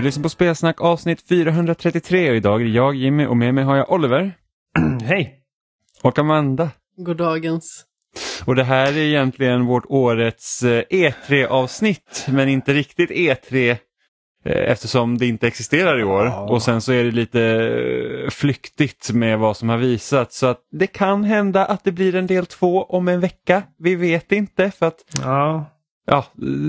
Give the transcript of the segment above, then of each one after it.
Du lyssnar på Spelsnack avsnitt 433 och idag är det jag Jimmy och med mig har jag Oliver Hej! och Amanda. Goddagens. Och det här är egentligen vårt årets eh, E3-avsnitt men inte riktigt E3 eh, eftersom det inte existerar i år. Ja. Och sen så är det lite eh, flyktigt med vad som har visats så att det kan hända att det blir en del två om en vecka. Vi vet inte för att Ja, Ja,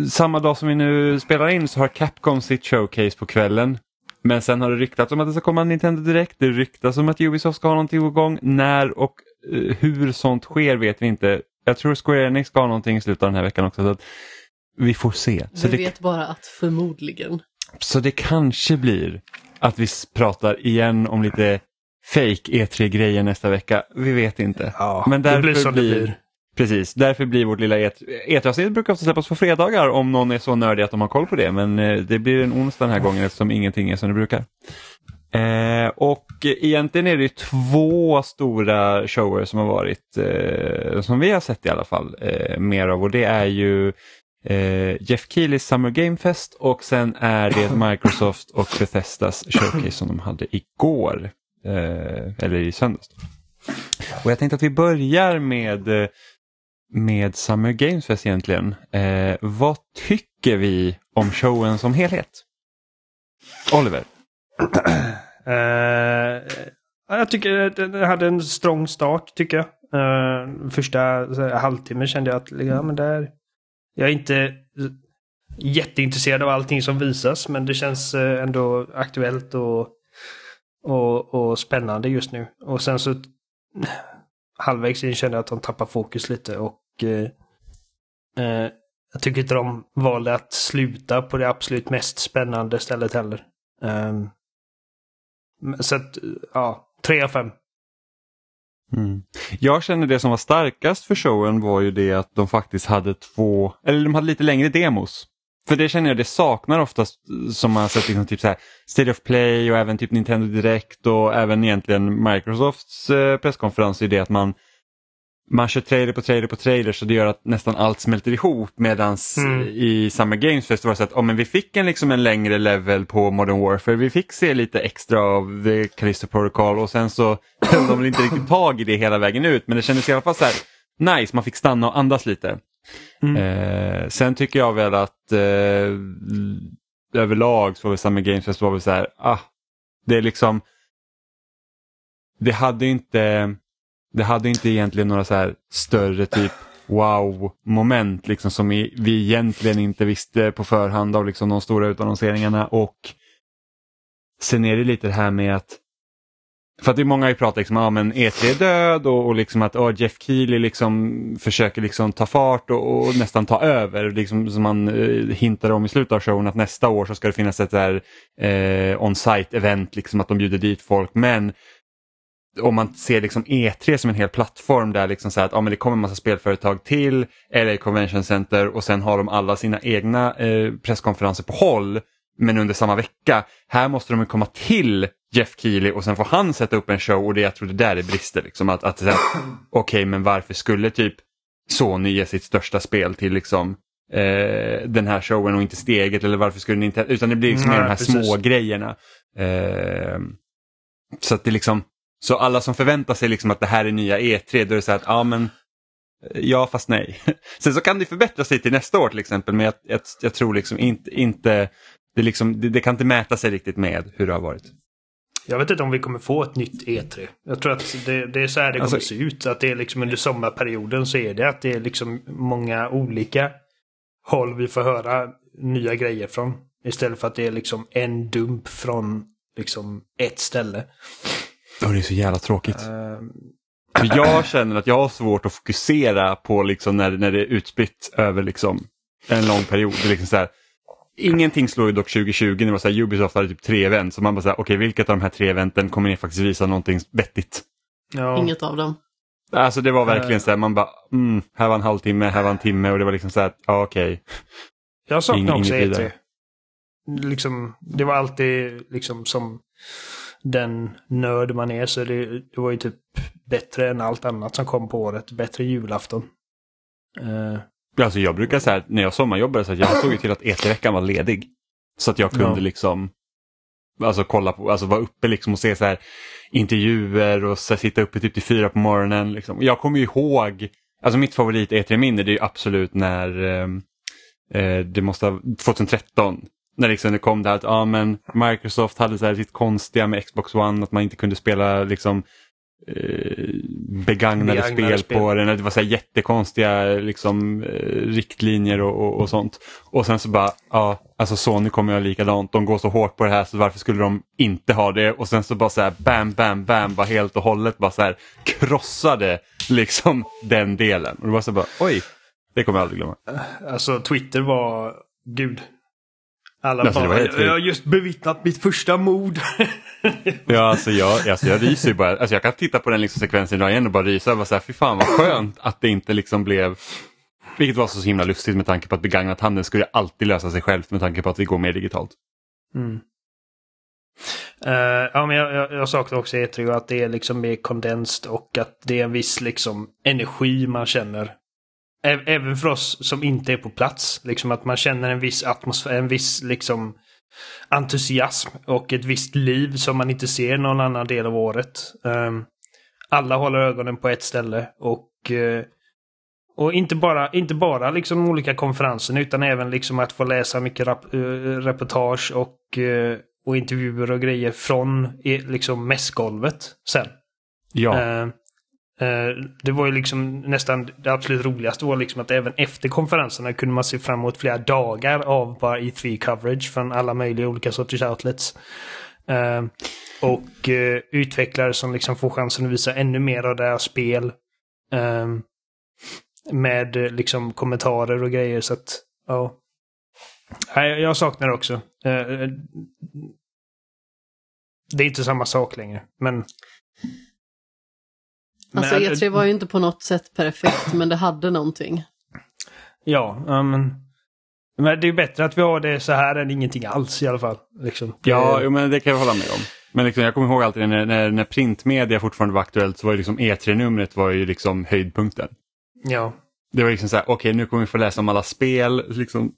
samma dag som vi nu spelar in så har Capcom sitt showcase på kvällen. Men sen har det ryktats om att det ska komma en Nintendo Direkt. Det ryktas om att Ubisoft ska ha någonting igång. När och eh, hur sånt sker vet vi inte. Jag tror Square Enix ska ha någonting i slutet av den här veckan också. Så att vi får se. Så Vi det, vet bara att förmodligen. så det kanske blir att vi pratar igen om lite fake E3-grejer nästa vecka. Vi vet inte. ja Men det därför blir som blir- det blir. Precis, därför blir vårt lilla E- E3-avsnitt brukar ofta släppas på fredagar om någon är så nördig att de har koll på det. Men eh, det blir en onsdag den här gången eftersom ingenting är som det brukar. Eh, och egentligen är det två stora shower som har varit, eh, som vi har sett i alla fall, eh, mer av. Och det är ju eh, Jeff Keelys Summer Game Fest och sen är det Microsoft och Bethesdas showcase som de hade igår. Eh, eller i söndags. Och jag tänkte att vi börjar med, med Summer Games Fest egentligen. Eh, vad tycker vi om showen som helhet? Oliver? Eh, jag tycker att den hade en strong start, tycker jag. Eh, första här, halvtimmen kände jag att ja, men där, jag är inte jätteintresserad av allting som visas, men det känns eh, ändå aktuellt och, och, och spännande just nu. Och sen så halvvägs in kände jag att de tappar fokus lite och eh, eh, jag tycker inte de valde att sluta på det absolut mest spännande stället heller. Um, så att, ja, tre av fem. Mm. Jag känner det som var starkast för showen var ju det att de faktiskt hade två, eller de hade lite längre demos. För det känner jag det saknar oftast som man har sett liksom typ så här State of Play och även typ Nintendo Direct och även egentligen Microsofts eh, presskonferens är det att man man kör trailer på trailer på trailer så det gör att nästan allt smälter ihop medans Mm. i Summer Games Fest var det så att oh, men vi fick en, liksom en längre level på Modern Warfare. Vi fick se lite extra av The Callisto Protocol och sen så höll de väl inte riktigt tag i det hela vägen ut men det kändes i alla fall så här nice, man fick stanna och andas lite. Mm. Eh, sen tycker jag väl att eh, överlag så var väl Summer Games Fest var väl så här, ah, det är liksom det hade inte det hade inte egentligen några så här större typ wow-moment liksom som vi egentligen inte visste på förhand av liksom de stora utannonseringarna och sen är det lite det här med att för att det är många har ju pratat liksom, att men E3 är död och, och liksom att oh, Jeff Keely liksom försöker liksom ta fart och, och nästan ta över. Liksom, som man eh, hintade om i slutet av showen att nästa år så ska det finnas ett där eh, on-site event, liksom att de bjuder dit folk. Men om man ser liksom E3 som en hel plattform där liksom så här att ja, men det kommer en massa spelföretag till LA Convention Center och sen har de alla sina egna eh, presskonferenser på håll men under samma vecka. Här måste de ju komma till Jeff Keely och sen får han sätta upp en show och det jag tror det där är brister. Liksom, att, att Okej, men varför skulle typ Sony ge sitt största spel till liksom eh, den här showen och inte sitt eget eller varför skulle ni inte, utan det blir liksom Nej, de här precis. små grejerna. Eh, så att det liksom, så alla som förväntar sig liksom att det här är nya E3, då är det så att ja men Ja fast nej. Sen så kan det förbättra sig till nästa år till exempel men jag, jag, jag tror liksom inte, inte det, liksom, det, det kan inte mäta sig riktigt med hur det har varit. Jag vet inte om vi kommer få ett nytt E3. Jag tror att det, det är så här det kommer Alltså- se ut. Att det är liksom under sommarperioden så är det att det är liksom många olika håll vi får höra nya grejer från. Istället för att det är liksom en dump från liksom ett ställe. Oh, det är så jävla tråkigt. För jag känner att jag har svårt att fokusera på liksom när, när det är utspritt över liksom en lång period. Det är liksom så här, ingenting slår ju dock 2020 när det var så här, Ubisoft hade typ tre event. Så man bara säger okej vilket av de här tre eventen kommer ni faktiskt visa någonting vettigt? ja. Inget av dem. Alltså det var verkligen så här, man bara, mm, här var en halvtimme, här var en timme och det var liksom så här, ja okej. Jag saknar också inget E3. vidare. Liksom, det var alltid liksom som den nörd man är så det, det var ju typ bättre än allt annat som kom på året. Bättre julafton. Eh, Alltså jag brukar säga när jag sommarjobbade så att jag såg ju till att E3-veckan var ledig. Så att jag kunde Ja. liksom alltså kolla på, alltså vara uppe liksom och se så här intervjuer och så här, sitta uppe typ till fyra på morgonen. Liksom. Jag kommer ju ihåg, alltså mitt favorit E3-minne det är ju absolut när eh, eh, det måste ha, 2013 när liksom det kom där att ja, men Microsoft hade så här sitt konstiga med Xbox One att man inte kunde spela liksom eh, begagnade, Begagnade spel, spel. på den. Det var så här jättekonstiga liksom, eh, riktlinjer och, och, och sånt. Och sen så bara, ja, alltså Sony kommer göra likadant. De går så hårt på det här så varför skulle de inte ha det? Och sen så bara så här bam, bam, bam, bara helt och hållet bara så här krossade liksom den delen. Och det var så bara, oj, det kommer jag aldrig glömma. Alltså Twitter var... Gud. Alla Alltså, bara, helt jag har just bevittnat mitt första mord. Ja, alltså jag, alltså jag ryser ju bara. Alltså jag kan titta på den liksom sekvensen idag igen och bara rysa. Bara så här, fy fan vad skönt att det inte liksom blev... Vilket var så himla lustigt med tanke på att begagnat handeln skulle alltid lösa sig självt med tanke på att vi går mer digitalt. Mm. Eh, ja, men jag, jag, jag saknar också E3 och att det är liksom mer kondenst och att det är en viss liksom energi man känner. Även för oss som inte är på plats. Liksom att man känner en viss atmosfär, en viss liksom entusiasm och ett visst liv som man inte ser någon annan del av året. Ehm, alla håller ögonen på ett ställe och eh, och inte bara, inte bara liksom olika konferenserna utan även liksom att få läsa mycket rap, eh, reportage och, eh, och intervjuer och grejer från liksom mässgolvet sen. Ja, Eh, eh, Eh, det var ju liksom nästan det absolut roligaste var liksom att även efter konferenserna kunde man se fram emot flera dagar av bara E3 coverage från alla möjliga olika sorters outlets. Eh, och eh, utvecklare som liksom får chansen att visa ännu mer av deras spel. Med liksom kommentarer och grejer så att ja. Jag saknar det också. Det är inte samma sak längre, men Alltså Men- E3 var ju inte på något sätt perfekt, men det hade någonting. Ja, men... Men det är bättre att vi har det så här än ingenting alls i alla fall. Liksom. ja men det kan jag hålla med om. Men liksom, jag kommer ihåg alltid när, när, när printmedia fortfarande var aktuellt så var ju liksom E3-numret var ju liksom höjdpunkten. ja. Det var liksom så här, okej nu kommer vi få läsa om alla spel liksom,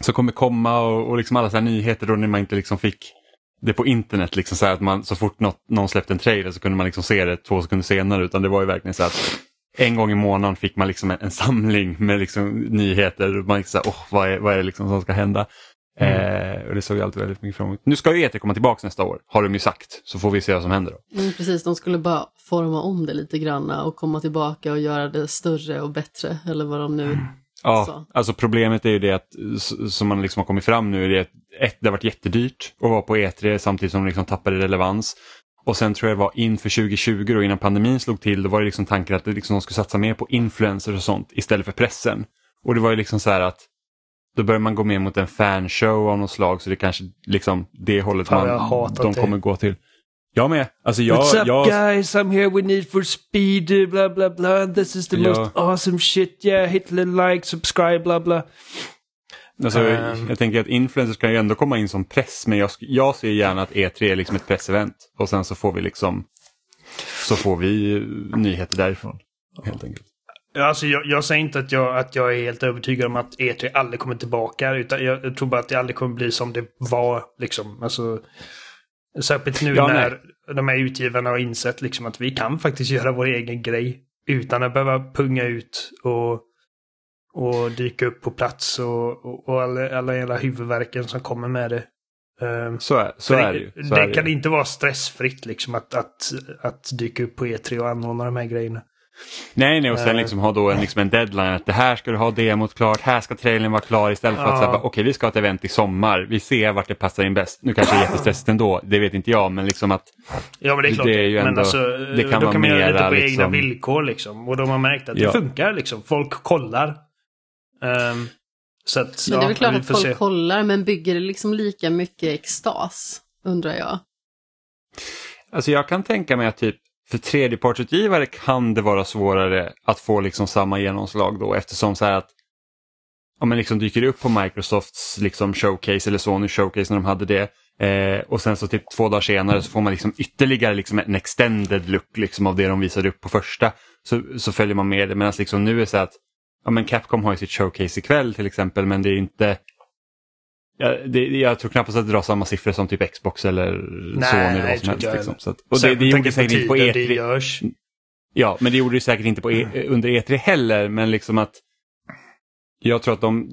som kommer komma och, och liksom alla så här nyheter då när man inte liksom fick det på internet. Liksom så, att man, så fort något, någon släppte en trailer så kunde man liksom se det två sekunder senare. Utan det var ju verkligen så att en gång i månaden fick man liksom en, en samling med liksom nyheter. Och man liksom åh, vad, är, vad är det liksom som ska hända? Eh, och det såg jag alltid väldigt mycket fram emot. Nu ska ju E3 komma tillbaka nästa år, har de ju sagt. Så får vi se vad som händer då. Mm, precis, de skulle bara forma om det lite granna och komma tillbaka och göra det större och bättre, eller vad de nu... Ja, Så. alltså problemet är ju det att s- som man liksom har kommit fram nu är det att ett, det har varit jättedyrt att vara på E3 samtidigt som de liksom tappade relevans. Och sen tror jag det var inför 2020 då innan pandemin slog till, då var det liksom tanken att det liksom de skulle satsa mer på influencers och sånt istället för pressen. Och det var ju liksom så här att då börjar man gå mer mot en fanshow av något slag så det kanske liksom det hållet Fan, man, de det. kommer gå till. Jag med. Alltså jag, What's up jag, guys? I'm here with Need for Speed, blah blah blah. This is the Ja. most awesome shit. Yeah, hit little like, subscribe, blah blah. Alltså, Ehm. jag tänker att influencers kan ju ändå komma in som press men jag, jag ser gärna att E3 är liksom ett pressevent och sen så får vi liksom så får vi eh, nyheter därifrån. Helt enkelt. Alltså, jag, jag säger inte att jag, att jag är helt övertygad om att E3 aldrig kommer tillbaka. Utan jag, jag tror bara att det aldrig kommer bli som det var. Liksom. Alltså, särskilt nu Ja, när de här utgivarna har insett liksom, att vi kan faktiskt göra vår egen grej. Utan att behöva punga ut och, och dyka upp på plats och, och, och alla, alla jävla huvudvärken som kommer med det. Ehm, Så är, så är det ju. Så det det kan ju. inte vara stressfritt liksom att, att, att dyka upp på E3 och anordna de här grejerna. Nej, nej, och sen Eh. liksom ha då en, liksom en deadline att det här ska du ha demot klart, här ska trailern vara klar istället för att Ja. säga okej vi ska ha ett event i sommar, vi ser vart det passar in bäst. Nu kanske det är jättestressigt ändå, det vet inte jag, men liksom att Ja men det är klart. Det är ju men ändå- alltså, det kan då vara kan man göra lite mera på egna liksom- villkor liksom. Och de har märkt att Ja. det funkar liksom. Folk kollar. Ehm, så att, Men det är ja, väl klart att folk se. kollar, men bygger det liksom lika mycket extas, undrar jag. Alltså jag kan tänka mig att typ för tredjepartsutgivare kan det vara svårare att få liksom samma genomslag då eftersom så här att om man liksom dyker upp på Microsofts liksom showcase eller Sony showcase när de hade det eh, och sen så typ två dagar senare så får man liksom ytterligare liksom en extended look liksom av det de visade upp på första så, så följer man med det. Medan liksom nu är det så här att ja, men Capcom har ju sitt showcase ikväll till exempel men det är inte Ja, det, jag tror knappast att det drar samma siffror som typ Xbox eller Nej, Sony eller nej, vad som helst. jag Liksom. Så att, och det, Särskilt det med gjorde säkert inte på tiden det E3. görs. Ja, men det gjorde det säkert inte på e, under E3 heller, men liksom att jag tror att de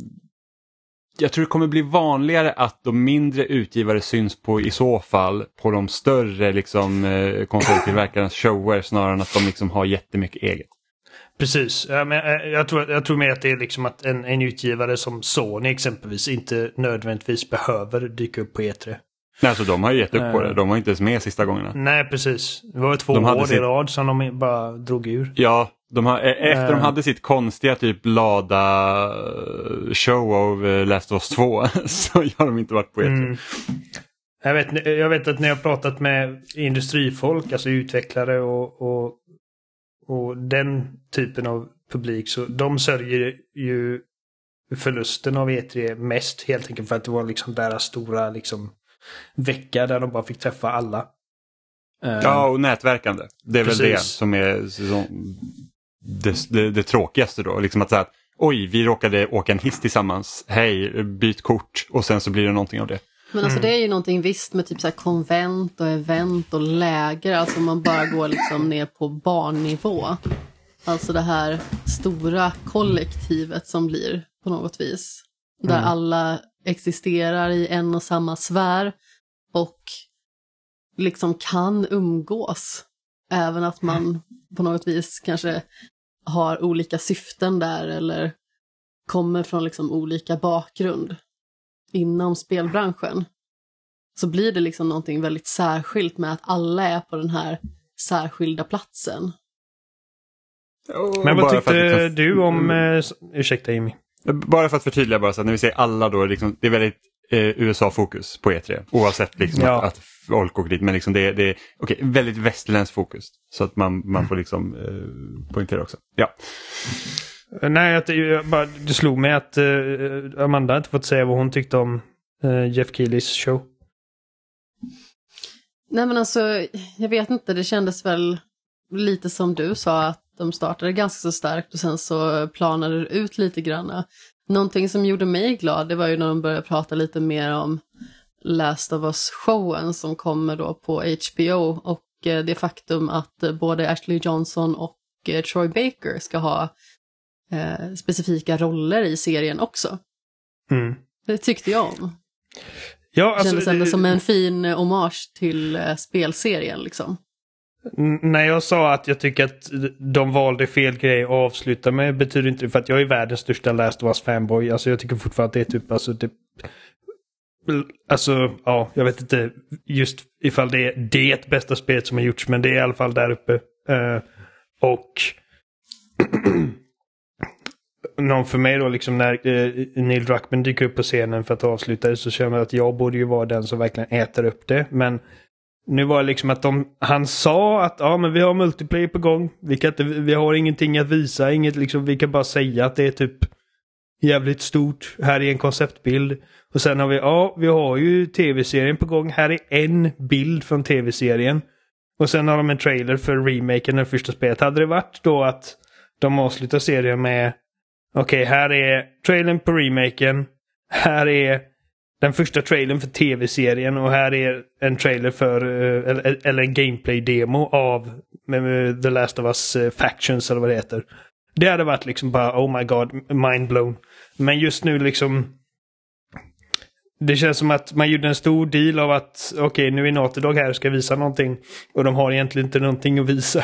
jag tror det kommer bli vanligare att de mindre utgivare syns på i så fall på de större liksom, eh, konsoltillverkarnas shower snarare än att de liksom har jättemycket eget. Precis. Ja, men, eh, jag, tror, jag tror mer att det är liksom att en, en utgivare som Sony exempelvis inte nödvändigtvis behöver dyka upp på E3. Nej, alltså de har ju gett upp på Eh. det. De var inte ens med sista gångerna. Nej, precis. Det var två De år sitt- i rad som de bara drog ur. Ja, de har, e- efter de Eh. hade sitt konstiga typ lada eh, show av eh, Last of Us 2 så har de inte varit på E E3. Mm. Jag, vet, jag vet att när jag pratat med industrifolk, alltså utvecklare och, och, och den typen av publik, så de sörjer ju förlusten av E3 mest helt enkelt för att det var liksom deras stora liksom, vecka där de bara fick träffa alla. Eh, Ja, och nätverkande. Det är väl det Precis. som är som, det, det, det tråkigaste då. Liksom att säga att oj, vi råkade åka en hiss tillsammans. Hej, byt kort och sen så blir det någonting av det. Men alltså det är ju någonting visst med typ så konvent och event och läger, alltså man bara går liksom ner på barnnivå. Alltså det här stora kollektivet som blir på något vis. Där alla existerar i en och samma sfär och liksom kan umgås. Även att man på något vis kanske har olika syften där eller kommer från liksom olika bakgrund inom spelbranschen. Så blir det liksom någonting väldigt särskilt med att alla är på den här särskilda platsen. Men vad tyckte liksom- du om... Eh, s- ursäkta Jimmy. Bara för att förtydliga bara så att när vi säger alla då, liksom, det är väldigt eh, USA-fokus på E3. Oavsett liksom Ja. att, att folk åker dit. Men liksom det, det är okej, väldigt västerländskt fokus. Så att man, man får liksom eh, poängtera också. Ja. Eh, nej, jag, det, jag bara, det slog mig att uh, Amanda inte fått säga vad hon tyckte om uh, Jeff Keelys show. Nej men alltså, jag vet inte, det kändes väl lite som du sa att de startade ganska så starkt och sen så planade det ut lite granna. Någonting som gjorde mig glad, det var ju när de började prata lite mer om Last of Us-showen som kommer då på HBO och det faktum att både Ashley Johnson och Troy Baker ska ha eh, specifika roller i serien också. Mm. Det tyckte jag om. Ja, alltså, Kändes ändå som en fin hommage till eh, spelserien liksom. när jag sa att jag tycker att de valde fel grej att avsluta med betyder inte det för att jag är världens största Last of Us fanboy. Alltså jag tycker fortfarande att det är typ, alltså det... Alltså, ja, jag vet inte just ifall det är det bästa spelet som har gjorts, men det är i alla fall där uppe. Eh, och någon för mig då, liksom när eh, Neil Druckmann dyker upp på scenen för att avsluta det så känner jag att jag borde ju vara den som verkligen äter upp det. Men nu var det liksom att de, han sa att ja men vi har multiplayer på gång. Vi, kan inte, vi har ingenting att visa, inget liksom, vi kan bara säga att det är typ jävligt stort. Här är en konceptbild. Och sen har vi, ja vi har ju tv-serien på gång. Här är en bild från tv-serien. Och sen har de en trailer för remaken det första spelet. Hade det varit då att de avslutar serien med Okej, här är trailern på remaken. Här är den första trailern för tv-serien och här är en trailer för, eh, eller, eller en gameplay-demo av eh, The Last of Us eh, Factions eller vad det heter. Det hade varit liksom bara oh my god, mind blown. Men just nu liksom det känns som att man gjorde en stor deal av att okej, nu är Naughty Dog här och ska visa någonting. Och de har egentligen inte någonting att visa.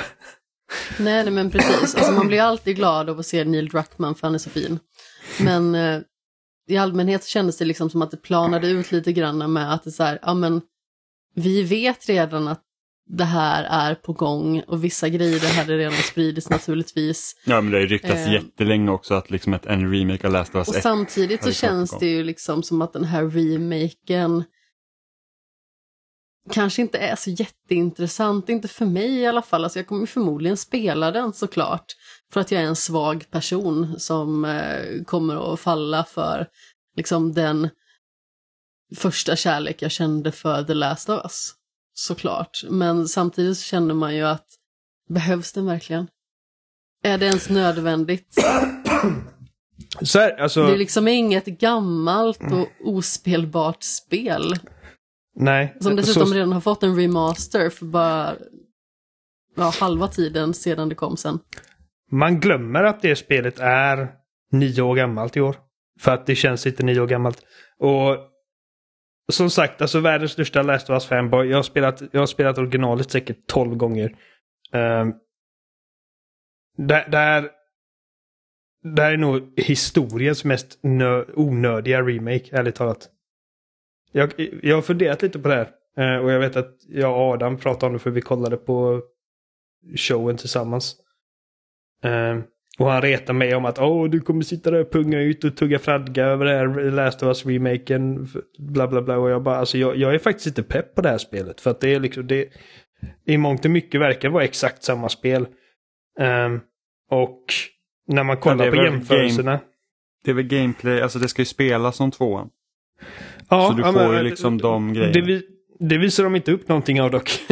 Nej, men precis. Alltså, man blir alltid glad av att se Neil Druckmann för han är så fin. Men eh, i allmänhet kändes det liksom som att det planade ut lite grann med att det så här, ja men vi vet redan att det här är på gång och vissa grejer hade redan spridits naturligtvis. Ja men det har ju ryktats Eh. jättelänge också att liksom ett, en remake av Last of Us Och 1 samtidigt så känns det ju liksom som att den här remaken kanske inte är så jätteintressant, inte för mig i alla fall. Alltså jag kommer förmodligen spela den såklart. För att jag är en svag person som eh, kommer att falla för liksom den första kärlek jag kände för The Last of Us. Såklart. Men samtidigt så känner man ju att behövs den verkligen? Är det ens nödvändigt? Så här, alltså, Det är liksom inget gammalt och ospelbart spel. Nej. Som dessutom så, redan har fått en remaster för bara ja, halva tiden sedan det kom sen. Man glömmer att det spelet är nio år gammalt i år. För att det känns inte nio år gammalt. Och som sagt, alltså världens största Last of Us fanboy. Jag har spelat, jag har spelat originalet säkert tolv gånger. Um, där, där, där är nog historiens mest nö, onödiga remake, ärligt talat. Jag, jag har funderat lite på det här. eh, och jag vet att jag och Adam pratade om det för vi kollade på showen tillsammans. Eh, och han retar mig om att Åh, du kommer sitta där och punga ut och tugga fradga över det här Last of Us-remaken. Bla bla bla. Och jag bara, alltså jag, jag är faktiskt inte pepp på det här spelet. För att det är liksom, det i mångt och mycket verkar vara exakt samma spel. Ehm, och när man kollar på jämförelserna. Det är väl gameplay, alltså det ska ju spelas som tvåan. Ja, Så du ja, får men, ju liksom de det, grejerna. vi, det visar de inte upp någonting av dock.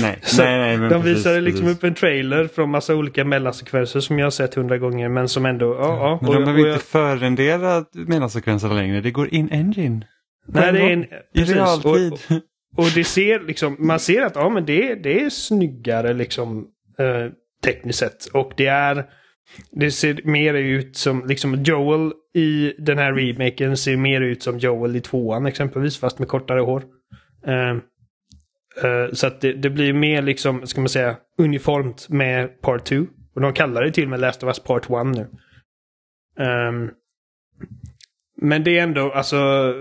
Nej, nej, nej. Men de precis, visade liksom precis. upp en trailer från massa olika mellansekvenser som jag har sett hundra gånger men som ändå, ja, ja. Men och- de och behöver inte förrendera mellansekvenserna längre. Det går in engine. Nej, det är en, I realtid. Och, och det ser liksom, man ser att ja, men det, det är snyggare liksom eh, tekniskt sett. Och det är, det ser mer ut som, liksom Joel i den här remaken ser mer ut som Joel i tvåan exempelvis, fast med kortare hår. Eh, eh, så att det, det blir mer liksom, ska man säga, uniformt med Part 2. Och de kallar det till och med Last of Us Part 1 nu. Ehm, men det är ändå, alltså,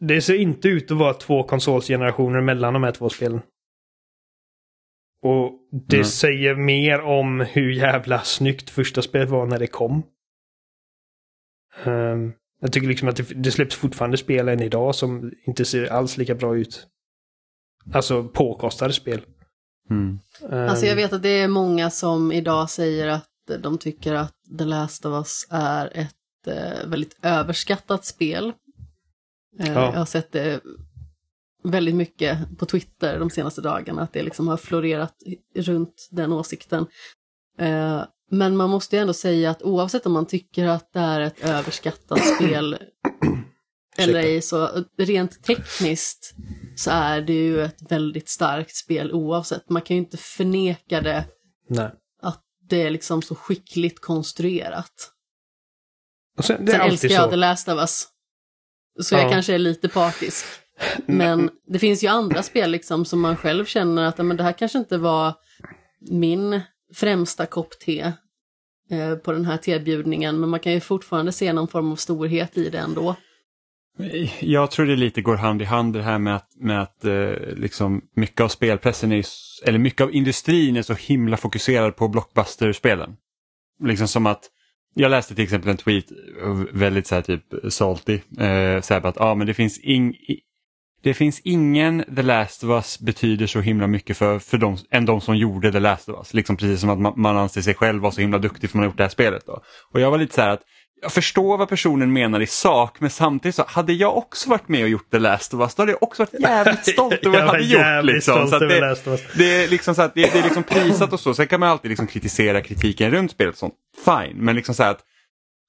det ser inte ut att vara två konsolsgenerationer mellan de här två spelen. Och det Nej. säger mer om hur jävla snyggt första spelet var när det kom. Ehm, jag tycker liksom att det, det släpps fortfarande spel än idag som inte ser alls lika bra ut. Alltså påkostade spel. Mm. Ehm, Alltså jag vet att det är många som idag säger att de tycker att The Last of Us är ett eh, väldigt överskattat spel. Eh, Ja. Jag har sett det väldigt mycket på Twitter de senaste dagarna, att det liksom har florerat runt den åsikten. Eh, men man måste ju ändå säga att oavsett om man tycker att det är ett överskattat spel eller ej, så rent tekniskt så är det ju ett väldigt starkt spel oavsett. Man kan ju inte förneka det, Nej. att det är liksom så skickligt konstruerat. Och sen, det är Sen älskar jag så. The Last of Us. Så Ja. jag kanske är lite partisk. Men det finns ju andra spel liksom som man själv känner att "Ja, men det här kanske inte var min främsta kopp te eh, på den här tebjudningen. Men man kan ju fortfarande se någon form av storhet i det ändå. Jag tror det lite går hand i hand det här med att, med att eh, liksom mycket av spelpressen är, eller mycket av industrin är så himla fokuserad på blockbuster-spelen. Liksom som att, jag läste till exempel en tweet, eh, väldigt så här typ salty, eh, så här att ah, men det finns ing, det finns ingen The Last of Us betyder så himla mycket för, för dem, än de som gjorde The Last of Us. Liksom precis som att man, man anser sig själv vara så himla duktig för man har gjort det här spelet. Då. Och jag var lite så här att jag förstår vad personen menar i sak men samtidigt så hade jag också varit med och gjort The Last of Us då hade jag också varit jävligt stolt över vad jag hade gjort. Liksom. Så att det, det är liksom så att det, det är liksom prisat och så. Sen kan man alltid liksom kritisera kritiken runt spelet och sånt. Fine, men liksom så här att,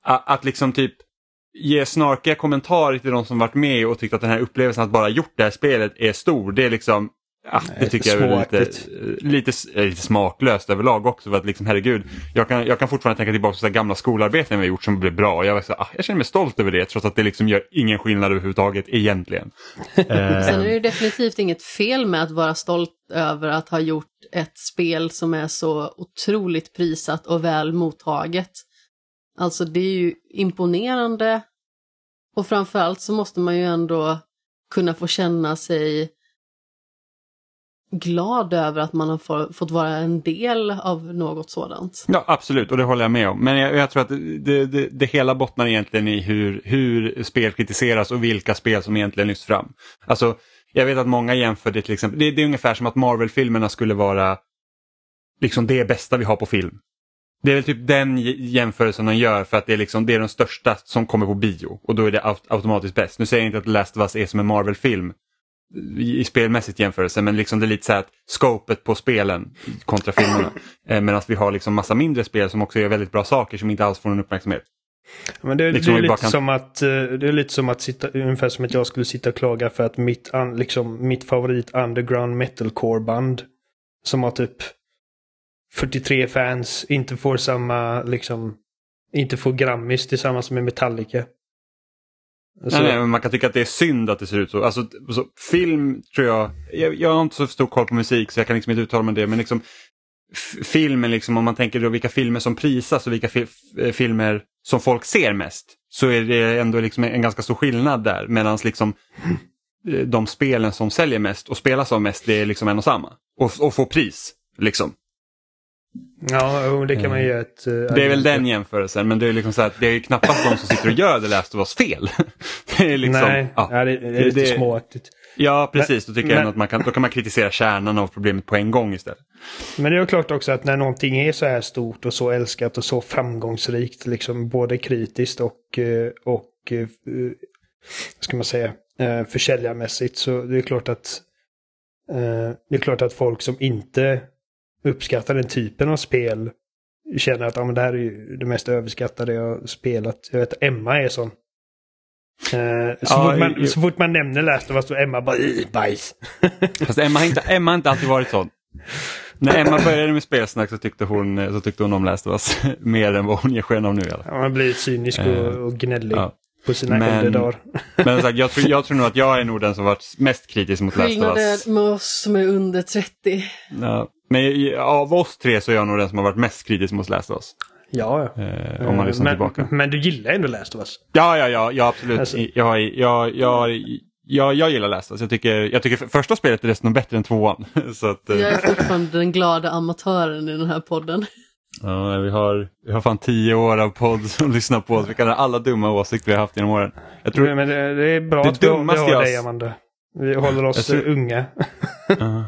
att, att liksom typ ge snarkiga kommentarer till de som varit med och tyckt att den här upplevelsen att bara gjort det här spelet är stor. Det är liksom, ja, det tycker jag är lite, småaktigt. lite, eh, lite smaklöst överlag också. För att liksom, herregud, jag kan, jag kan fortfarande tänka tillbaka på gamla skolarbeten vi har gjort som blev bra. Och jag, var så, ah, jag känner mig stolt över det trots att det liksom gör ingen skillnad överhuvudtaget egentligen. Sen är det Eh, ju definitivt inget fel med att vara stolt över att ha gjort ett spel som är så otroligt prisat och väl mottaget. Alltså det är ju imponerande och framförallt så måste man ju ändå kunna få känna sig glad över att man har fått vara en del av något sådant. Ja, absolut, och det håller jag med om. Men jag, jag tror att det, det, det hela bottnar egentligen i hur, hur spel kritiseras och vilka spel som egentligen lyfts fram. Alltså, jag vet att många jämför det till exempel, det, det är ungefär som att Marvel-filmerna skulle vara liksom det bästa vi har på film. Det är väl typ den jämförelsen de gör för att det är, liksom, det är den största som kommer på bio och då är det aut- automatiskt bäst. Nu säger jag inte att Last of Us är som en Marvel-film i, spelmässigt jämförelse men liksom det är lite så att scopet på spelen kontra filmerna. Eh, Medan vi har liksom massa mindre spel som också gör väldigt bra saker som inte alls får någon uppmärksamhet. Men det, Liksom det, är lite kan- som att, eh, det är lite som att sitta, ungefär som att jag skulle sitta och klaga för att mitt, liksom, mitt favorit underground metalcore band som har typ 43 fans inte får samma, liksom, inte får Grammis tillsammans med Metallica. Så, Nej, nej, men man kan tycka att det är synd att det ser ut så. Alltså, så film tror jag, jag, jag har inte så stor koll på musik så jag kan liksom inte uttala mig om det, men liksom filmen, liksom, om man tänker då vilka filmer som prisas och vilka fi eh, filmer som folk ser mest, så är det ändå liksom en ganska stor skillnad där. Medan liksom, eh, de spelen som säljer mest och spelas av mest, det är liksom en och samma. Och, och få pris, liksom. Ja, det kan man göra ett... eh, Det är väl den jämförelsen, men det är liksom så att det är ju knappast de som sitter och gör det Last of Us fel. det är liksom, Nej, ja. det, det är lite det- småaktigt. Ja, precis. Då tycker jag men- ändå att man kan, då kan man kritisera kärnan av problemet på en gång istället. Men det är ju klart också att när någonting är så här stort och så älskat och så framgångsrikt, liksom både kritiskt och, eh, och eh, eh, ska man säga, eh, försäljarmässigt så det är klart att eh, det är klart att folk som inte uppskattar den typen av spel känner att ah, men det här är ju det mest överskattade jag har spelat. Jag vet Emma är sån. Eh, så, Ja, fort man, ju- så fort man nämner Last of Us så Emma bara "Ih, bajs. Fast Emma har inte, Emma har inte alltid varit sån. När Emma började med spelsnack så tyckte hon, så tyckte hon om Last of Us mer än vad hon ger sken av nu fall. Ja, Man blir cynisk och, Eh, och gnällig ja. på sina Men- äldre dagar. Men sagt, jag, tror, jag tror nog att jag är nog den som varit mest kritisk mot Last of Us. Skillnaden med oss som är under 30. Ja. Men av oss tre så är jag nog den som har varit mest kritisk mot Last of Us. Ja, ja. Eh, om man lyssnar men, tillbaka. Men du gillar ändå Last of Us? Ja, ja, ja, ja absolut. Alltså- Jag, jag, jag, jag, jag gillar Last of Us. Jag tycker, jag tycker för- första spelet är desto bättre än tvåan. Så att, eh, Jag är fortfarande den glada amatören i den här podden. Ja, vi har, vi har fan tio år av podd som lyssnar på oss. Vi kan ha alla dumma åsikter vi har haft genom åren. Jag tror, Men det, det är bra Det att vi, har- dig, Amanda. Vi håller oss tror- eh, unga. Ja.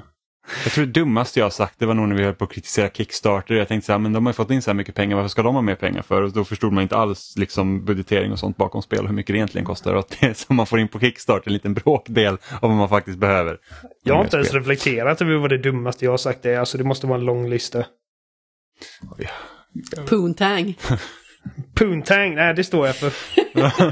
Jag tror det dummaste jag har sagt det var nog när vi höll på att kritisera Kickstarter. Jag tänkte så här, men de har ju fått in så här mycket pengar, varför ska de ha mer pengar för? Och då förstod man inte alls liksom budgetering och sånt bakom spel, hur mycket det egentligen kostar. Och att det som man får in på Kickstarter är en liten bråkdel av vad man faktiskt behöver. Jag har inte ens spel. reflekterat över vad det dummaste jag har sagt är. Alltså det måste vara en lång lista. Poontang. Poontang, nej det står jag för.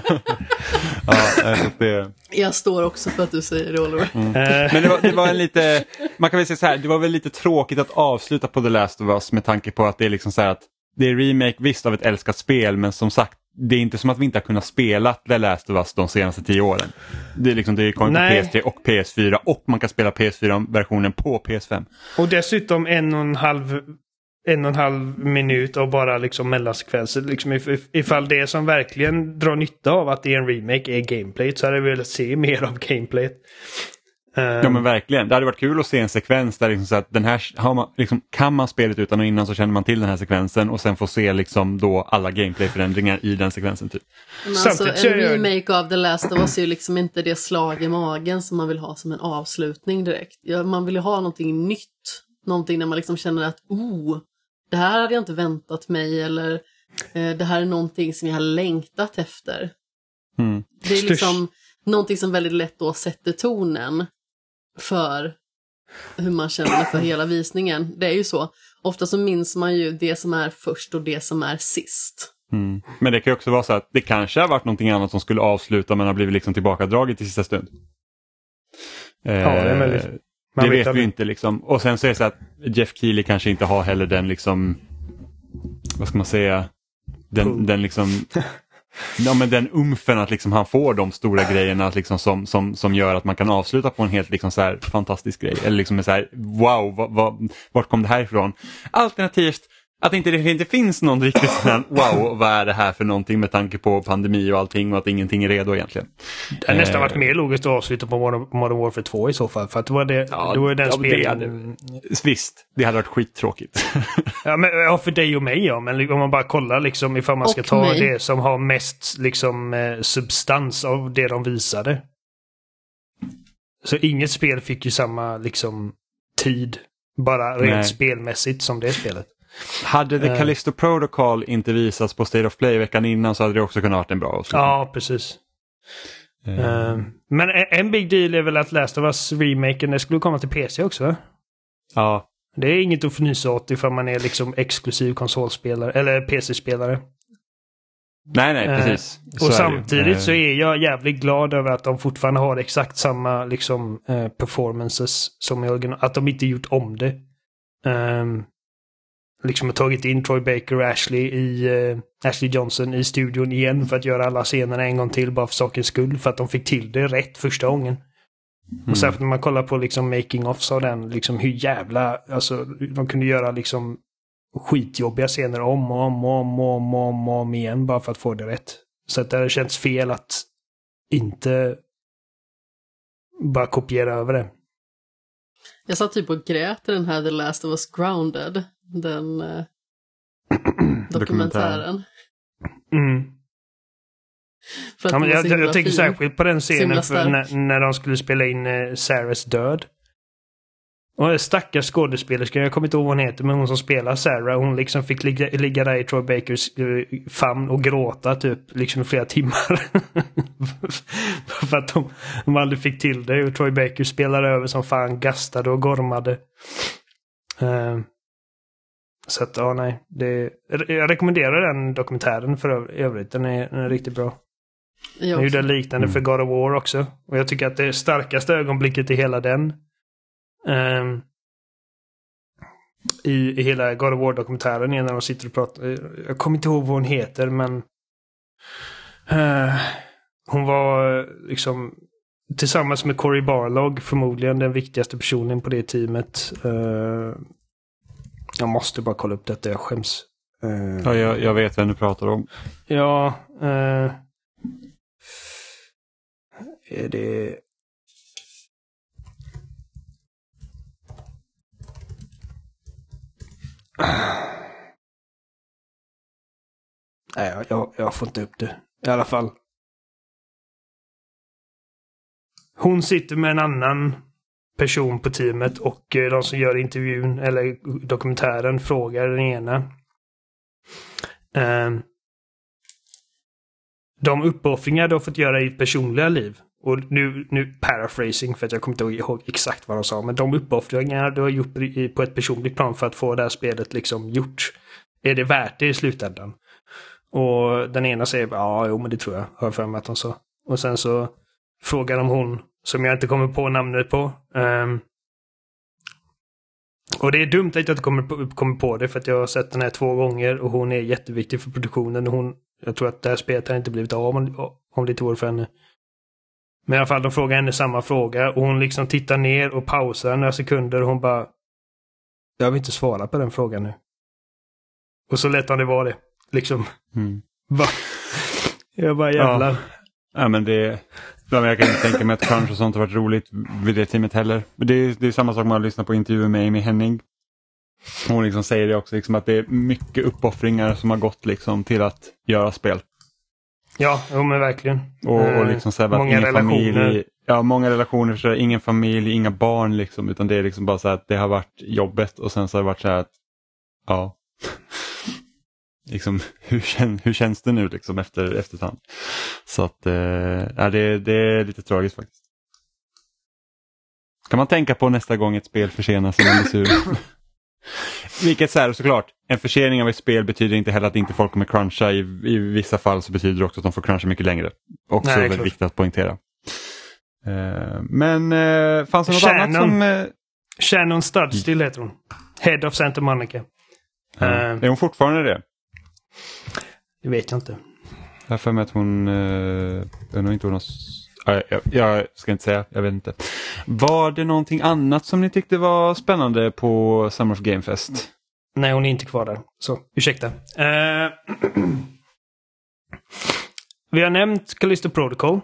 Ja, eh, det... Jag står också för att du säger det Oliver. Eh, Men det var, det var en lite, man kan väl säga så här, det var väl lite tråkigt att avsluta på The Last of Us med tanke på att det är liksom så här att det är remake visst av ett älskat spel men som sagt det är inte som att vi inte har kunnat spela The Last of Us de senaste tio åren. Det är liksom, det kommer på Nej. PS3 och PS4 och man kan spela PS4-versionen på PS5. Och dessutom en och en halv en och en halv minut av bara liksom mellansekvenser. Liksom if, if, ifall det som verkligen drar nytta av att det är en remake är gameplayt så hade jag velat se mer av gameplayt. Eh, Ja men verkligen, det hade varit kul att se en sekvens där liksom så att den här, har man, liksom, kan man spelet utan och innan så känner man till den här sekvensen och sen få se liksom då alla gameplayförändringar i den sekvensen. Typ. Men alltså, Samtidigt en jag- remake av The Last of Us är ju liksom inte det slag i magen som man vill ha som en avslutning direkt. Ja, man vill ju ha någonting nytt. Någonting där man liksom känner att oh, det här hade jag inte väntat mig eller eh, det här är någonting som jag har längtat efter. Mm. Det är liksom någonting som väldigt lätt då sätter tonen för hur man känner för hela visningen. Det är ju så. Ofta så minns man ju det som är först och det som är sist. Mm. Men det kan ju också vara så att det kanske har varit någonting annat som skulle avsluta men har blivit liksom tillbakadraget i sista stund. Ja, det är möjligt. Man det vet vet vi inte liksom. Och sen så är det så att Jeff Keely kanske inte har heller den liksom, vad ska man säga, den, Pull. den liksom, ja, men den umfen att liksom han får de stora grejerna liksom som, som, som gör att man kan avsluta på en helt liksom så fantastisk grej. Eller liksom så här, wow, vad, vad, vart kom det här ifrån? Alternativt att inte det inte finns någon riktigt sån här, wow, vad är det här för någonting med tanke på pandemi och allting och att ingenting är redo egentligen. Det hade nästan Eh. varit mer logiskt att avsluta på Modern, Modern Warfare 2 i så fall. För att det var, det, Ja, det var den ja, men det spelen... hade- Visst, det hade varit skittråkigt. Ja, men, ja, för dig och mig ja. Men om man bara kollar liksom ifall man ska Och ta mig. det som har mest liksom eh, substans av det de visade. Så inget spel fick ju samma liksom tid. Bara rent Nej. spelmässigt som det spelet. Hade The Eh. Callisto Protocol inte visats på State of Play veckan innan så hade det också kunnat varit en bra avslutning. Ja, precis. Eh, men en- big deal är väl att Last of Us-remaken det skulle komma till PC också? va? ja. Det är inget att fnysa åt ifall man är liksom exklusiv konsolspelare eller PC-spelare. Nej, nej, Eh, precis. Så och är ju. samtidigt Eh, så är jag jävligt glad över att de fortfarande har exakt samma liksom, eh, performances som i original. Att de inte gjort om det. Ehm, liksom har tagit in Troy Baker och Ashley, i, eh, Ashley Johnson i studion igen för att göra alla scenerna en gång till bara för sakens skull. För att de fick till det rätt första gången. Mm. Och särskilt när man kollar på liksom making offs av den, liksom hur jävla, alltså de kunde göra liksom skitjobbiga scener om och om och om och om och om, och om igen bara för att få det rätt. Så att det hade känts fel att inte bara kopiera över det. Jag satt typ och grät i den här The Last of Us Grounded. Den eh, dokumentären. Mm. För att Ja, jag, jag, tänker fin. särskilt på den scenen för när, när de skulle spela in eh, Sarahs död. Och stackars skådespelerska, jag kommer inte ihåg vad hon heter, men hon som spelar Sarah, hon liksom fick ligga, ligga där i Troy Bakers eh, famn och gråta typ liksom i flera timmar. för att de, de aldrig fick till det och Troy Baker spelade över som fan, gastade och gormade. Eh, så att, ja nej. Det, jag rekommenderar den dokumentären för öv- övrigt. Den är, den är riktigt bra. Jag gjorde också. liknande för God of War också. Och jag tycker att det starkaste ögonblicket i hela den ehm, i, i hela God of War-dokumentären är när de sitter och pratar. eh, Jag kommer inte ihåg vad hon heter men eh, hon var eh, liksom tillsammans med Cory Barlog förmodligen den viktigaste personen på det teamet. Eh, jag måste bara kolla upp detta, jag skäms. Eh, Ja, jag, jag vet vem du pratar om. Ja. Eh, är det... Nej, jag, jag får inte upp det. I alla fall. Hon sitter med en annan person på teamet och eh, de som gör intervjun eller dokumentären frågar den ena. Ehm, de uppoffringar du har fått göra i ditt personliga liv. Och nu, nu paraphrasing för att jag kommer inte ihåg exakt vad de sa. Men de uppoffringar du har gjort på ett personligt plan för att få det här spelet liksom gjort. Är det värt det i slutändan? Och den ena säger ja, jo men det tror jag. Har jag för mig att de sa. Och sen så frågar de hon, som jag inte kommer på namnet på. ehm, och det är dumt att jag inte kommer på, kommer på det för att jag har sett den här två gånger och hon är jätteviktig för produktionen. Och hon, jag tror att det här spelet har inte blivit av om, om det inte vore för henne. Men i alla fall, de frågar henne samma fråga och hon liksom tittar ner och pausar några sekunder och hon bara... Jag vill inte svara på den frågan nu. Och så lät han det vara det. Liksom. Mm. Va? Jag bara jävlar. Ja. Ja, men det, ja, jag kan inte tänka mig att crunch och sånt har varit roligt vid det teamet heller. Men det, är, det är samma sak med att lyssna på intervjuer med Amy Henning. Hon liksom säger det också, liksom, att det är mycket uppoffringar som har gått liksom, till att göra spel. Ja, jo men verkligen. Och, och Eh, liksom så här, att många ingen relationer. familj, ja, många relationer, så här, ingen familj, inga barn liksom, utan det är liksom bara så här att det har varit jobbet och sen så har det varit så här att, ja, liksom, hur, kän, hur känns det nu liksom efter efterhand? Så att, eh, det, det är lite tragiskt faktiskt. Kan man tänka på nästa gång ett spel försenas eller blir sur. Vilket så här, såklart, en försening av ett spel betyder inte heller att inte folk kommer cruncha. I, I vissa fall så betyder det också att de får cruncha mycket längre. Också Nej, väldigt viktigt att poängtera. Eh, men eh, fanns det något Shannon. annat som... eh, Shannon Studstill heter hon. Head of Santa Monica. ja, Eh. är hon fortfarande det? Det vet jag inte. Jag har för mig att hon... Jag nog inte hon har... jag, jag ska inte säga, jag vet inte. Var det någonting annat som ni tyckte var spännande på Summer of Game Fest? Nej, hon är inte kvar där. Så, ursäkta. Eh, vi har nämnt Callisto Protocol. Eh,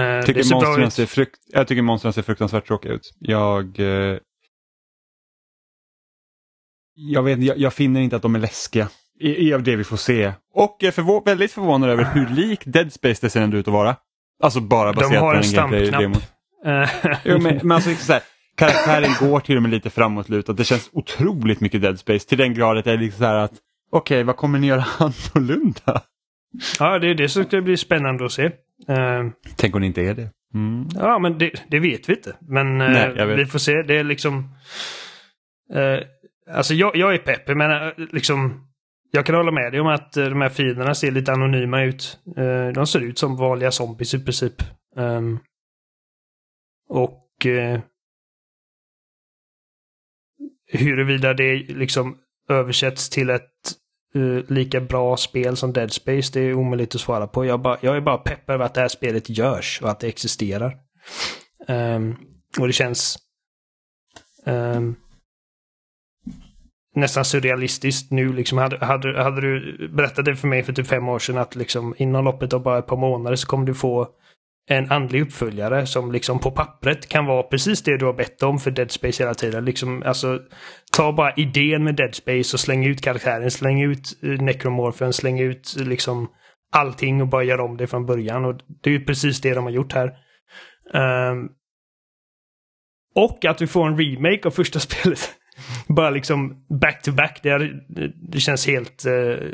det Tycker ser bra ut. ser frukt, jag tycker monstren ser fruktansvärt tråkiga ut. Jag... eh, jag, vet, jag, jag finner inte att de är läskiga i, i av det vi får se. Och jag är förvå- väldigt förvånad över hur lik Dead Space det ser ändå ut att vara. Alltså bara baserat på en den. Eh, Jo, men, men alltså liksom så här, karaktären går till och med lite framåtlutad. Det känns otroligt mycket Dead Space till den graden att jag är liksom så här att okej, vad kommer ni göra annorlunda? ja, det är det som ska bli spännande att se. Eh, Tänk om det inte är det. Mm. ja, men det, det vet vi inte. Men eh, Nej, vi får se. Det är liksom... Eh, alltså jag, jag är pepp. men liksom... jag kan hålla med dig om att eh, de här fienderna ser lite anonyma ut. Eh, de ser ut som vanliga zombies i princip. Ehm, och eh, huruvida det liksom översätts till ett lika bra spel som Dead Space, det är omöjligt att svara på. Jag, bara, jag är bara pepp över att det här spelet görs och att det existerar. Ehm, och det känns um, nästan surrealistiskt nu. Liksom, hade, hade, hade du berättat det för mig för typ fem år sedan att liksom, inom loppet av bara ett par månader så kommer du få en andlig uppföljare som liksom på pappret kan vara precis det du har bett om för Dead Space hela tiden. Liksom, alltså, ta bara idén med Dead Space och släng ut karaktären, släng ut eh, Necromorphen, släng ut liksom allting och bara gör om det från början. Och Det är ju precis det de har gjort här. Um, och att vi får en remake av första spelet bara liksom back to back. Det, är, det känns helt uh,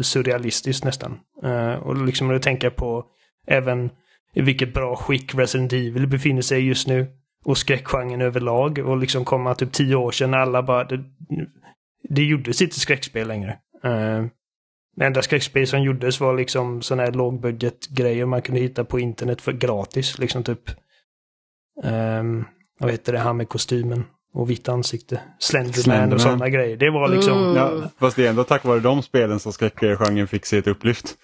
surrealistiskt nästan. Uh, och liksom när du tänker på även i vilket bra skick Resident Evil befinner sig just nu. Och skräckgenren överlag. Och liksom komma typ tio år sedan alla bara... Det, det gjordes inte skräckspel längre. Uh, det enda skräckspel som gjordes var liksom sådana här lågbudgetgrejer man kunde hitta på internet för gratis. Liksom typ... Um, vad heter det, han med kostymen och vitt ansikte. Slenderman, Slenderman. och sådana grejer. Det var liksom... Mm. Ja, fast det är ändå tack vare de spelen som skräckgenren fick sig ett upplyft.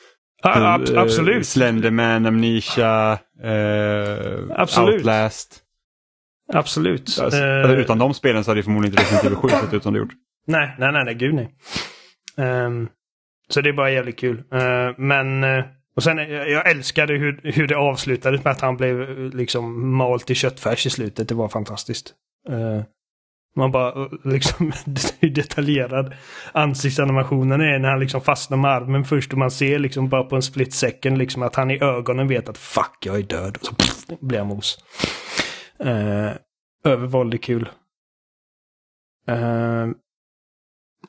Ja, ab eh, absolut. Slenderman, Amnesia, eh, absolut. Outlast. Absolut. Alltså, uh, utan de spelen så hade det förmodligen inte Resident Evil 7 sett ut som det gjort. Nej, nej, nej, nej gud nej. Um, så det är bara jävligt kul. Uh, men, uh, och sen jag älskade hur, hur det avslutades med att han blev liksom malt i köttfärs i slutet. Det var fantastiskt. Man bara eh, liksom hur detaljerad ansiktsanimationen är när han liksom fastnar med armen först och man ser liksom bara på en split second liksom att han i ögonen vet att fuck jag är död och så pff, blir han mos. Uh, övervåld är kul. Uh,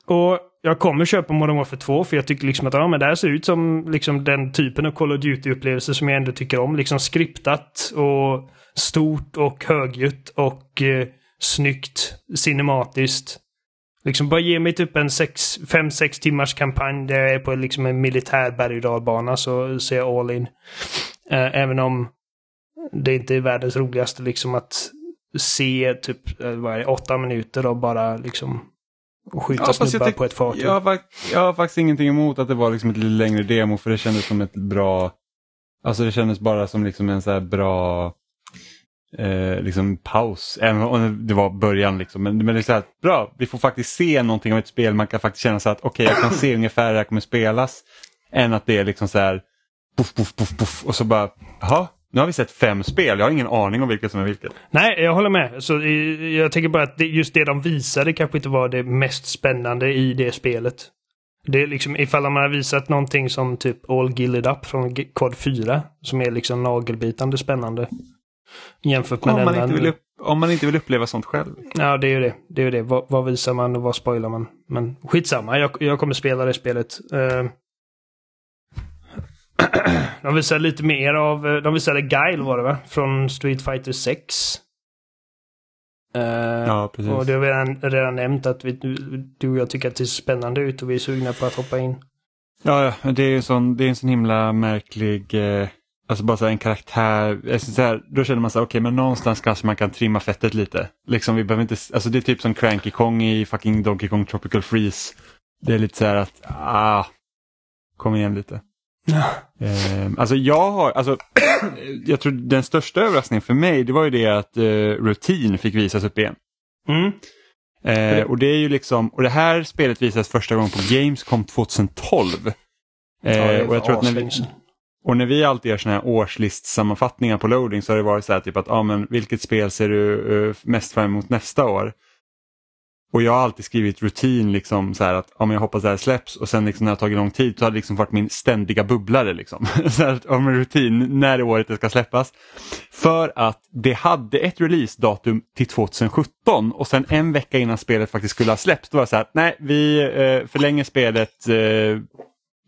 och jag kommer köpa Modern Warfare 2 för jag tycker liksom att ja, men det här ser ut som liksom den typen av Call of Duty-upplevelse som jag ändå tycker om. Liksom skriptat och stort och högljutt och uh, snyggt, cinematiskt. Liksom bara ge mig typ en 5-6 timmars kampanj där jag är på liksom en militär berg och så ser jag all in. Uh, även om det inte är världens roligaste liksom att se typ eh, vad åtta minuter och bara liksom skjuta ja, snubbar på ett fartyg. Jag har, jag har faktiskt ingenting emot att det var liksom ett lite längre demo för det kändes som ett bra Alltså det kändes bara som liksom en så här bra eh, liksom paus, även om det var början. Liksom. Men, men det är så här, bra, vi får faktiskt se någonting av ett spel. Man kan faktiskt känna så att okej, okay, jag kan se ungefär hur det här kommer spelas. Än att det är liksom så här, puff, puff, puff, puff och så bara, jaha, nu har vi sett fem spel, jag har ingen aning om vilket som är vilket. Nej, jag håller med. Så, eh, jag tänker bara att just det de visade kanske inte var det mest spännande i det spelet. Det är liksom ifall man har visat någonting som typ All Gilled Up från Kod 4 som är liksom nagelbitande spännande. Jämfört med om man, den, inte vill upp, om man inte vill uppleva sånt själv. Ja, det är ju det. det, är ju det. Vad, vad, visar man och vad spoilar man? Men skitsamma, jag, jag kommer spela det spelet. Uh, de visade lite mer av, eh, de visade Guile var det va? Från Street Fighter 6. Uh, ja, precis. Och det har vi redan, redan nämnt att vi, du och jag tycker att det ser spännande ut och vi är sugna på att hoppa in. Ja, ja det är ju sån, det är en sån himla märklig eh, Alltså bara så en karaktär, så här, då känner man så okej okay, men någonstans kanske man kan trimma fettet lite. Liksom vi behöver inte, alltså det är typ som Cranky Kong i fucking Donkey Kong Tropical Freeze. Det är lite så här att, ah, kom igen lite. Ja. Eh, alltså jag har, alltså jag tror den största överraskningen för mig det var ju det att eh, Routine fick visas upp igen. Mm. Eh, och det är ju liksom, och det här spelet visades första gången på Gamescom 2012. Eh, ja, och jag tror att när vi, och när vi alltid gör sådana här årslistsammanfattningar på loading så har det varit så här typ att ah, men vilket spel ser du eh, mest fram emot nästa år? Och jag har alltid skrivit rutin liksom så här att ah, men jag hoppas det här släpps och sen liksom när det har tagit lång tid så har det liksom varit min ständiga bubblare. Liksom. så här, om en rutin när året det ska släppas. För att det hade ett releasedatum till 2017 och sen en vecka innan spelet faktiskt skulle ha släppts då var det så här att nej vi eh, förlänger spelet eh,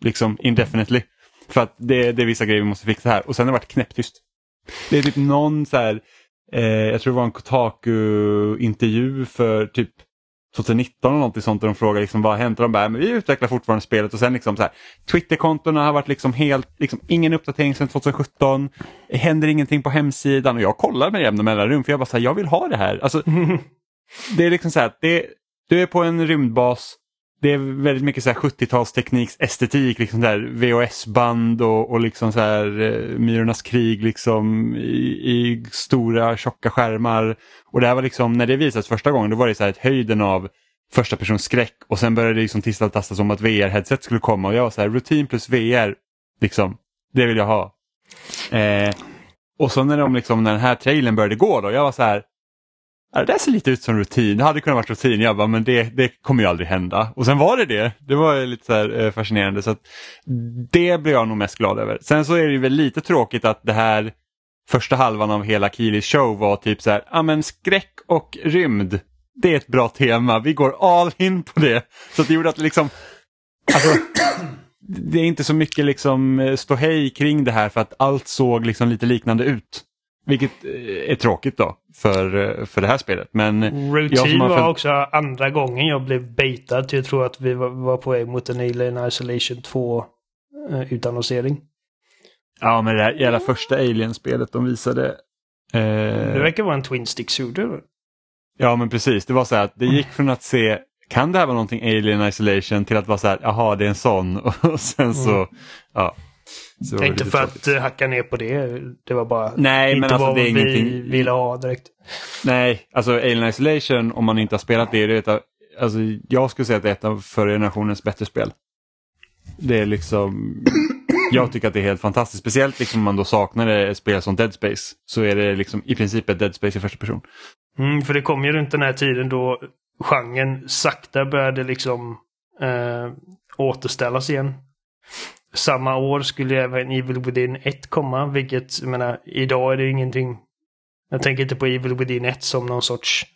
liksom indefinitely. För att det, det är vissa grejer vi måste fixa här och sen har det varit knäpptyst. Det är typ någon så här, eh, jag tror det var en Kotaku-intervju för typ 2019 eller något sånt och de frågar liksom vad har hänt och de bara, men vi utvecklar fortfarande spelet och sen liksom så här Twitterkontona har varit liksom helt, liksom ingen uppdatering sedan 2017. Det händer ingenting på hemsidan och jag kollar med jämna mellanrum för jag bara så här, jag vill ha det här. Alltså, det är liksom så här, det, du är på en rymdbas, det är väldigt mycket så här 70-talstekniks estetik, liksom där VHS-band och, och liksom så här eh, Myrornas krig liksom i, i, stora tjocka skärmar. Och det här var liksom, när det visades första gången, då var det så här ett höjden av första persons skräck och sen började det liksom tissla och tastas om att VR-headset skulle komma och jag var så här, rutin plus VR, liksom, det vill jag ha. Eh, och så när, de liksom, när den här trailern började gå då, jag var så här, det där ser lite ut som rutin, det hade kunnat vara rutin, jag bara, men det, det kommer ju aldrig hända. Och sen var det det, det var lite så här, eh, fascinerande. så att Det blir jag nog mest glad över. Sen så är det väl lite tråkigt att det här första halvan av hela Kilis show var typ så här, ja men skräck och rymd, det är ett bra tema, vi går all in på det. Så det gjorde att liksom, alltså, det är inte så mycket liksom eh, ståhej kring det här för att allt såg liksom lite liknande ut. Vilket eh, är tråkigt då för, eh, för det här spelet. Men Routine var följt... också andra gången jag blev baitad. Jag tror att vi var, var på väg mot en Alien Isolation 2 eh, utannonsering. Ja, men det här jävla första Alien-spelet de visade. Eh... Det verkar vara en Twin Stick Shooter. Ja, men precis. Det var så här att det gick från att se kan det här vara någonting Alien Isolation till att vara så här, jaha det är en sån och sen så, mm. ja. Så inte för att uh, hacka ner på det. Det var bara Nej, inte men alltså, vad det är vi ingenting... ville ha direkt. Nej, alltså Alien Isolation om man inte har spelat det, det är ett alltså, jag skulle säga att det är ett av förra generationens bättre spel. Det är liksom, jag tycker att det är helt fantastiskt. Speciellt liksom om man då saknar ett spel som Dead Space. Så är det liksom i princip ett Dead Space i första person. Mm, för det kom ju runt den här tiden då genren sakta började liksom eh, återställas igen samma år skulle även Evil Within 1 komma, vilket, jag menar, idag är det ingenting. Jag tänker inte på Evil Within 1 som någon sorts,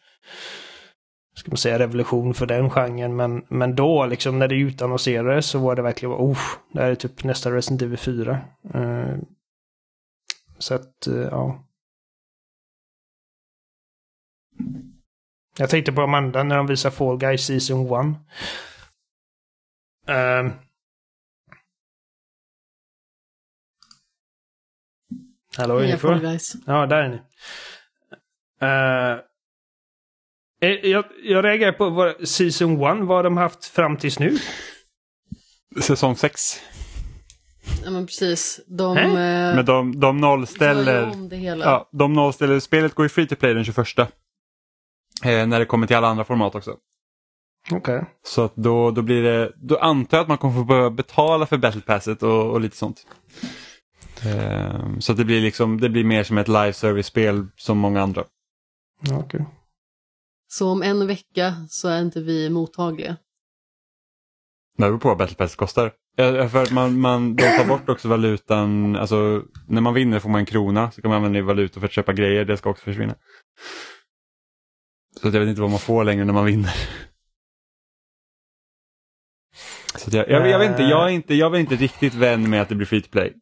ska man säga, revolution för den genren, men, men då, liksom när det utannonserades så var det verkligen, oh, det här är typ nästa Resident Evil 4. Uh, eh, så att, uh, ja. Jag tänkte på Amanda när de visar Fall Guys Season 1. Uh, eh, Hallå, är ni kvar? Ja, där är ni. Uh, jag, jag reagerar på vad, Season 1, vad har de haft fram tills nu? Säsong 6. Ja men precis. De, äh? men de, de nollställer... Ja, de nollställer. Spelet går ju free to play den 21. Eh, när det kommer till alla andra format också. Okej. Okay. Så att då, då blir det, då antar jag att man kommer få börja betala för Battle Passet och, och lite sånt. Ehm, så det blir liksom, det blir mer som ett live service-spel som många andra. Okay. Så om en vecka så är inte vi mottagliga? Det beror på vad Battle Pass kostar. För man, man, de tar bort också valutan, alltså när man vinner får man en krona så kan man använda valuta för att köpa grejer, det ska också försvinna. Så jag vet inte vad man får längre när man vinner. Så jag, jag, jag, vet inte, jag är inte, jag är inte riktigt vän med att det blir free to play.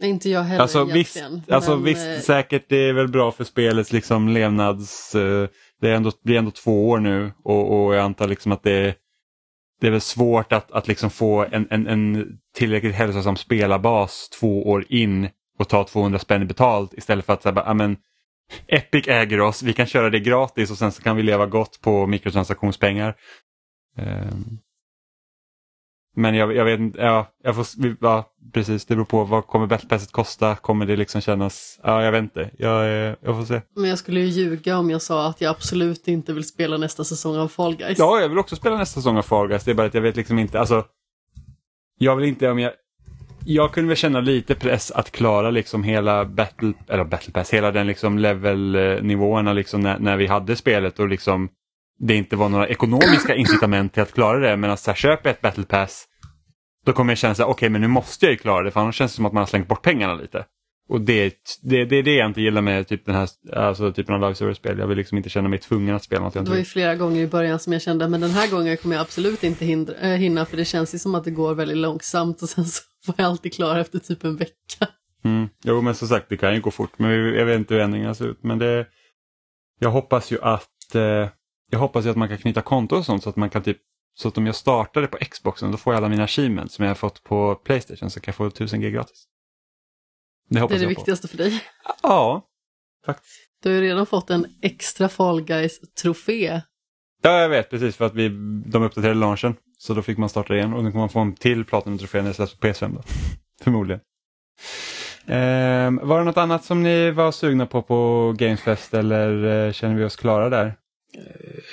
Inte jag heller alltså, egentligen. Visst, alltså, men, visst, eh, säkert det är väl bra för spelets liksom levnads... Uh, det är ändå, blir ändå två år nu och, och jag antar liksom att det, det är väl svårt att, att liksom få en, en, en tillräckligt hälsosam spelarbas två år in och ta 200 spänn betalt istället för att säga, amen, Epic äger oss, vi kan köra det gratis och sen så kan vi leva gott på mikrotransaktionspengar. Um, men jag, jag vet inte, ja, jag får, ja, precis, det beror på vad kommer Battle kosta? Kommer det liksom kännas, ja jag vet inte, jag, jag får se. Men jag skulle ju ljuga om jag sa att jag absolut inte vill spela nästa säsong av Fall Guys. Ja, jag vill också spela nästa säsong av Fall Guys, det är bara att jag vet liksom inte, alltså jag vill inte, om jag, jag kunde väl känna lite press att klara liksom hela Battle, eller Battle Pass, hela den liksom levelnivåerna liksom när, när vi hade spelet och liksom det inte var några ekonomiska incitament till att klara det. Men att så här, köper jag ett battle pass då kommer jag känna så okej okay, men nu måste jag ju klara det för annars känns det som att man har slängt bort pengarna lite. Och det, det, det är det jag inte gillar med typ den här alltså, typen av live service-spel. Jag vill liksom inte känna mig tvungen att spela något Det var ju flera gånger i början som jag kände men den här gången kommer jag absolut inte hindra, äh, hinna för det känns ju som att det går väldigt långsamt och sen så får jag alltid klara efter typ en vecka. Mm. Jo men som sagt det kan ju gå fort men jag vet inte hur ändringarna ser ut. Men det, jag hoppas ju att eh, jag hoppas ju att man kan knyta konto och sånt så att man kan typ så att om jag startar det på Xboxen då får jag alla mina achievements som jag har fått på Playstation så kan jag få 1000 G gratis. Det hoppas är det jag på. viktigaste för dig. Ja, faktiskt. Du har ju redan fått en extra Fall Guys-trofé. Ja, jag vet precis för att vi, de uppdaterade launchen. Så då fick man starta igen och nu kommer man få en till Platinum-trofé när det släpps på PS5 då. Förmodligen. Ehm, var det något annat som ni var sugna på på Gamesfest eller eh, känner vi oss klara där?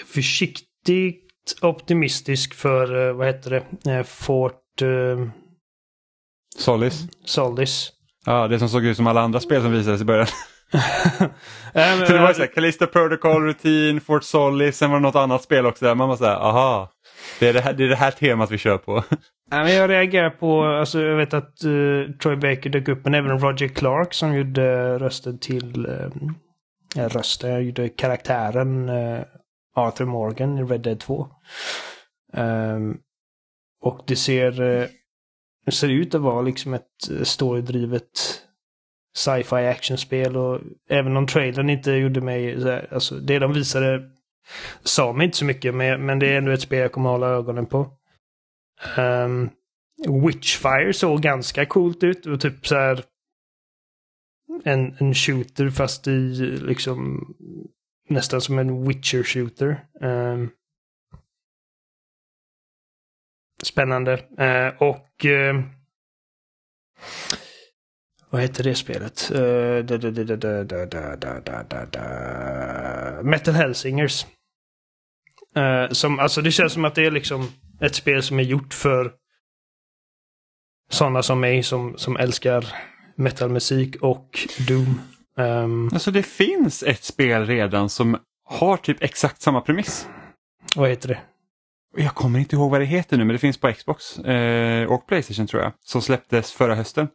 Försiktigt optimistisk för, eh, vad heter det, eh, Fort eh, Solis? Solis. Ja, det som såg ut som alla andra spel som visades i början. Äh, Så det var så här, Callisto Protocol, Routine, Fort Solis, sen var det något annat spel också där. Man var så här, aha, det är det här, det är det här temat vi kör på. Jag reagerar på, alltså jag vet att uh, Troy Baker dök upp, men även Roger Clark som gjorde rösten till, rösten. Jag gjorde karaktären uh, Arthur Morgan i Red Dead 2. Um, ehm, och det ser, uh, det ser ut att vara liksom ett eh, storydrivet sci-fi actionspel och även om trailern inte gjorde mig, så här, alltså det de visade sa mig inte så mycket, men, men det är ändå ett spel jag kommer hålla ögonen på. Um, Witchfire såg ganska coolt ut och typ så här en, en shooter fast i liksom nästan som en Witcher-shooter. Eh, spännande. Eh, och vad heter det spelet? Uh, da, da, da, Metal Hellsingers. Uh, som, alltså det känns som att det är liksom ett spel som är gjort för sådana som mig som, som älskar metalmusik och Doom. Um, Alltså det finns ett spel redan som har typ exakt samma premiss. vad heter det? Jag kommer inte ihåg vad det heter nu men det finns på Xbox eh, och Playstation tror jag. Som släpptes förra hösten.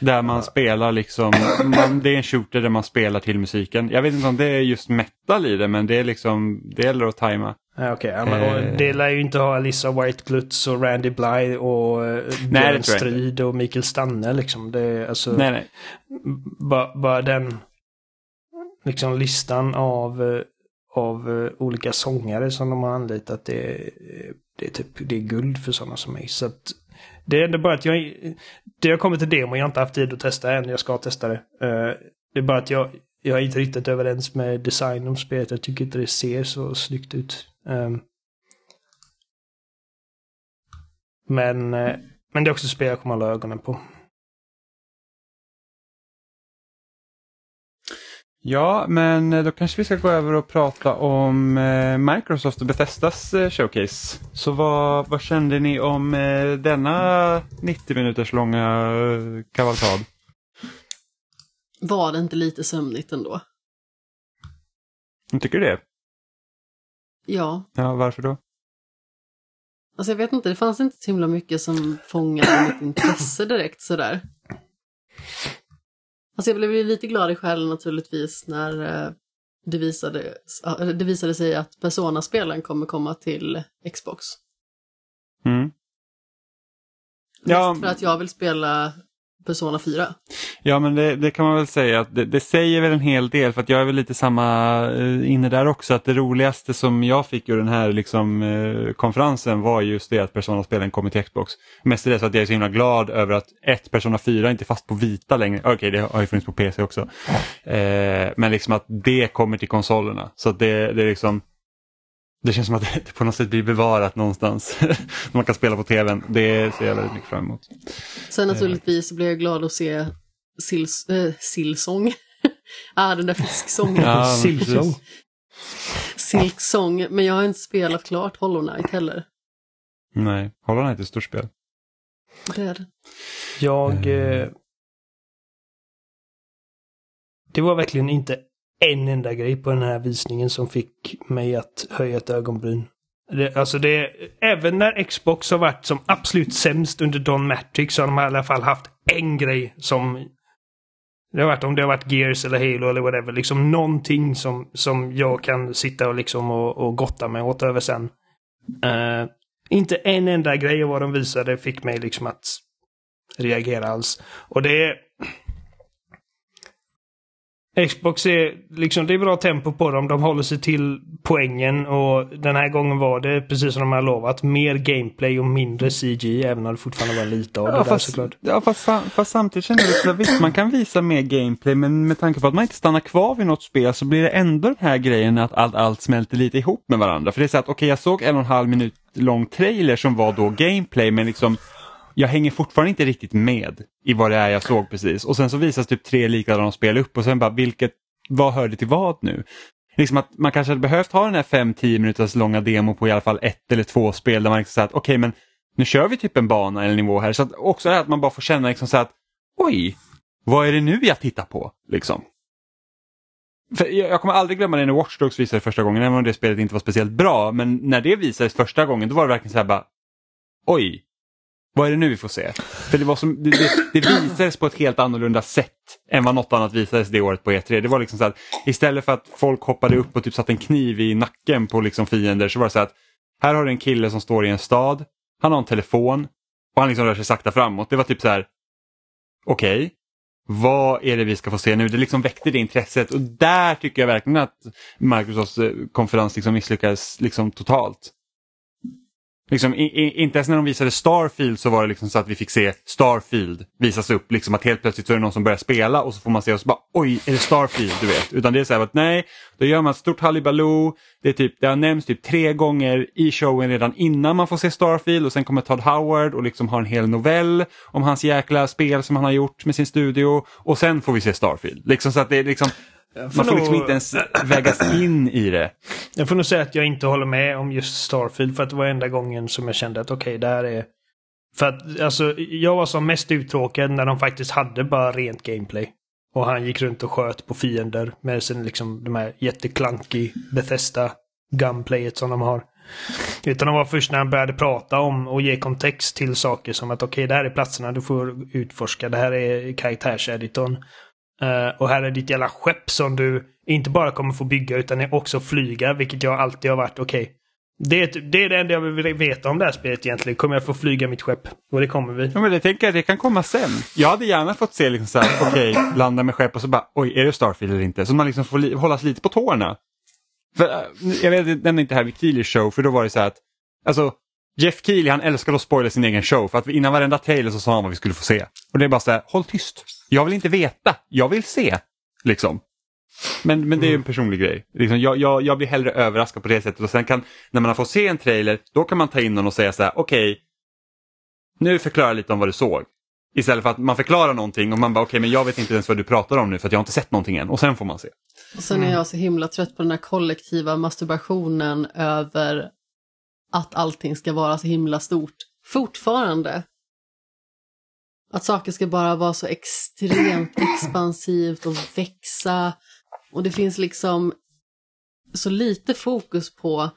Där man spelar liksom, man, det är en shooter där man spelar till musiken. Jag vet inte om det är just metal i det men det är liksom, det gäller att tajma. Okej, och Eh. det lär ju inte ha Alissa Whiteglutz och Randy Bly och eh, Björn. Strid och Mikael Stanne liksom. Det är alltså Nej, nej. bara, bara den liksom listan av, eh, av eh, olika sångare som de har anlitat. Det, det är typ det är guld för sådana som mig. Så att det är ändå bara att jag, det har kommit till demo, jag har inte haft tid att testa än, jag ska testa det. Eh, det är bara att jag, jag är inte riktigt överens med design om spelet. Jag tycker inte det ser så snyggt ut. Ehm, men, eh, men det är också ett spel jag kommer hålla ögonen på. Ja, men eh, då kanske vi ska gå över och prata om eh, Microsoft och Bethesdas eh, showcase. Så vad, vad kände ni om denna 90 minuters långa kavalkad? Var det inte lite sömnigt ändå? Tycker du det? Ja, Ja, varför då? alltså jag vet inte, det fanns inte så himla mycket som fångade mitt intresse direkt sådär. Alltså jag blev ju lite glad i själen naturligtvis när eh, det visade, det visade sig att Persona-spelen kommer komma till Xbox. Mm. Ja. Ja. För att jag vill spela Persona 4. Ja, men det, det kan man väl säga att det, det säger väl en hel del för att jag är väl lite samma eh, inne där också att det roligaste som jag fick ur den här liksom, eh, konferensen var just det att Persona-spelen kommer till Xbox. Mestadels att jag är så himla glad över att ett Persona 4 inte är fast på vita längre. Okej, det har ju funnits på PC också. Eh, men liksom att det kommer till konsolerna. Så att det, det är liksom det känns som att det på något sätt blir bevarat någonstans. Man kan spela på tvn. Det ser jag väldigt mycket fram emot. Sen naturligtvis blev jag glad att se sills, äh, sillsång. ah, den där fisksången. Ja, precis. Silksång. Men jag har inte spelat klart Hollow Knight heller. Nej, Hollow Knight är ett stort spel. Det är det. Jag... Eh, det var verkligen inte en enda grej på den här visningen som fick mig att höja ett ögonbryn. Det, alltså det, även när Xbox har varit som absolut sämst under Don Matrix så har de i alla fall haft en grej som... Det har varit om det har varit Gears eller Halo eller whatever. Liksom någonting som, som jag kan sitta och liksom och, och gotta mig åt över sen. Uh, inte en enda grej av vad de visade fick mig liksom att reagera alls. Och det är... Xbox är liksom, det är bra tempo på dem. De håller sig till poängen och den här gången var det, precis som de har lovat, mer gameplay och mindre CG. Även om det fortfarande var lite av det Ja, där fast, såklart. ja, fast, fast samtidigt känner jag att visst, man kan visa mer gameplay men med tanke på att man inte stannar kvar vid något spel så blir det ändå den här grejen att allt, allt smälter lite ihop med varandra. För det är så att okej, jag såg en och en halv minut lång trailer som var då gameplay men liksom jag hänger fortfarande inte riktigt med i vad det är jag såg precis. Och sen så visas typ tre likadana spel upp och sen bara vilket, vad hörde till vad nu? Liksom att man kanske hade behövt ha den här 5-10 minuters långa demo på i alla fall ett eller två spel där man liksom säger att okej men nu kör vi typ en bana eller nivå här. Så att också det här att man bara får känna liksom så att oj, vad är det nu jag tittar på? Liksom. För jag jag kommer aldrig glömma det när Watch Dogs visades första gången, även om det spelet inte var speciellt bra. Men när det visades första gången, då var det verkligen så här bara, oj, vad är det nu vi får se? För det, var som, det, det, det visades på ett helt annorlunda sätt än vad något annat visades det året på E3. Det var liksom så att istället för att folk hoppade upp och typ satte en kniv i nacken på liksom fiender så var det så att här har du en kille som står i en stad, han har en telefon och han liksom rör sig sakta framåt. Det var typ så här, okej, vad är det vi ska få se nu? Det liksom väckte det intresset och där tycker jag verkligen att Microsofts eh, konferens liksom misslyckades liksom totalt. Liksom, i, i, inte ens när de visade Starfield så var det liksom så att vi fick se Starfield visas upp. Liksom att helt plötsligt så är det någon som börjar spela och så får man se och så bara oj, är det Starfield? Du vet. Utan det är så här att nej, då gör man ett stort halibaloo. Det, är typ, det har nämnts typ tre gånger i showen redan innan man får se Starfield och sen kommer Todd Howard och liksom har en hel novell om hans jäkla spel som han har gjort med sin studio och sen får vi se Starfield. Liksom så att det är liksom man får liksom inte ens vägas in i det. Jag får nog säga att jag inte håller med om just Starfield för att det var enda gången som jag kände att okej, det här är... För att alltså, jag var som mest uttråkad när de faktiskt hade bara rent gameplay. Och han gick runt och sköt på fiender med sin liksom de här jätteklanky Bethesda gunplayet som de har. Utan det var först när han började prata om och ge kontext till saker som att okej, det här är platserna du får utforska. Det här är karaktärseditorn. Eh, och här är ditt jävla skepp som du inte bara kommer få bygga utan också flyga, vilket jag alltid har varit okej. Det, är typ- det är det enda jag vill veta om det här spelet egentligen. Kommer jag få flyga mitt skepp? Och det kommer vi. Ja, men det tänker jag, det kan komma sen. Jag hade gärna fått se liksom så här, okej, landa med skepp och så bara, oj, är det Starfield eller inte? Så man liksom får li- hållas lite på tårna. För, äh, jag vet, nämnde inte här vid Keelys show, för då var det så här att, alltså, Jeff Keely han älskar att spoila sin egen show, för att innan varenda trailer så sa han vad vi skulle få se. Och det är bara så här, håll tyst. Jag vill inte veta, jag vill se. Liksom. Men, men det är ju en personlig grej. Liksom, jag, jag, jag blir hellre överraskad på det sättet och sen kan, när man har fått se en trailer, då kan man ta in någon och säga så här, okej, nu förklara lite om vad du såg. Istället för att man förklarar någonting och man bara okej men jag vet inte ens vad du pratar om nu för att jag har inte sett någonting än och sen får man se. Och sen är jag så himla trött på den här kollektiva masturbationen över att allting ska vara så himla stort. Fortfarande. Att saker ska bara vara så extremt expansivt och växa. Och det finns liksom så lite fokus på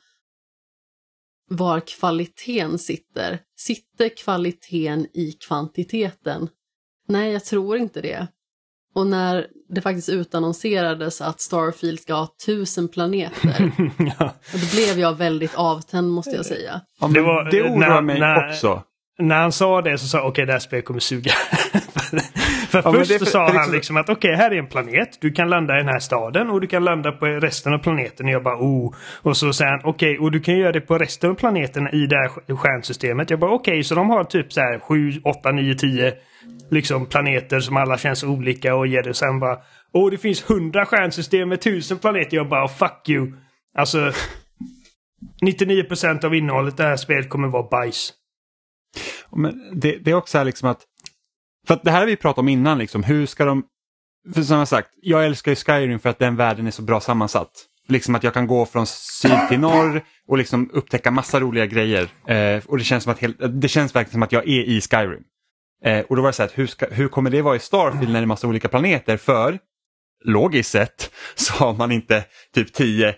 var kvaliteten sitter. Sitter kvaliteten i kvantiteten? Nej, jag tror inte det. Och när det faktiskt utannonserades att Starfield ska ha tusen planeter, ja. och då blev jag väldigt avtänd måste jag säga. Ja, Det var- det oroar när- mig när- också. När han sa det så sa jag okej, det här spelet kommer suga. för men först för- sa han liksom- liksom att okej, här är en planet. Du kan landa i den här staden och du kan landa på resten av planeten. Och jag bara oh. Och så säger han okej, och du kan göra det på resten av planeten i det här stjärnsystemet. Jag bara okej, så de har typ så här 7, 8, 9, 10 liksom planeter som alla känns olika och ger det sen bara Åh, det finns 100 stjärnsystem med 1000 planeter. Jag bara fuck you. Alltså 99% av innehållet i det här spelet kommer vara bajs. Men det, det är också här liksom att, för att det här har vi pratat om innan liksom, hur ska de, för som jag sagt, jag älskar ju Skyrim för att den världen är så bra sammansatt. Liksom att jag kan gå från syd till norr och liksom upptäcka massa roliga grejer. Eh, och det känns, som att helt, det känns verkligen som att jag är i Skyrim. Eh, och då var det så här, hur, ska, hur kommer det vara i Starfield när det är massa olika planeter? För logiskt sett så har man inte typ tio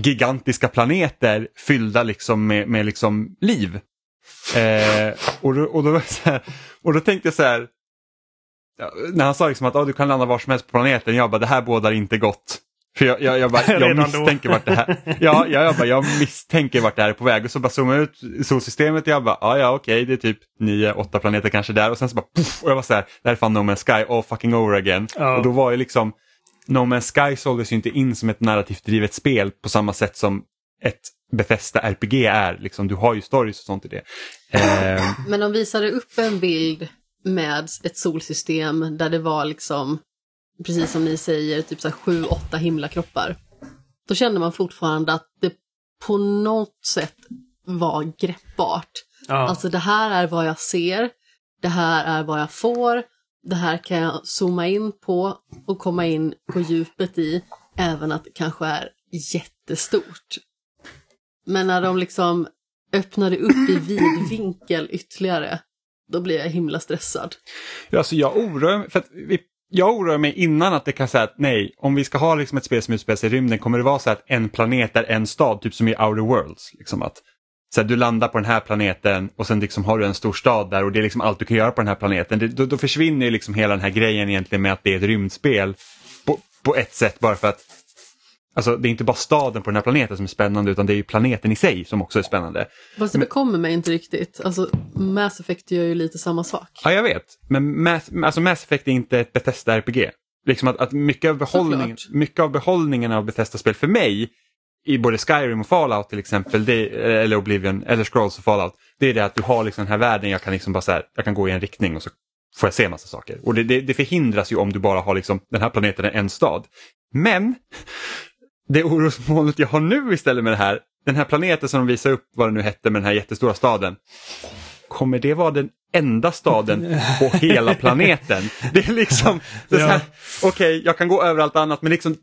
gigantiska planeter fyllda liksom med, med liksom liv. Eh, och, då, och, då, här, och då tänkte jag så här, när han sa liksom att du kan landa var som helst på planeten, jag bara det här bådar inte gott. För jag, jag, jag, bara, jag då. misstänker vart det här ja, ja, jag, bara, jag misstänker vart det här är på väg. Och så bara zoomade jag ut solsystemet och jag bara, ah, ja okej, det är typ nio, åtta planeter kanske där. Och sen så bara, puff, och jag var så här, det här är fan No Man's Sky, all fucking over again. Ja. Och då var ju liksom, No Man's Sky såldes ju inte in som ett narrativt drivet spel på samma sätt som ett Befästa RPG är. Liksom, du har ju stories och sånt i det. Eh, Men de visade upp en bild med ett solsystem där det var liksom, precis som ni säger, typ så sju, åtta himlakroppar. Då kände man fortfarande att det på något sätt var greppbart. Ja. Alltså det här är vad jag ser, det här är vad jag får, det här kan jag zooma in på och komma in på djupet i, även att det kanske är jättestort. Men när de liksom öppnade upp i vid vinkel ytterligare, då blir jag himla stressad. Ja, Alltså jag oroar mig, för att vi, jag oroar mig innan att det kan säga att nej, om vi ska ha liksom ett spel som utspelar sig i rymden kommer det vara så att en planet är en stad, typ som i Outer Worlds. Liksom att, så att du landar på den här planeten och sen liksom har du en stor stad där och det är liksom allt du kan göra på den här planeten. Det, då, då försvinner ju liksom hela den här grejen egentligen med att det är ett rymdspel på, på ett sätt bara för att Alltså det är inte bara staden på den här planeten som är spännande utan det är ju planeten i sig som också är spännande. Fast det bekommer mig inte riktigt. Alltså Mass Effect gör ju lite samma sak. Ja, jag vet. Men Mass, alltså Mass Effect är inte ett Bethesda RPG. Liksom att, att mycket, av behållningen, Såklart. mycket av behållningen av Bethesda-spel för mig i både Skyrim och Fallout till exempel, det, eller Oblivion, eller Scrolls och Fallout, det är det att du har liksom den här världen, jag kan liksom bara så här, jag kan gå i en riktning och så får jag se massa saker. Och det, det, det förhindras ju om du bara har liksom, den här planeten är en stad. Men det orosmolnet jag har nu istället med det här, den här planeten som de visar upp vad det nu hette med den här jättestora staden. Kommer det vara den enda staden på hela planeten? Det är liksom, här, okej jag kan gå över allt annat men liksom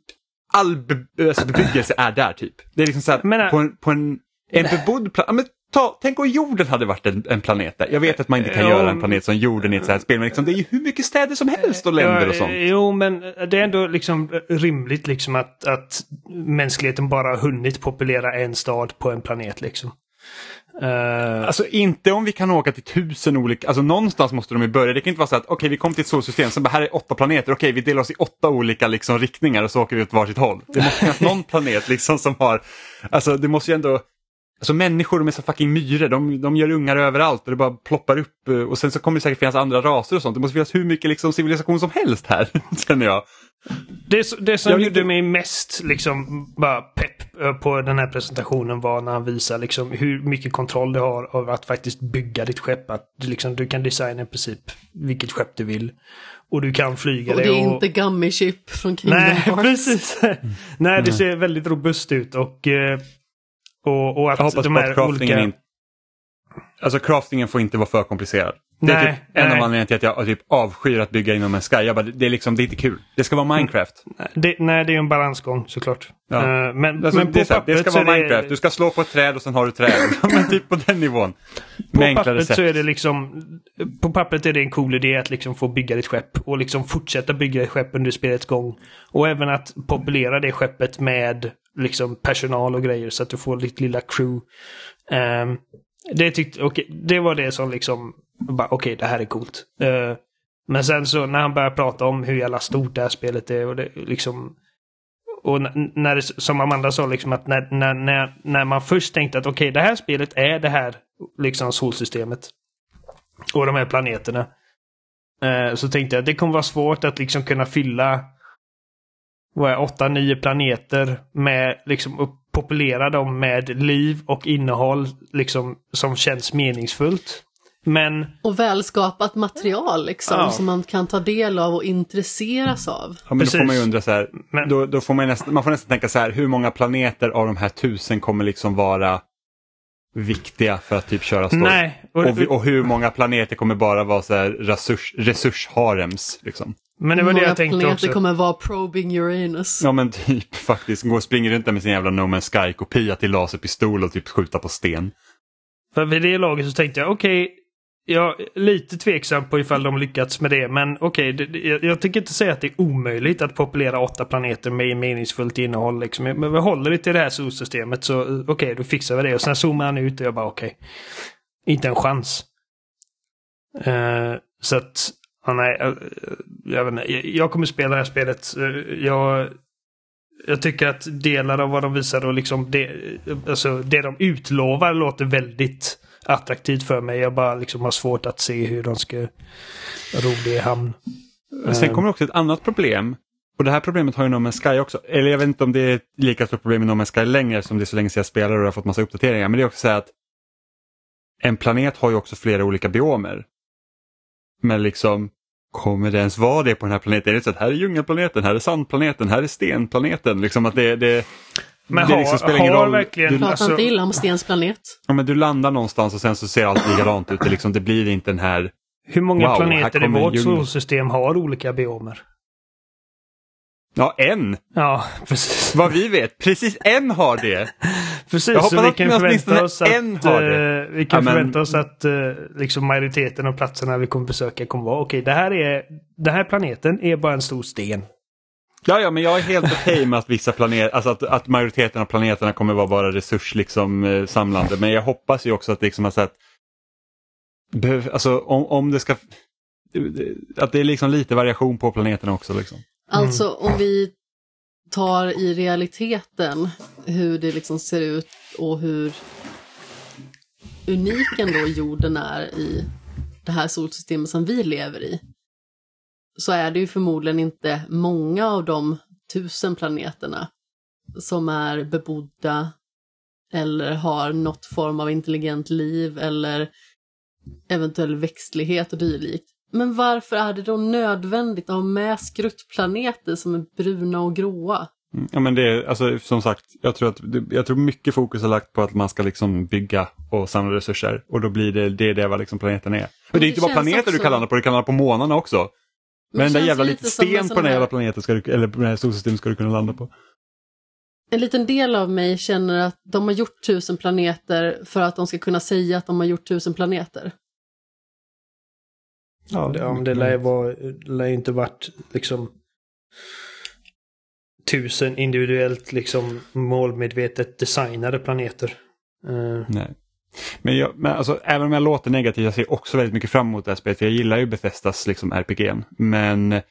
all be, alltså bebyggelse är där typ. Det är liksom så här, Men, äh, på en, på en, en bebodd planet. Ta, tänk om jorden hade varit en, en planet där. Jag vet att man inte kan Ja, göra en planet som jorden i ett så här spel men liksom, det är ju hur mycket städer som helst och länder och Ja, sånt. Jo, men det är ändå liksom rimligt liksom att, att mänskligheten bara hunnit populera en stad på en planet liksom. Eh, Alltså inte om vi kan åka till tusen olika, alltså någonstans måste de ju börja. Det kan inte vara så att okej vi kom till ett solsystem, så bara här är åtta planeter, okej vi delar oss i åtta olika liksom, riktningar och så åker vi åt varsitt håll. Det måste finnas någon planet liksom som har, alltså det måste ju ändå, alltså människor de är så fucking myror, de, de gör ungar överallt och det bara ploppar upp eh, och sen så kommer det säkert finnas andra raser och sånt. Det måste finnas hur mycket liksom, civilisation som helst här, känner jag. det, det som Jag gjorde inte- mig mest liksom bara pepp eh, på den här presentationen var när han visar liksom hur mycket kontroll du har av att faktiskt bygga ditt skepp. Att du, liksom, du kan designa i princip vilket skepp du vill. Och du kan flyga Och det är inte Gummy Chip från Kingdom Nej, Hearts. precis. Nej, det ser väldigt robust ut och, eh, och, och att Jag hoppas de på att här craftingen olika... inte Alltså craftingen får inte vara för komplicerad. Det är Nej, typ en nej. av anledningarna till att jag typ avskyr att bygga inom en sky. Jag bara, det är liksom, det är inte kul. Det ska vara Minecraft. Det, nej, det är en balansgång såklart. Ja. Eh, men, Alltså, men det, så här, det ska vara Minecraft. det... Du ska slå på ett träd och sen har du träd. Men typ på den nivån. På Med pappret sätt. så är det liksom... På pappret är det en cool idé att liksom få bygga ditt skepp och liksom fortsätta bygga ett skepp under spelets gång. Och även att populera det skeppet med liksom personal och grejer så att du får ditt lilla crew. Um, det, tyckte, okay, det var det som liksom... okej Okej, det här är coolt. Uh, men sen så när han börjar prata om hur jävla stort det här spelet är och det liksom... Och när det, som Amanda sa, liksom att när, när, när, när man först tänkte att okej, det här spelet är det här liksom solsystemet. Och de här planeterna. Eh, så tänkte jag att det kommer vara svårt att liksom kunna fylla åtta, nio planeter med liksom och populera dem med liv och innehåll liksom som känns meningsfullt. Men Och välskapat material liksom, Ja. som man kan ta del av och intresseras av. Ja, men då får man ju Precis. undra så här. Men- Då, då får man, nästan, man får nästan tänka så här. Hur många planeter av de här tusen kommer liksom vara viktiga för att typ köra story? nej. Och, Och, och hur många planeter kommer bara vara så här resurs, resursharems? Liksom? Men det var det jag tänkte också. kommer vara probing Uranus. Ja men typ faktiskt. Gå och springer runt där med sin jävla No Man's Sky-kopia till laserpistol och typ skjuta på sten. För vid det laget så tänkte jag okej, jag är lite tveksam på ifall de lyckats med det. Men okej, det- det- jag, jag tycker inte säga att det är omöjligt att populera åtta planeter med meningsfullt innehåll. Liksom. Men vi håller det till det här solsystemet så eh, okej, då fixar vi det. Och sen zoomar han ut och jag bara okej. Inte en chans. Eh, så att, ja, nej, jag, jag, vet inte, jag, kommer spela det här spelet. Eh, jag, jag tycker att delar av vad de visar och liksom det, alltså det de utlovar låter väldigt attraktivt för mig. Jag bara liksom har svårt att se hur de ska ro det i hamn. Sen kommer också ett annat problem och det här problemet har ju No Man's Sky också. Eller jag vet inte om det är ett lika stort problem i No Man's Sky längre som det är så länge sedan jag spelade och har fått massa uppdateringar. Men det är också så här att en planet har ju också flera olika biomer. Men liksom, kommer det ens vara det på den här planeten? Är det så att här är djungelplaneten, här är sandplaneten, här är stenplaneten? Liksom att det, det, Men det har, liksom spelar har ingen roll. verkligen... Du, Pratar alltså, inte illa om Stens planet. ja, men du landar någonstans och sen så ser allt likadant ut. Det, liksom, det blir inte den här... hur många Wow, planeter i vårt solsystem har olika biomer? Ja, en! Ja, precis. Vad vi vet, precis en har det. Precis, Jag så vi kan förvänta oss att, eh, vi kan Ja, men- förvänta oss att eh, liksom majoriteten av platserna vi kommer besöka kommer vara okej, det här är den här planeten är bara en stor sten. Ja, ja, men jag är helt okej med att vissa planeter, alltså att, att majoriteten av planeterna kommer vara bara resurs liksom, eh, samlande. Men jag hoppas ju också att liksom att, att behöv, alltså om, om det ska, att det är liksom lite variation på planeterna också. Liksom. Mm. Alltså om vi tar i realiteten hur det liksom ser ut och hur unik ändå jorden är i det här solsystemet som vi lever i. Så är det ju förmodligen inte många av de tusen planeterna som är bebodda eller har något form av intelligent liv eller eventuell växtlighet och dylikt. Men varför är det då nödvändigt att ha med skruttplaneter som är bruna och gråa? Mm, Ja, men det är, alltså, som sagt, jag tror, att, jag tror mycket fokus är lagt på att man ska liksom bygga och samla resurser och då blir det det, det vad liksom planeten är. Och det är inte bara planeter du också- kan landa på, du kan landa på månarna också. Men det den där jävla lite sten på den här jävla planeten, ska du, eller på det här solsystemet ska du kunna landa på. En liten del av mig känner att de har gjort tusen planeter för att de ska kunna säga att de har gjort tusen planeter. Ja, det, men det lär ju vara, lär inte varit liksom tusen individuellt liksom målmedvetet designade planeter. Eh, Nej. Men, jag, men alltså, även om jag låter negativ, jag ser också väldigt mycket fram emot det här spelet. Jag gillar ju Bethesdas liksom, RPG. Men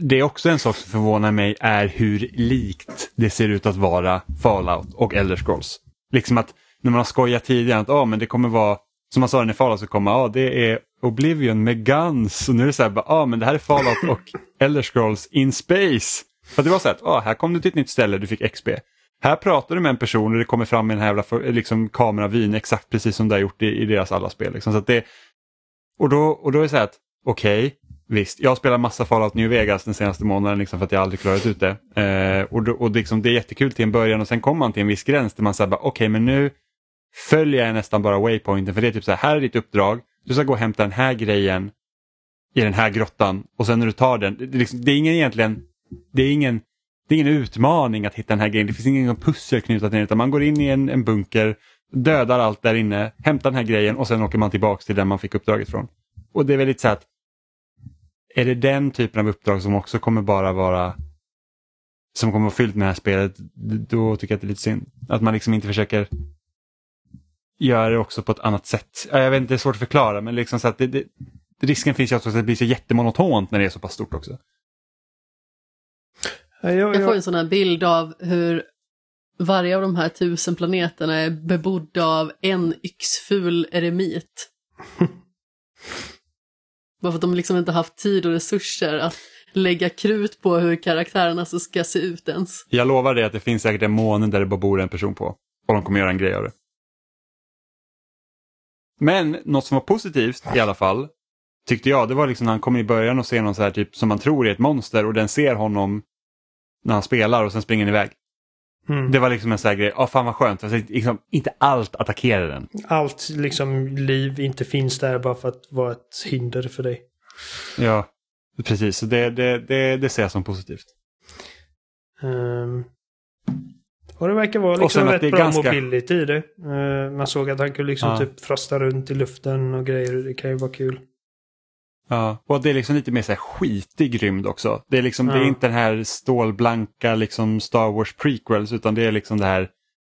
det är också en sak som förvånar mig är hur likt det ser ut att vara Fallout och Elder Scrolls. Liksom att när man har skojat tidigare att ah, men det kommer vara, som man sa när Fallout så kommer, ah, det är Oblivion med Guns. Och nu är det så här, ah, men det här är Fallout och Elder Scrolls in space. För det var så att, ah, här kom du till ett nytt ställe, du fick XP. Här pratar du med en person och det kommer fram i den här jävla liksom, kameravyn exakt precis som det har gjort i, i deras alla spel. Liksom. Så det, och, då, och då är det så här att, okej, visst, jag har spelat massa Fallout New Vegas den senaste månaden liksom, för att jag aldrig klarat ut det. Eh, och då, och liksom, det är jättekul till en början och sen kommer man till en viss gräns där man säger okej men nu följer jag nästan bara waypointen för det är typ så här, här är ditt uppdrag, du ska gå och hämta den här grejen i den här grottan och sen när du tar den, det, är liksom, det är ingen egentligen, det är ingen det är ingen utmaning att hitta den här grejen. Det finns ingen liksom pussel knutat till den utan man går in i en, en bunker, dödar allt där inne, hämtar den här grejen och sen åker man tillbaks till den man fick uppdraget från. Och det är väldigt så att är det den typen av uppdrag som också kommer bara vara som kommer vara fyllt med det här spelet, då tycker jag att det är lite synd. Att man liksom inte försöker göra det också på ett annat sätt. Ja, Jag vet inte, det är svårt att förklara men liksom så att det, det, risken finns ju också att det blir så jättemonotont när det är så pass stort också. jag, får en sån här bild av hur varje av de här tusen planeterna är bebodda av en yxful eremit. Bara för att de liksom inte haft tid och resurser att lägga krut på hur karaktärerna så ska se ut ens. Jag lovar dig att det finns säkert en måne där det bara bor en person på. Och de kommer göra en grej av det. Men något som var positivt i alla fall, tyckte jag, det var liksom när han kommer i början och ser någon så här typ som man tror är ett monster och den ser honom när han spelar och sen springer den iväg. mm. Det var liksom en sån här grej, ja fan vad skönt, alltså, liksom, inte allt attackerar den. Allt liksom liv inte finns där bara för att vara ett hinder för dig. Ja, precis, så det, det, det, det ser jag som positivt. Ehm, och det verkar vara liksom rätt bra ganska- mobility i det. Ehm, man såg att han kunde liksom Ja. typ frosta runt i luften och grejer. Det kan ju vara kul. Ja, och det är liksom lite mer så här skitig rymd också. Det är liksom, det är Ja. inte den här stålblanka liksom Star Wars prequels utan det är liksom det här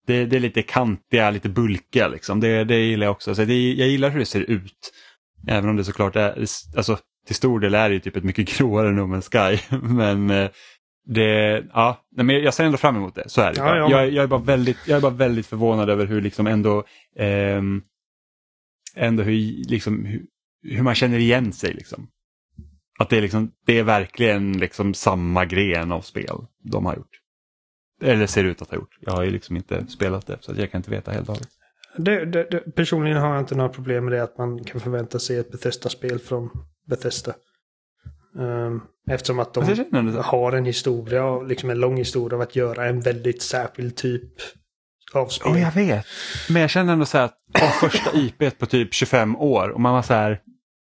det, det är lite kantiga, lite bulkiga liksom. Det, det gillar jag också. Så det, jag gillar hur det ser ut. Även om det såklart är, alltså till stor del är det ju typ ett mycket gråare No Man's Sky. Men eh, det, ja, men jag ser ändå fram emot det. Så är det Ja, ja, jag, jag, är bara väldigt, jag är bara väldigt förvånad över hur liksom ändå ehm, ändå hur, liksom, hur, hur man känner igen sig. Liksom. Att det är, liksom, det är verkligen liksom samma gren av spel de har gjort. Eller ser ut att ha gjort. Jag har ju liksom inte spelat det så jag kan inte veta helt och hållet. Personligen har jag inte några problem med det att man kan förvänta sig ett Bethesda-spel från Bethesda. Um, eftersom att de har en historia, liksom en lång historia av att göra en väldigt särskild typ av spel. Ja, jag vet. Men jag känner ändå så här att ha första IP på typ 25 år och man var så här,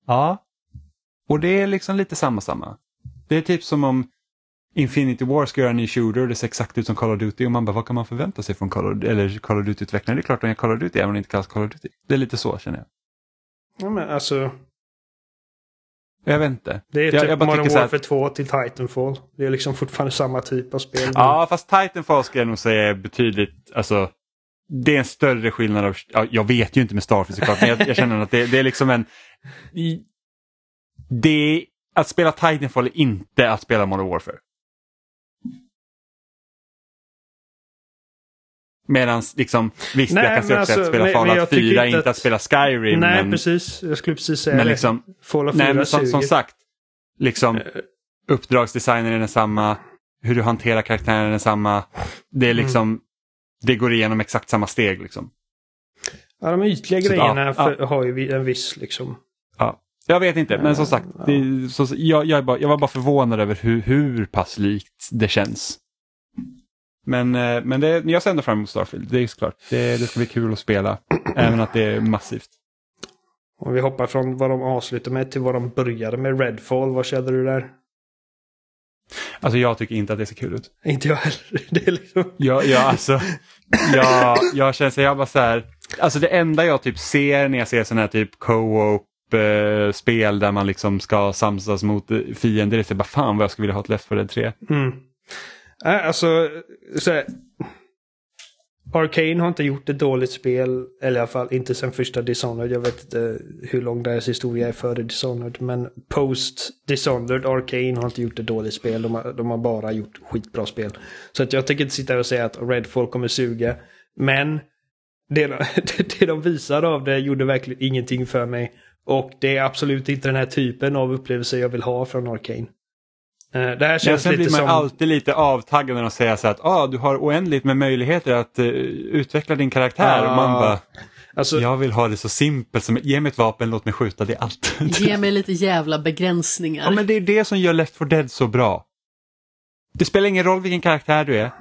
ja. Och det är liksom lite samma samma. Det är typ som om Infinity War ska göra en ny shooter och det ser exakt ut som Call of Duty och man bara vad kan man förvänta sig från Call of, eller Call of Duty-utvecklare? Det är klart de gör Call of Duty även om det inte kallas Call of Duty. Det är lite så känner jag. Ja men alltså. Jag vet inte. Det är jag, typ jag bara Modern Warfare 2 till Titanfall. Det är liksom fortfarande samma typ av spel. Ja, fast Titanfall ska jag nog säga är betydligt, alltså det är en större skillnad av, ja, jag vet ju inte med Starfield såklart, men jag, jag känner att det, det är liksom en, det att spela Titanfall är inte att spela Modern Warfare. Medan liksom, visst Nej, jag kan se också att alltså, spela men- men Fallout jag tycker 4 inte att- att spela Skyrim. Nej, men, precis. Jag skulle precis säga men det. liksom, Fallout 4 nej, men som, som sagt, liksom uppdragsdesignen är densamma, hur du hanterar karaktären är densamma. Det är Mm. liksom, det går igenom exakt samma steg liksom. Ja, de ytliga Så, grejerna ja, för, har ju en viss liksom... Ja. Jag vet inte, men som sagt, det, så, jag, jag, bara, jag var bara förvånad över hur, hur pass likt det känns. Men, eh, men det, jag ser ändå fram emot Starfield, det är såklart. Det, det ska bli kul att spela, även att det är massivt. Om vi hoppar från vad de avslutar med till vad de började med Redfall. Vad kände du där? Alltså jag tycker inte att det ser kul ut. Inte jag heller. Det är liksom... Jag, jag, alltså, jag, jag känner så jag bara så här, alltså det enda jag typ ser när jag ser sådana här typ co-op eh, spel där man liksom ska samsas mot fiender, det är så bara fan vad jag skulle vilja ha ett Left 4 Dead 3. Mm. Nej, alltså... Så här, Arcane har inte gjort ett dåligt spel. Eller i alla fall inte sen första Dishonored. Jag vet inte hur lång deras historia är före Dishonored. Men post Dishonored, Arcane har inte gjort ett dåligt spel. De har, de har bara gjort skitbra spel. Så att jag tänker inte sitta och säga att Redfall kommer suga. Men det, det de visade av det gjorde verkligen ingenting för mig. Och det är absolut inte den här typen av upplevelse jag vill ha från Arcane. Eh, Det här Men känns sen lite blir man som... alltid lite avtaggad när de säger så att ah, du har oändligt med möjligheter att eh, utveckla din karaktär. Ja. Och man bara, Alltså, jag vill ha det så simpelt som, ge mig ett vapen, låt mig skjuta, det är allt. Ge mig lite jävla begränsningar. ja men det är det som gör Left 4 Dead så bra. Det spelar ingen roll vilken karaktär du är.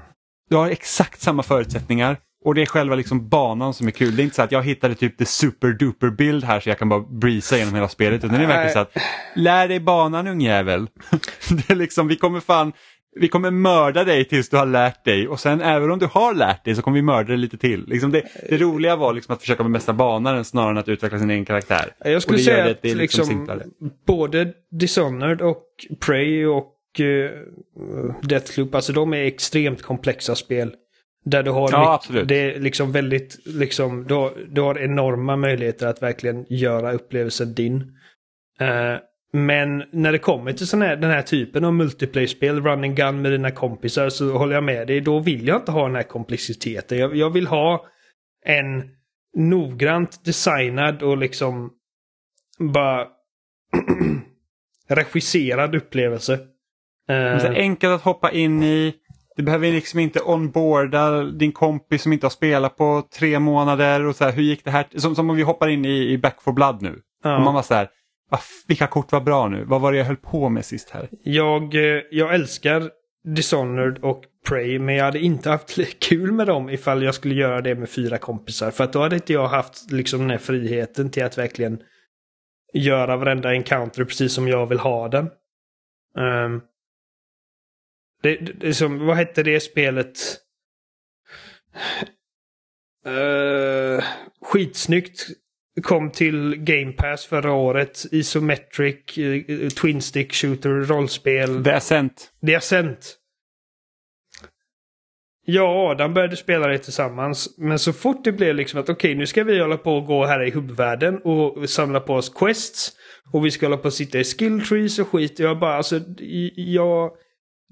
Du har exakt samma förutsättningar och det är själva liksom banan som är kul. Det är inte så att jag hittade typ the super duper bild här så jag kan bara breeza genom hela spelet. Utan det är verkligen så att lär dig banan ungjävel. det är liksom, vi kommer fan, vi kommer mörda dig tills du har lärt dig och sen även om du har lärt dig så kommer vi mörda dig lite till. Liksom det, det roliga var liksom att försöka bemästra banan snarare än att utveckla sin egen karaktär. Jag skulle säga det- att det liksom liksom, både Dishonored och Prey och uh, Deathloop, alltså de är extremt komplexa spel. Där du har, Ja, absolut. det är liksom väldigt, liksom, du har, du har enorma möjligheter att verkligen göra upplevelsen din. Eh, men när det kommer till sån här, den här typen av multiplayer-spel, run and gun med dina kompisar, så håller jag med dig. Då vill jag inte ha den här komplexiteten. Jag, jag vill ha en noggrant designad och liksom bara regisserad upplevelse. Eh, enkelt att hoppa in i. Du behöver liksom inte onboarda din kompis som inte har spelat på tre månader. och så här, Hur gick det här? Som, som om vi hoppar in i, i Back for Blood nu. Ja. Och man var så här, "Va, vilka kort var bra nu? Vad var det jag höll på med sist här? jag, eh, jag älskar Dishonored och Prey, men jag hade inte haft kul med dem ifall jag skulle göra det med fyra kompisar. För att då hade inte jag haft liksom den här friheten till att verkligen göra varenda encounter precis som jag vill ha den. Ehm, det, det, som, vad hette det spelet? Uh, skitsnyggt. Kom till Game Pass förra året. Isometric, uh, Twin Stick Shooter, rollspel. The Ascent. The Ascent. Jag och Adam började spela det tillsammans. Men så fort det blev liksom att okej nu ska vi hålla på och gå här i hubbvärlden och samla på oss quests. Och vi ska hålla på och sitta i skill trees och skit. Jag bara alltså, jag...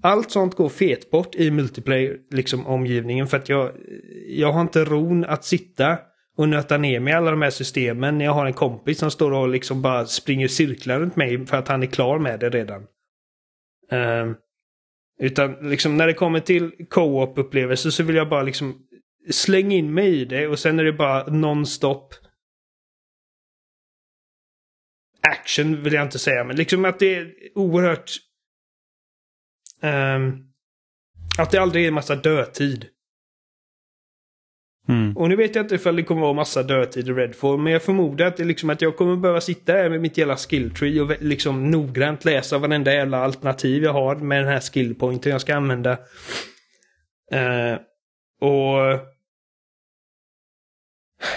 Allt sånt går fet bort i multiplayer, liksom omgivningen. För att jag, jag har inte ron att sitta och nöta ner mig i alla de här systemen när jag har en kompis som står och liksom bara springer cirklar runt mig för att han är klar med det redan. Um, utan liksom när det kommer till co-op upplevelser så vill jag bara liksom slänga in mig i det och sen är det bara non-stop action vill jag inte säga, men liksom att det är oerhört... Um, att det aldrig är en massa dödtid. Mm. Och nu vet jag inte ifall det kommer vara massa dödtid i Redfall, men jag förmodar att, det liksom att jag kommer behöva sitta här med mitt jävla skilltree och liksom noggrant läsa varenda jävla alternativ jag har med den här skillpointen jag ska använda. Uh, och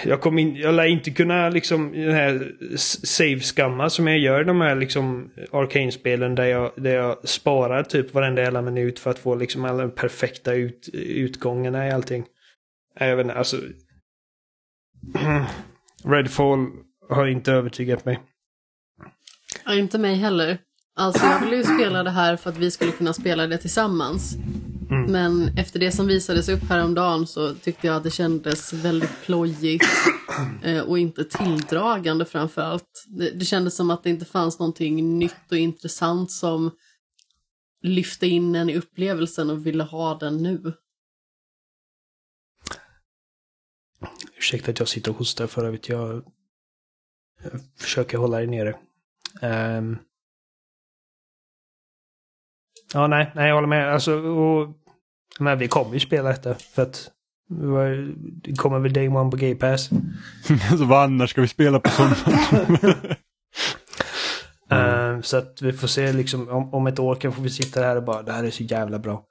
jag, kommer in, jag lär inte kunna liksom den här save-skamma som jag gör de här liksom Arcane-spelen där jag, där jag sparar typ varenda jävla minut för att få liksom alla perfekta ut, utgångarna i allting. Även alltså... Redfall har inte övertygat mig. Ja, inte mig heller. Alltså jag ville ju spela det här för att vi skulle kunna spela det tillsammans. Mm. Men efter det som visades upp häromdagen så tyckte jag att det kändes väldigt plojigt eh, och inte tilldragande framför allt. Det, det kändes som att det inte fanns någonting nytt och intressant som lyfte in en i upplevelsen och ville ha den nu. Ursäkta att jag sitter och hostar för övrigt. Jag, jag försöker hålla det nere. Um... Ja, nej, nej, jag håller med. Alltså, och, men vi kommer ju spela detta för att det kommer väl Day One på Gay Pass. så vad annars ska vi spela på sommaren? Mm. Uh, så att vi får se liksom om, om ett år kanske vi sitter här och bara det här är så jävla bra.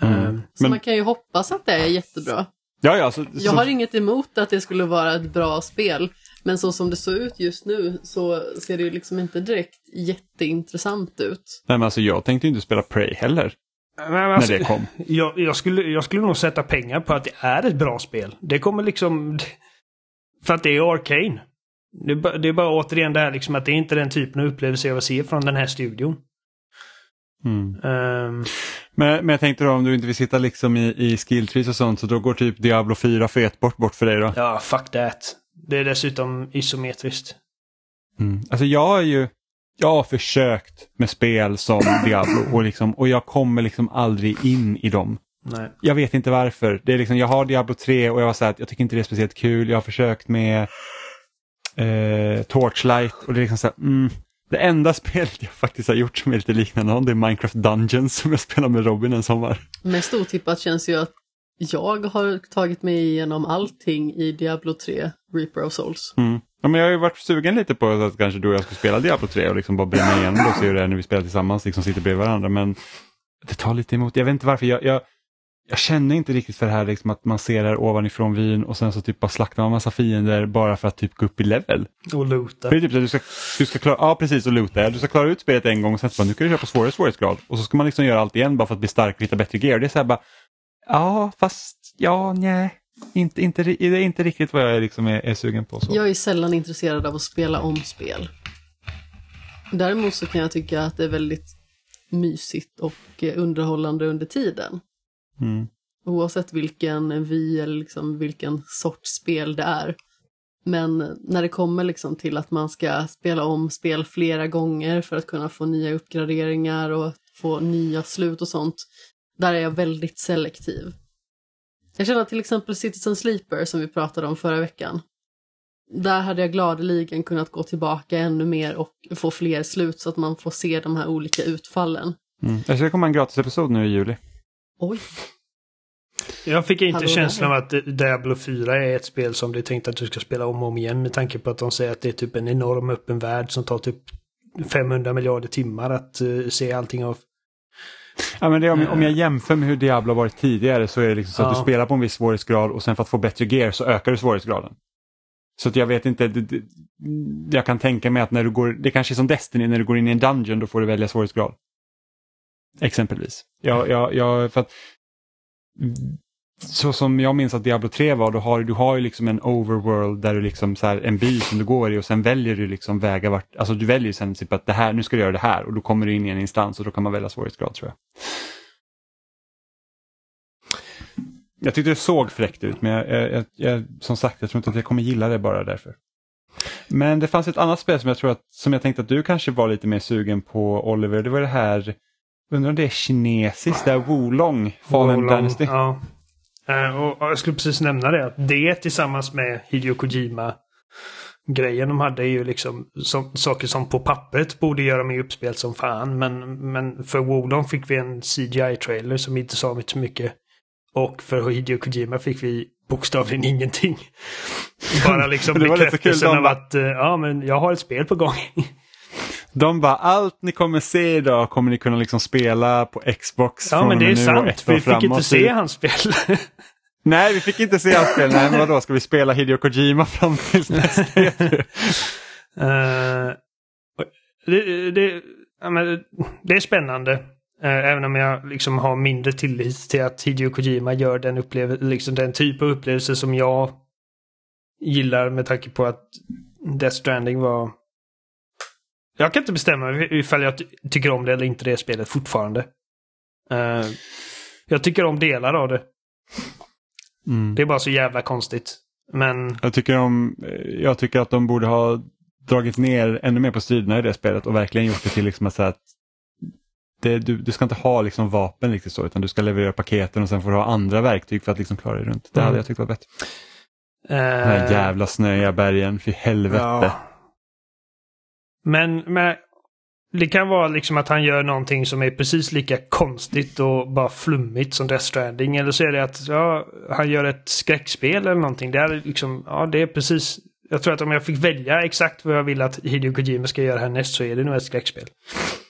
Mm. Uh, så men... man kan ju hoppas att det är jättebra. Ja, ja, så, jag har inget emot att det skulle vara ett bra spel. Men så som det såg ut just nu så ser det ju liksom inte direkt jätteintressant ut. Nej men alltså jag tänkte inte spela Prey heller. Men alltså, när det kom. Jag, jag, skulle, jag skulle nog sätta pengar på att det är ett bra spel. Det kommer liksom... För att det är Arcane. Det, är, det är bara återigen det här liksom att det är inte den typen av upplevelse jag vill se från den här studion. Mm. Um, men, men jag tänkte då om du inte vill sitta liksom i, i skilltrees och sånt så då går typ Diablo 4 fet bort, bort för dig då? Ja, fuck that. Det är dessutom isometriskt. Mm. Alltså jag har ju jag har försökt med spel som Diablo och, liksom, och jag kommer liksom aldrig in i dem. Nej. Jag vet inte varför. Det är liksom, jag har Diablo 3 och jag var så här, jag tycker inte det är speciellt kul. Jag har försökt med eh, Torchlight och det är liksom så här, mm, det enda spelet jag faktiskt har gjort som är lite liknande det är Minecraft Dungeons som jag spelade med Robin en sommar. Mest otippat känns ju att jag har tagit mig igenom allting i Diablo 3, Reaper of Souls. Mm. Ja, men jag har ju varit sugen lite på att kanske du och jag ska spela Diablo 3 och liksom bara bränna igenom och se hur det är när vi spelar tillsammans, liksom sitter bredvid varandra. Men det tar lite emot. Jag vet inte varför. Jag, jag, jag känner inte riktigt för det här liksom att man ser det här ovanifrån vyn och sen så typ bara slaktar man massa fiender bara för att typ gå upp i level. Och loota. Det är typ så att du ska, du ska klara, ja precis och loota. Du ska klara ut spelet en gång och sen så bara, nu kan du köra på svårare svårighetsgrad. Och så ska man liksom göra allt igen bara för att bli stark och hitta bättre gear. Det är så här bara, ja fast ja nej. Inte, inte, det är inte riktigt vad jag liksom är, är sugen på. Så. Jag är sällan intresserad av att spela om spel. Däremot så kan jag tycka att det är väldigt mysigt och underhållande under tiden. Mm. Oavsett vilken vy eller liksom vilken sorts spel det är. Men när det kommer liksom till att man ska spela om spel flera gånger för att kunna få nya uppgraderingar och få nya slut och sånt. Där är jag väldigt selektiv. Jag känner till exempel Citizen Sleeper som vi pratade om förra veckan. Där hade jag gladeligen kunnat gå tillbaka ännu mer och få fler slut så att man får se de här olika utfallen. Mm. Jag ska komma en gratisepisod nu i juli. Oj. Jag fick inte Hallå, känslan av att Diablo 4 är ett spel som det är tänkt att du ska spela om och om igen med tanke på att de säger att det är typ en enorm öppen värld som tar typ 500 miljarder timmar att uh, se allting av. Ja, men det, om, om jag jämför med hur Diablo varit tidigare så är det liksom så ja. att du spelar på en viss svårighetsgrad och sen för att få bättre gear så ökar du svårighetsgraden. Så att jag vet inte, det, det, jag kan tänka mig att när du går, det kanske är som Destiny, när du går in i en dungeon då får du välja svårighetsgrad. Exempelvis. Jag, jag, jag, för att, så som jag minns att Diablo 3 var, då har, du har ju liksom en overworld där du liksom så här, en by som du går i och sen väljer du liksom väga vart, alltså du väljer sen typ att det här, nu ska du göra det här och då kommer du in i en instans och då kan man välja svårighetsgrad tror jag. Jag tyckte det såg fräckt ut men jag, jag, jag, som sagt jag tror inte att jag kommer gilla det bara därför. Men det fanns ett annat spel som jag tror att, som jag tänkte att du kanske var lite mer sugen på Oliver. Det var det här, undrar om det är kinesiskt, det här Wolong, Fallen Wolong, Dynasty. Ja. Eh, och, jag skulle precis nämna det. Att det tillsammans med Hideo Kojima grejen de hade är ju liksom som, saker som på pappret borde göra mig uppspelt som fan. Men, men för Wolong fick vi en CGI-trailer som inte sa så mycket. Och för Hideo Kojima fick vi bokstavligen ingenting. Bara liksom bekräftelsen av att eh, ja men jag har ett spel på gång. De bara, allt ni kommer se idag kommer ni kunna liksom spela på Xbox ja från men det är sant. Vi fick inte se hans spel. Nej, vi fick inte se hans spel. Nej, men vadå, ska vi spela Hideo Kojima fram tills nästa E3? Eh, det, det, ja, men, det är spännande. Eh, även om jag liksom har mindre tillit till att Hideo Kojima gör den, uppleve- liksom den typ av upplevelse som jag gillar med tanke på att Death Stranding var... Jag kan inte bestämma ifall jag ty- tycker om det eller inte det spelet fortfarande. Eh, jag tycker om delar av det. Mm. Det är bara så jävla konstigt. Men Jag, tycker om, jag tycker att de borde ha dragit ner ännu mer på striderna i det spelet och verkligen gjort det till liksom att, att det, du, du ska inte ha liksom vapen riktigt så utan du ska leverera paketen och sen får du ha andra verktyg för att liksom klara dig runt. Det Mm. hade jag tyckt var bättre. eh, De här jävla snöiga bergen, för helvete. Ja. Men, med, det kan vara liksom att han gör någonting som är precis lika konstigt och bara flummigt som Death Stranding. Eller så är det att ja, han gör ett skräckspel eller någonting. Det är liksom, ja det är precis. Jag tror att om jag fick välja exakt vad jag vill att Hideo Kojima ska göra härnäst så är det nog ett skräckspel.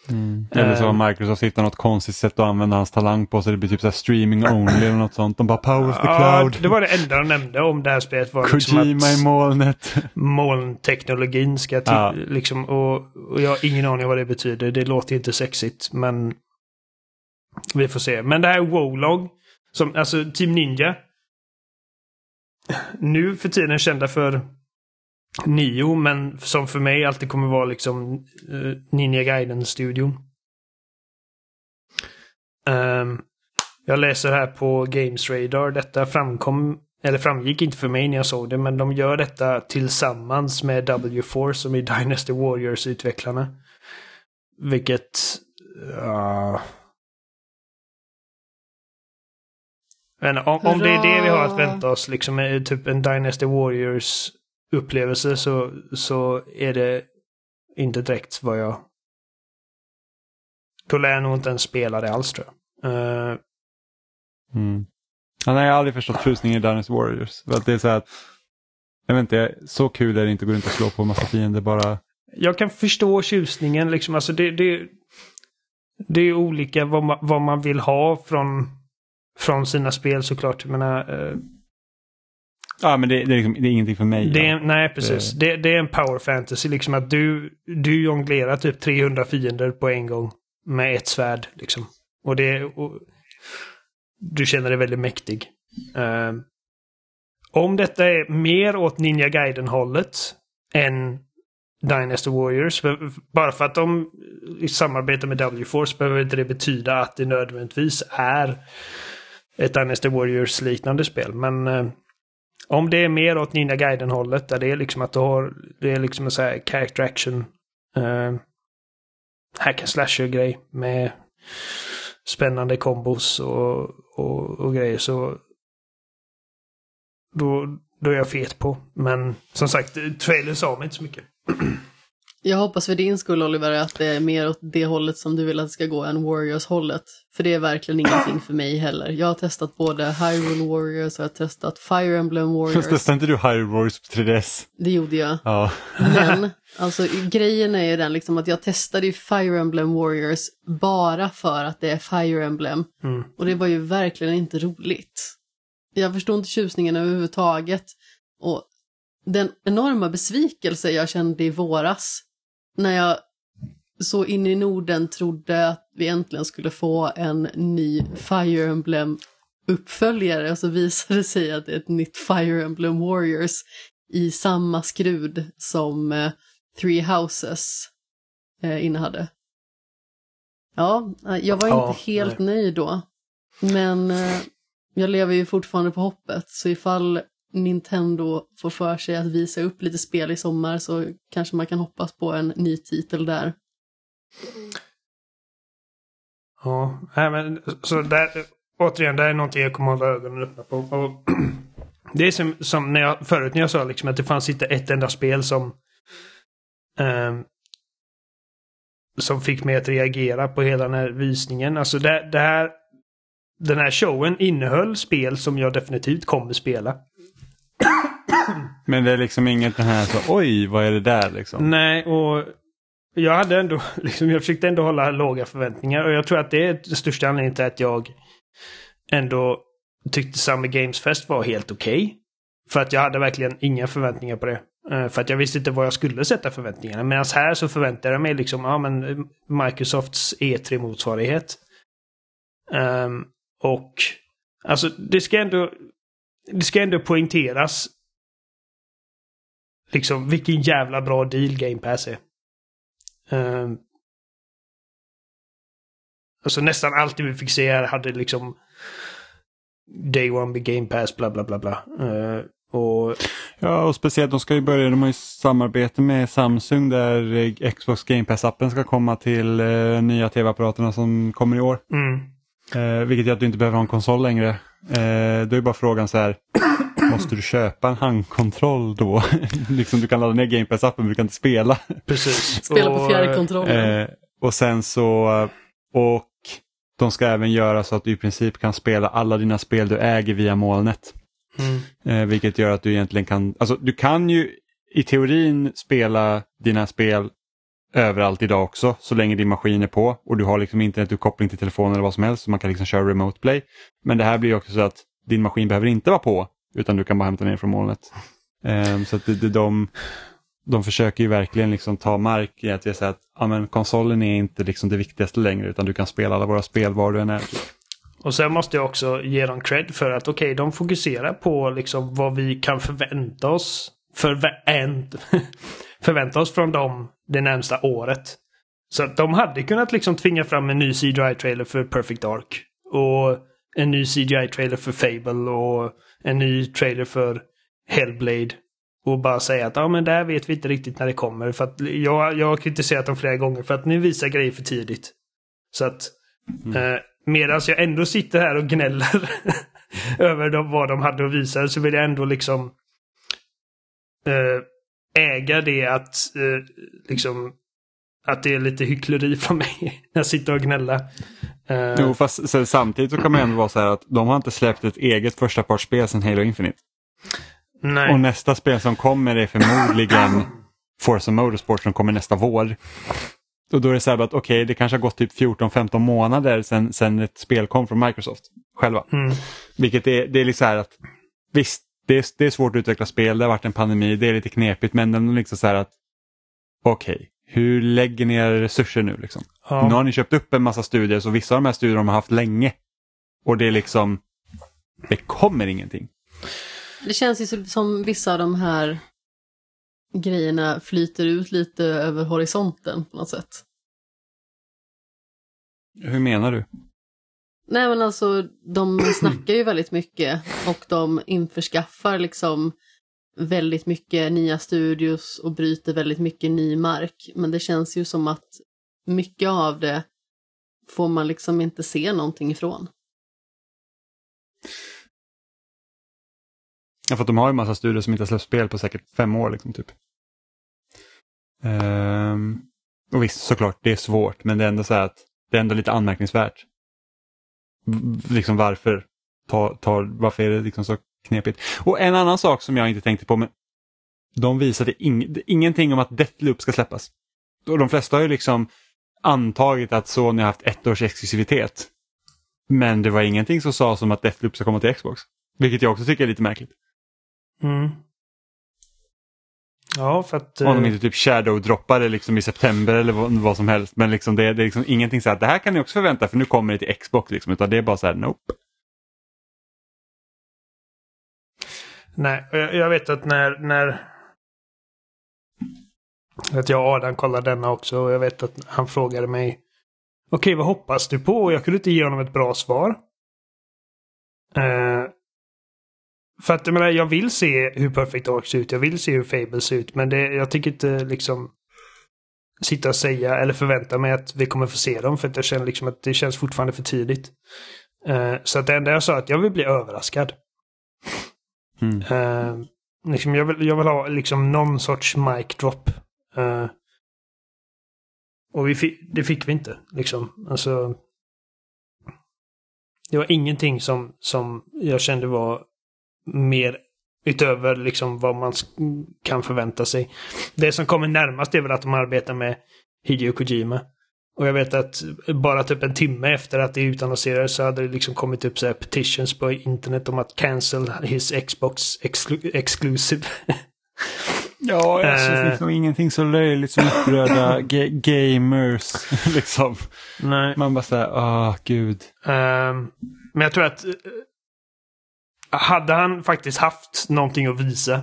Eller så Eh. har Microsoft hittat något konstigt sätt att använda hans talang på så det blir typ så streaming only eller något sånt. De bara power of the Ja, cloud. det var det enda de nämnde om det här spelet. Var liksom Kojima att i molnet. molnteknologin ska till, Ja. liksom, och, och jag har ingen aning vad det betyder. Det låter inte sexigt, men vi får se. Men det här är Wolog, som, alltså Team Ninja. Nu för tiden kända för Nio, men som för mig alltid kommer vara liksom uh, Ninja Gaiden-studion. Ehm, jag läser här på Games Radar. Detta framkom, eller framgick inte för mig när jag såg det, men de gör detta tillsammans med W4 som är Dynasty Warriors-utvecklarna. Vilket... ja men om, om det är det vi har att vänta oss, liksom eh, typ en Dynasty Warriors upplevelse så, så är det inte direkt vad jag... Då lär jag nog inte ens spela det alls tror jag. Eh, Mm. Ja, nej, jag har aldrig förstått tjusningen i Dynasty Warriors. För att det är så här att, jag vet inte, så kul är det inte att gå runt och slå på en massa fiender bara. jag kan förstå tjusningen liksom. Alltså det, det, det är olika vad man, vad man vill ha från, från sina spel såklart. Jag menar, eh, Ja, men det, det, är, liksom, det är ingenting för mig. det är, ja. nej, precis. Det, det är en power fantasy. Liksom att du, du jonglerar typ 300 fiender på en gång med ett svärd. Liksom. Och det... Och, du känner dig väldigt mäktig. Eh, om detta är mer åt Ninja Gaiden-hållet än Dynasty Warriors. Bara för att de samarbetar med W-Force behöver inte det betyda att det nödvändigtvis är ett Dynasty Warriors-liknande spel. Men eh, om det är mer åt Ninja Gaiden-hållet, där det är liksom att du har, det är liksom en sån här character action uh, hack and slasher-grej med spännande kombos och, och, och grejer så då, då är jag fet på. Men som sagt, trailern sa mig inte så mycket. Jag hoppas för din skull Oliver att det är mer åt det hållet som du vill att det ska gå än Warriors-hållet. För det är verkligen ingenting för mig heller. Jag har testat både Hyrule Warriors och jag har testat Fire Emblem Warriors. Testade inte du Hyrule Warriors på 3DS? Det gjorde jag. Ja. Men alltså grejen är ju den liksom att jag testade ju Fire Emblem Warriors bara för att det är Fire Emblem. Mm. Och det var ju verkligen inte roligt. Jag förstod inte tjusningen överhuvudtaget. Och den enorma besvikelse jag kände i våras när jag så in i Norden trodde att vi äntligen skulle få en ny Fire Emblem uppföljare och så visade det sig att det är ett nytt Fire Emblem Warriors i samma skrud som eh, Three Houses eh, innehade. Ja, eh, jag var Ja, inte helt nöjd då. Men eh, jag lever ju fortfarande på hoppet, så ifall Nintendo får för sig att visa upp lite spel i sommar så kanske man kan hoppas på en ny titel där. Ja, nej, men så där, återigen, det är någonting jag kommer att hålla ögonen öppna på. Och det är som, som när jag, förut när jag sa liksom att det fanns inte ett enda spel som ehm, som fick mig att reagera på hela den här visningen. Alltså det, det här den här showen innehöll spel som jag definitivt kommer spela. Men det är liksom inget den här så oj vad är det där liksom. Nej, och jag hade ändå, liksom, jag försökte ändå hålla låga förväntningar och jag tror att det är den största anledningen till att jag ändå tyckte Summer Games Fest var helt okej. Okay. För att jag hade verkligen inga förväntningar på det. Eh, för att jag visste inte vad jag skulle sätta förväntningarna. Medan här så förväntade jag mig liksom, ja men eh, Microsofts E3-motsvarighet. Um, ehm, och alltså det ska ändå, det ska ändå poängteras liksom vilken jävla bra deal Game Pass är. Um, alltså nästan alltid vi fick se här hade liksom Day One med Game Pass bla bla bla bla. Uh, och... Ja, och speciellt de ska ju börja, de har ju samarbete med Samsung där Xbox Game Pass-appen ska komma till uh, nya tv-apparaterna som kommer i år. Mm. Uh, vilket gör att du inte behöver ha en konsol längre. Uh, då är bara frågan så här, måste du köpa en handkontroll då? liksom du kan ladda ner Game Pass-appen men du kan inte spela. Precis. Spela på fjärrkontrollen. och sen så, och de ska även göra så att du i princip kan spela alla dina spel du äger via molnet. Mm. Eh, vilket gör att du egentligen kan, alltså du kan ju i teorin spela dina spel överallt idag också så länge din maskin är på och du har liksom internetuppkoppling till telefonen eller vad som helst så man kan liksom köra remote play. Men det här blir också så att din maskin behöver inte vara på utan du kan bara hämta ner från molnet. Um, så att det, det, de, de försöker ju verkligen liksom ta mark i att säga att ja, men konsolen är inte liksom det viktigaste längre utan du kan spela alla våra spel var du än är. Och sen måste jag också ge dem cred för att okej, okay, de fokuserar på liksom vad vi kan förvänta oss förvänt förvänta oss från dem det närmsta året. Så att de hade kunnat liksom tvinga fram en ny CGI-trailer för Perfect Dark. Och en ny CGI-trailer för Fable och en ny trailer för Hellblade. Och bara säga att ja men där vet vi inte riktigt när det kommer. För att jag, jag har kritiserat dem flera gånger för att ni visar grejer för tidigt. Så att mm. eh, medan jag ändå sitter här och gnäller över dem, vad de hade att visa så vill jag ändå liksom eh, äga det att eh, liksom att det är lite hyckleri från mig när jag sitter och gnäller. Uh, jo, fast så, samtidigt så kan man ändå vara så här att de har inte släppt ett eget första partsspel sedan Halo Infinite. Nej. Och nästa spel som kommer är förmodligen Forza Motorsport som kommer nästa vår. Och då är det så här att okej, okay, det kanske har gått typ 14-15 månader sedan, sedan ett spel kom från Microsoft själva. Mm. Vilket är, det är lite så här att visst, det är, det är svårt att utveckla spel, det har varit en pandemi, det är lite knepigt, men den är liksom så här att okej, okay, hur lägger ni era resurser nu liksom? Ja. Nu har ni köpt upp en massa studier, så vissa av de här studierna har man haft länge. Och det är liksom, det kommer ingenting. Det känns ju som vissa av de här grejerna flyter ut lite över horisonten på något sätt. Hur menar du? Nej men alltså de snackar ju väldigt mycket och de införskaffar liksom väldigt mycket nya studios och bryter väldigt mycket ny mark. Men det känns ju som att mycket av det får man liksom inte se någonting ifrån. Ja, för att de har ju massa studier som inte har släppt spel på säkert fem år. Liksom, typ. Um, och visst, såklart, det är svårt, men det är ändå så att det är ändå lite anmärkningsvärt. Liksom varför, tar, tar, varför är det liksom så knepigt? Och en annan sak som jag inte tänkte på, men de visade ing ingenting om att Deathloop ska släppas. Och de flesta har ju liksom antagit att Sony har haft ett års exklusivitet. Men det var ingenting som sa som att Deathloop ska komma till Xbox. Vilket jag också tycker är lite märkligt. Mm. Ja, för att... Om de eh, inte typ shadow-droppar det liksom i september eller vad, vad som helst. Men liksom det, det är liksom ingenting så att det här kan ni också förvänta för nu kommer det till Xbox. Liksom, utan det är bara så här, nope. Nej, jag vet att när, när att jag och Adam kollade denna också och jag vet att han frågade mig Okej, vad hoppas du på? Och jag kunde inte ge honom ett bra svar. Eh, för att jag menar, jag vill se hur Perfect Dark ser ut. Jag vill se hur Fable ser ut. Men det, jag tycker inte liksom sitta och säga eller förvänta mig att vi kommer få se dem. För att jag känner liksom att det känns fortfarande för tidigt. Eh, så att det enda jag sa att jag vill bli överraskad. Mm. Eh, liksom jag, vill, jag vill ha liksom någon sorts mic drop. Eh, och vi fi, det fick vi inte. Liksom. Alltså, det var ingenting som, som jag kände var mer utöver liksom vad man kan förvänta sig. Det som kommer närmast är väl att de arbetar med Hideo Kojima. Och jag vet att bara typ en timme efter att det utannonserades så hade det liksom kommit upp så här petitions på internet om att cancel his Xbox exclu exclusive. Ja, alltså, det Eh. finns nog ingenting så löjligt som upprörda ga- gamers. liksom. Nej. Man bara säger, åh gud. Ehm, men jag tror att eh, hade han faktiskt haft någonting att visa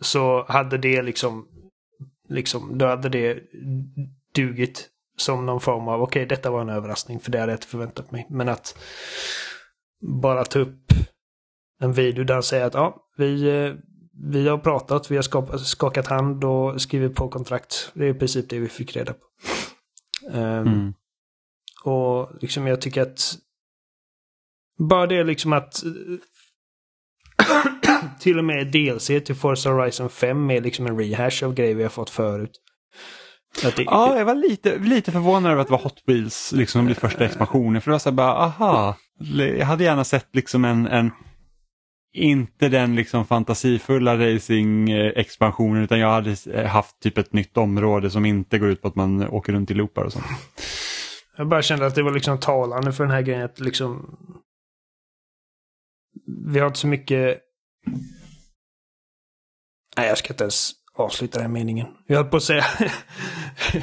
så hade det liksom, liksom då hade det dugit som någon form av, okej detta var en överraskning för det hade jag inte förväntat mig. Men att bara ta upp en video där han säger att ja, vi, eh, vi har pratat, vi har skapat, skakat hand och skrivit på kontrakt. Det är i princip det vi fick reda på. Mm. och liksom jag tycker att bara det liksom att till och med DLC till Forza Horizon 5 är liksom en rehash av grejer vi har fått förut. Det, Ja, jag var lite, lite förvånad över att det var Hot Wheels liksom, som blir första expansionen. För det var så här bara, aha. Jag hade gärna sett liksom en, en inte den liksom fantasifulla racing-expansionen utan jag hade eh, haft typ ett nytt område som inte går ut på att man åker runt i loopar och sånt. Jag bara kände att det var liksom talande för den här grejen att liksom... Vi har inte så mycket... Nej, jag ska inte ens avsluta den meningen. Jag höll på att säga...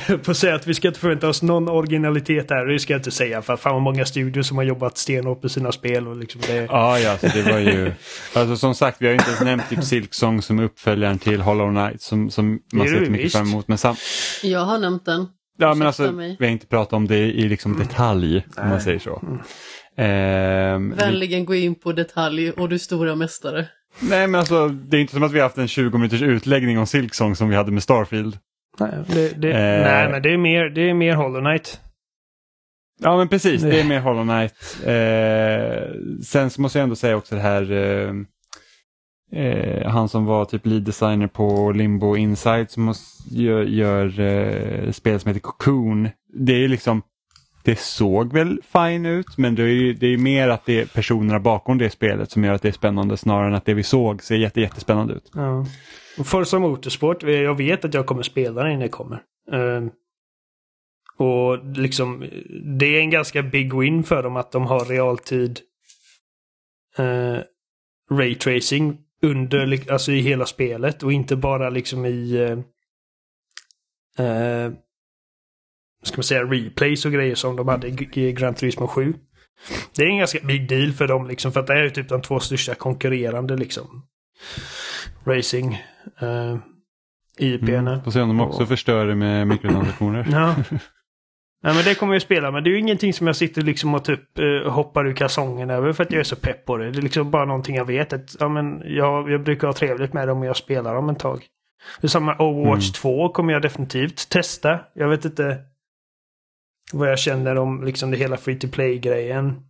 på att säga att vi ska inte förvänta oss någon originalitet här. Det ska jag inte säga. För att fan vad många studios som har jobbat stenhårt med sina spel och liksom det... Ja, ja, så det var ju... Alltså som sagt, vi har inte ens nämnt typ Silksong som uppföljaren till Hollow Knight som, som man ser mycket visst. fram emot. Men sam... Jag har nämnt den. Ja, men alltså, mig. vi har inte pratat om det i liksom detalj, om man säger så. Ehm, Vänligen gå in på detalj och du stora mästare. Nej, men alltså, det är inte som att vi har haft en 20 minuters utläggning om Silksong som vi hade med Starfield. Nej, det, det, Eh. nej men det är mer, det är mer Hollow Knight. Ja, men precis, det är med Hollow Knight. Eh, sen så måste jag ändå säga också det här, eh, eh, han som var typ lead designer på Limbo Inside som måste, gör, gör eh, spel som heter Cocoon. Det är liksom, det såg väl fine ut men det är, ju- det är mer att det är personerna bakom det spelet som gör att det är spännande snarare än att det vi såg ser jätte, jättespännande ut. Ja. Och Forza Motorsport, jag vet att jag kommer spela när det kommer. Ehm, och liksom, det är en ganska big win för dem att de har realtid eh, uh, raytracing under, alltså i hela spelet och inte bara liksom i uh, ska man säga replays och grejer som de hade i Gran Turismo 7. Det är en ganska big deal för dem liksom för att det är ju typ de två största konkurrerande liksom racing uh, IP'na. Mm. Får se om de också Och- förstör det med mikrotransaktioner. Ja. Nej men det kommer jag spela men det är ju ingenting som jag sitter liksom och typ eh, hoppar ur kalsongen över för att jag är så pepp på det. Det är liksom bara någonting jag vet att ja, men jag, jag brukar ha trevligt med dem och jag spelar dem ett tag. Det är samma Overwatch Mm. 2 kommer jag definitivt testa. Jag vet inte vad jag känner om liksom det hela free to play-grejen.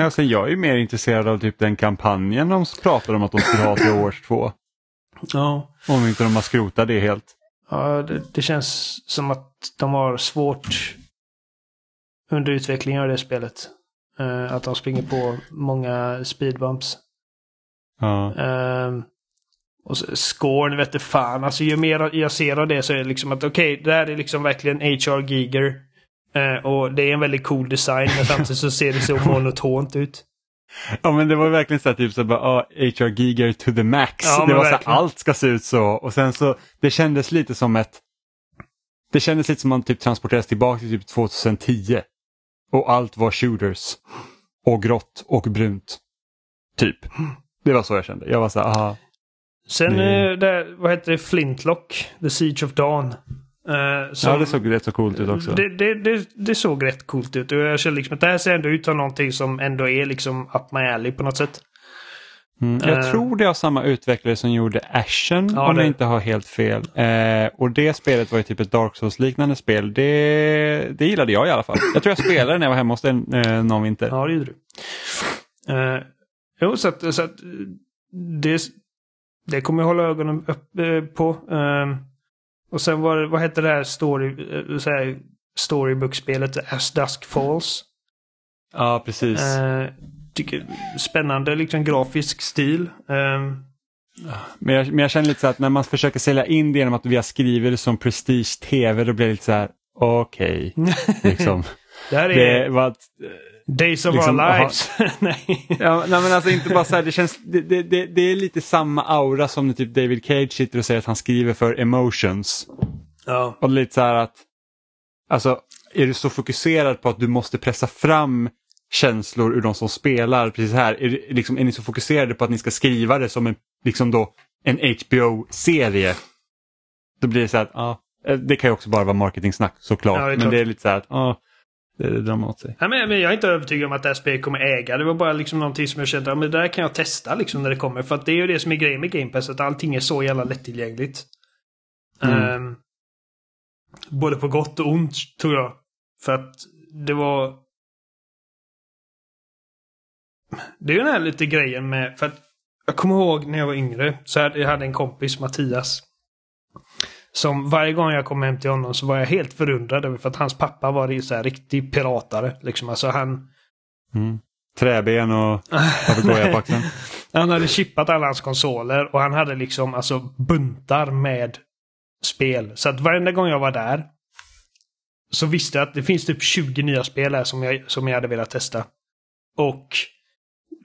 Alltså, jag är ju mer intresserad av typ den kampanjen de pratar om att de skulle ha till års två. Ja. Om inte de har skrotat det helt. Ja, det, det känns som att de har svårt under utvecklingen av det spelet. Eh, att de springer på många speedbumps. Ja. Um, och scoren vet du fan. Alltså ju mer jag ser av det så är det liksom att okej, det här är liksom verkligen HR Giger. Eh, och det är en väldigt cool design men samtidigt så ser det så monotont ut. ja men det var verkligen så här typ så bara, ah, HR Giger to the max. Ja, det var så här, verkligen. allt ska se ut så och sen så det kändes lite som ett det kändes lite som man typ transporteras tillbaka till typ 2010. Och allt var shooters. Och grått och brunt. Typ. Det var så jag kände. Jag var så här, aha. Sen, Det- eh, där, vad heter det, Flintlock, The Siege of Dawn. Uh, som, ja, det såg rätt så coolt ut också. Det, det, det, det såg rätt coolt ut och jag känner liksom att det här ser ändå ut som någonting som ändå är liksom up my alley på något sätt. Mm, jag Eh. tror det är samma utvecklare som gjorde Ashen Ja, om det- jag inte har helt fel. Eh, och det spelet var ju typ ett Dark Souls-liknande spel. Det, det gillade jag i alla fall. Jag tror jag spelade när jag var hemma hos en, eh, någon vinter. Ja, det gjorde du. Uh, jo, så att, så att det, det kommer jag hålla ögonen upp på. Eh, och sen var vad hette det här story, uh, så här, storybook-spelet? As Dusk Falls. Ja, precis. Eh, tycker, spännande liksom grafisk stil. Eh, Men jag, men jag känner lite så att när man försöker sälja in det genom att vi har skrivit det som Prestige TV, då blir det lite så här, okej. liksom. det här är Det var Days of liksom, Our. Lives. Nej. ja, nej, men alltså inte bara så här, det känns, det, det, det, är lite samma aura som när typ David Cage sitter och säger att han skriver för emotions. Ja. Och lite så här att, alltså är du så fokuserad på att du måste pressa fram känslor ur de som spelar precis här? Är, liksom, är ni så fokuserade på att ni ska skriva det som en, liksom då, en HBO-serie? Då blir det så här att, ja, eh, det kan ju också bara vara marketingsnack såklart. Ja, men det är lite så här att, ja, det, det man åt sig. Nej, men, men jag är inte övertygad om att det här spelet kommer äga. Det var bara liksom någonting som jag kände, ja, men det där kan jag testa liksom när det kommer. För att det är ju det som är grejen med Game Pass, att allting är så jävla lättillgängligt. Mm. Ehm, både på gott och ont, tror jag. För att det var... Det är ju den här lite grejen med, för att jag kommer ihåg när jag var yngre, så jag hade en kompis, Mattias. Som varje gång jag kom hem till honom så var jag helt förundrad över för att hans pappa var så här riktig piratare. Liksom. Alltså han, Mm. Träben och papegoja på axeln. han hade chippat alla hans konsoler och han hade liksom alltså buntar med spel. Så att varenda gång jag var där så visste jag att det finns typ 20 nya spel här som jag, som jag hade velat testa. Och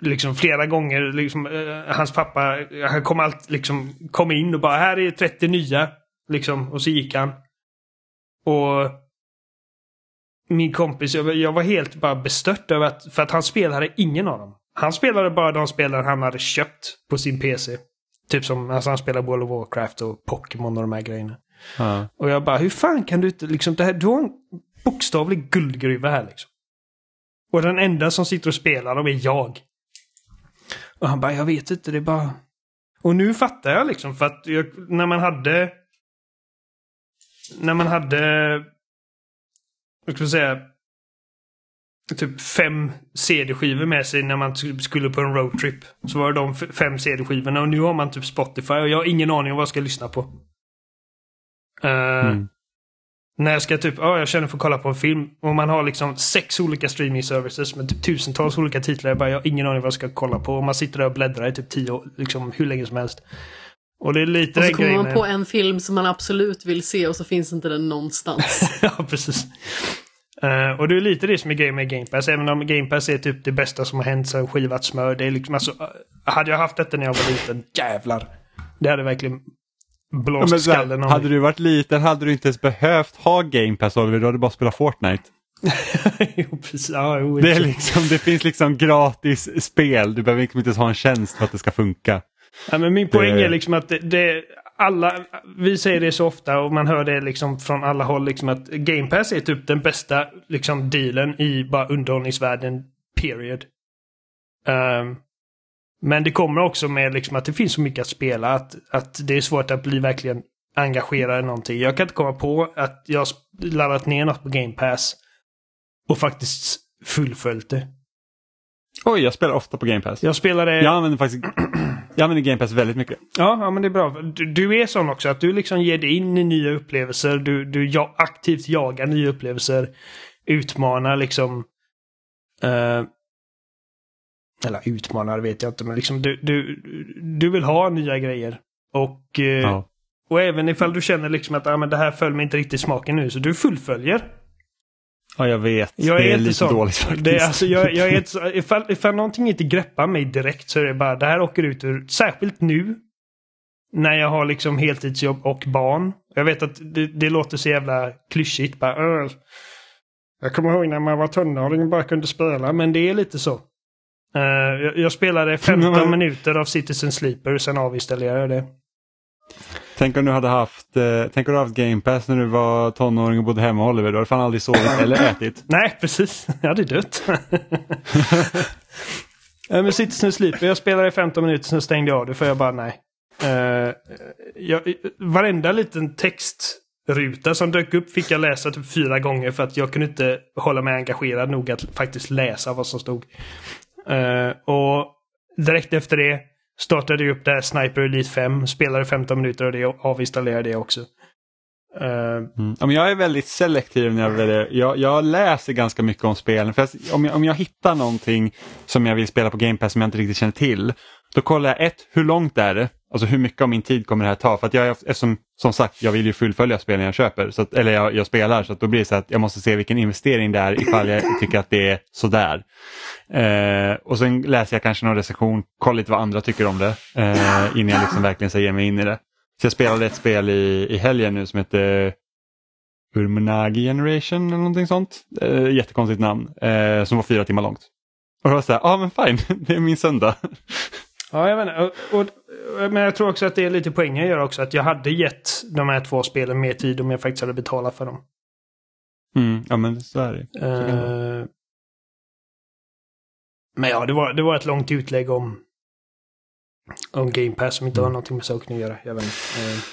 liksom flera gånger, liksom, eh, hans pappa, han kom, allt, liksom, kom in och bara här är 30 nya. Liksom, och så gick han. Och min kompis, jag, var- helt bara bestört över att, för att han spelade ingen av dem. Han spelade bara de spelen han hade köpt på sin PC. Typ som, alltså han spelade World of Warcraft och Pokémon och de här grejerna. Ja. Och jag bara, hur fan kan du inte liksom, det här, du har en bokstavlig guldgruva här liksom. Och den enda som sitter och spelar dem är jag. Och han bara, jag vet inte, det är bara... Och nu fattar jag liksom, för att jag, när man hade... När man hade... Jag ska säga... Typ fem CD-skivor med sig när man typ skulle på en roadtrip. Så var det de fem CD-skivorna och nu har man typ Spotify och jag har ingen aning om vad jag ska lyssna på. Eh, Mm. när jag ska typ, ja jag känner för att kolla på en film och man har liksom sex olika streaming services med typ tusentals olika titlar. Jag, bara, jag har ingen aning vad jag ska kolla på och man sitter där och bläddrar i typ tio liksom hur länge som helst. Och det är lite Och så kommer man på en film som man absolut vill se och så finns inte den någonstans. ja, precis. Eh, och det är lite det som är grejen med Game Pass. Även om Game Pass är typ det bästa som har hänt sedan skivat smör. Det är liksom, alltså, eh, hade jag haft detta när jag var liten, jävlar. Det hade verkligen Ja, blåst här, skallen av hade du varit liten hade du inte ens behövt ha Game Pass Oliver, du hade bara spelat Fortnite. jo, precis. Ja, jo, Det, är liksom, det finns liksom gratis spel, du behöver liksom inte ens ha en tjänst för att det ska funka. Ja, men min poäng Det- är liksom att det, det, alla, vi säger det så ofta och man hör det liksom från alla håll liksom att Game Pass är typ den bästa liksom dealen i bara underhållningsvärlden, period. Ehm, men det kommer också med liksom att det finns så mycket att spela att, att det är svårt att bli verkligen engagerad i någonting. Jag kan inte komma på att jag laddat ner något på Game Pass och faktiskt fullföljt det. Oj, jag spelar ofta på Game Pass. Jag spelade... Jag använder faktiskt jag använder Game Pass väldigt mycket. Ja, ja, men det är bra. Du, du är sån också att du liksom ger dig in i nya upplevelser. Du, du ja, aktivt jagar nya upplevelser. Utmanar liksom... eh, eller utmanar vet jag inte, men liksom du, du, du vill ha nya grejer. Och, eh, Ja. och även ifall du känner liksom att ah, men det här föll mig inte riktigt smaken nu, så du fullföljer. Ja, jag vet. Jag det är är lite sån. dåligt faktiskt. Det alltså, jag, jag är så, ifall, ifall någonting inte greppar mig direkt så är det bara det här åker ut ur, särskilt nu. När jag har liksom heltidsjobb och barn. Jag vet att det, det låter så jävla klyschigt. Bara, jag kommer ihåg när man var tonåring och bara kunde spela, men det är lite så. Eh, jag, jag spelade 15 Men- minuter av Citizen Sleeper, sen avinstallerade jag det. Tänk om du hade haft, eh, tänk om du haft Game Pass när du var tonåring och bodde hemma Oliver. Du hade fan aldrig sovit eller ätit. Nej, precis. Jag hade dött. Eh, men Citizen Sleeper, jag spelade i 15 minuter, sen stängde jag av det för jag bara nej. Uh, jag, varenda liten textruta som dök upp fick jag läsa typ fyra gånger för att jag kunde inte hålla mig engagerad nog att faktiskt läsa vad som stod. Uh, och direkt efter det startade upp det här Sniper Elite 5, spelade 15 minuter och det avinstallerade det också. Uh, mm. ja, men jag är väldigt selektiv när jag väljer. Jag, jag läser ganska mycket om spelen. För om, jag, om jag hittar någonting som jag vill spela på Game Pass som jag inte riktigt känner till. Då kollar jag ett, hur långt är det? Alltså hur mycket av min tid kommer det här ta? För att jag, eftersom, som sagt, jag vill ju fullfölja spelen jag köper, så att, eller jag, jag, spelar, så att då blir det så att jag måste se vilken investering det är ifall jag tycker att det är sådär. Eh, och sen läser jag kanske någon recension, kollar lite vad andra tycker om det eh, innan jag liksom verkligen ger mig in i det. Så jag spelade ett spel i, i helgen nu som heter Urmanagi Generation eller någonting sånt. Eh, jättekonstigt namn, eh, som var fyra timmar långt. Och jag var så här, ja ah, men fine, det är min söndag. Ja, jag menar, och, och, men jag tror också att det är lite poängen gör också att jag hade gett de här två spelen mer tid om jag faktiskt hade betalat för dem. Mm, ja men så är det. Uh, men ja, det var, det var ett långt utlägg om, om Game Pass som inte mm. har någonting med saken att göra. Jag vet uh.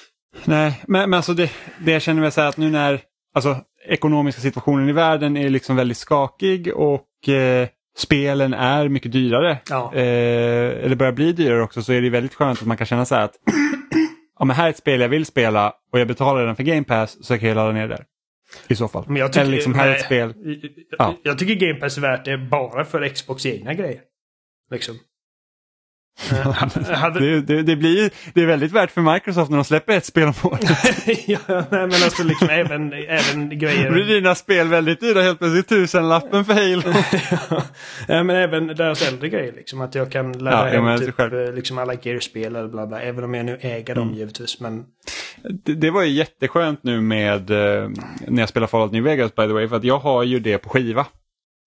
Nej, men, men alltså det, det jag känner väl så här att nu när alltså, ekonomiska situationen i världen är liksom väldigt skakig och eh, spelen är mycket dyrare, ja. eh, eller börjar bli dyrare också, så är det väldigt skönt att man kan känna så här att ja, men här är ett spel jag vill spela och jag betalar den för Game Pass så kan jag ladda ner det. I så fall. Men jag tycker, eller liksom här är ett spel. Jag, ja. jag tycker Game Pass är värt det bara för Xbox egna grejer. Liksom. Det, det, det, blir, det är väldigt värt för Microsoft när de släpper ett spel om året. ja, men alltså liksom även, även grejer. Blir dina spel väldigt dyra helt plötsligt? Tusenlappen för Halo. ja, men även deras äldre grejer. Liksom, att jag kan ladda ja, hem typ, eh, liksom alla Gear-spel eller bla bla. Även om jag nu äger dem mm. givetvis. Men... Det, det, var ju jätteskönt nu med eh, när jag spelar Fallout New Vegas by the way. För att jag har ju det på skiva.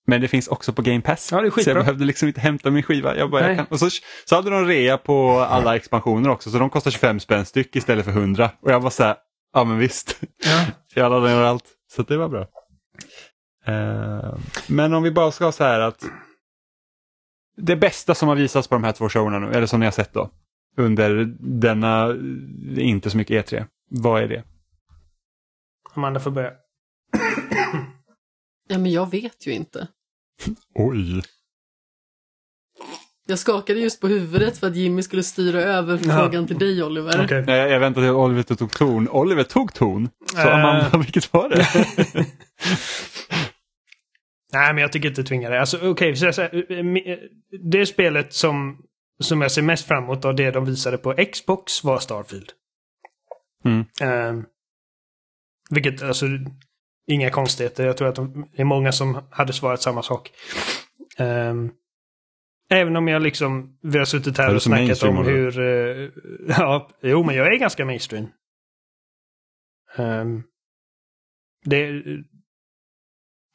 Men det finns också på Game Pass. Ja, så jag behövde liksom inte hämta min skiva. Jag bara, jag kan... Och så, så hade de rea på alla expansioner också så de kostar 25 spänn styck istället för 100. Och jag var så här, ja men visst. Ja. jag laddade ner allt. Så det var bra. Uh, men om vi bara ska så här att det bästa som har visats på de här två showerna nu, eller som ni har sett då, under denna, inte så mycket E3. Vad är det? Amanda får börja. Ja, men jag vet ju inte. Oj. Jag skakade just på huvudet för att Jimmy skulle styra över frågan ja. till dig Oliver. Okay. Jag, jag väntade till Oliver tog ton. Oliver tog ton. Så uh... Amanda, vilket var det? Nej, men jag tycker inte tvinga det. Alltså okej, okay, det spelet som, som jag ser mest fram emot av det de visade på Xbox var Starfield. Mm. Uh, vilket, alltså, inga konstigheter. Jag tror att det är många som hade svarat samma sak. Um, även om jag liksom, vi har suttit här och snackat om hur... Uh, ja, jo men jag är ganska mainstream. Um, det,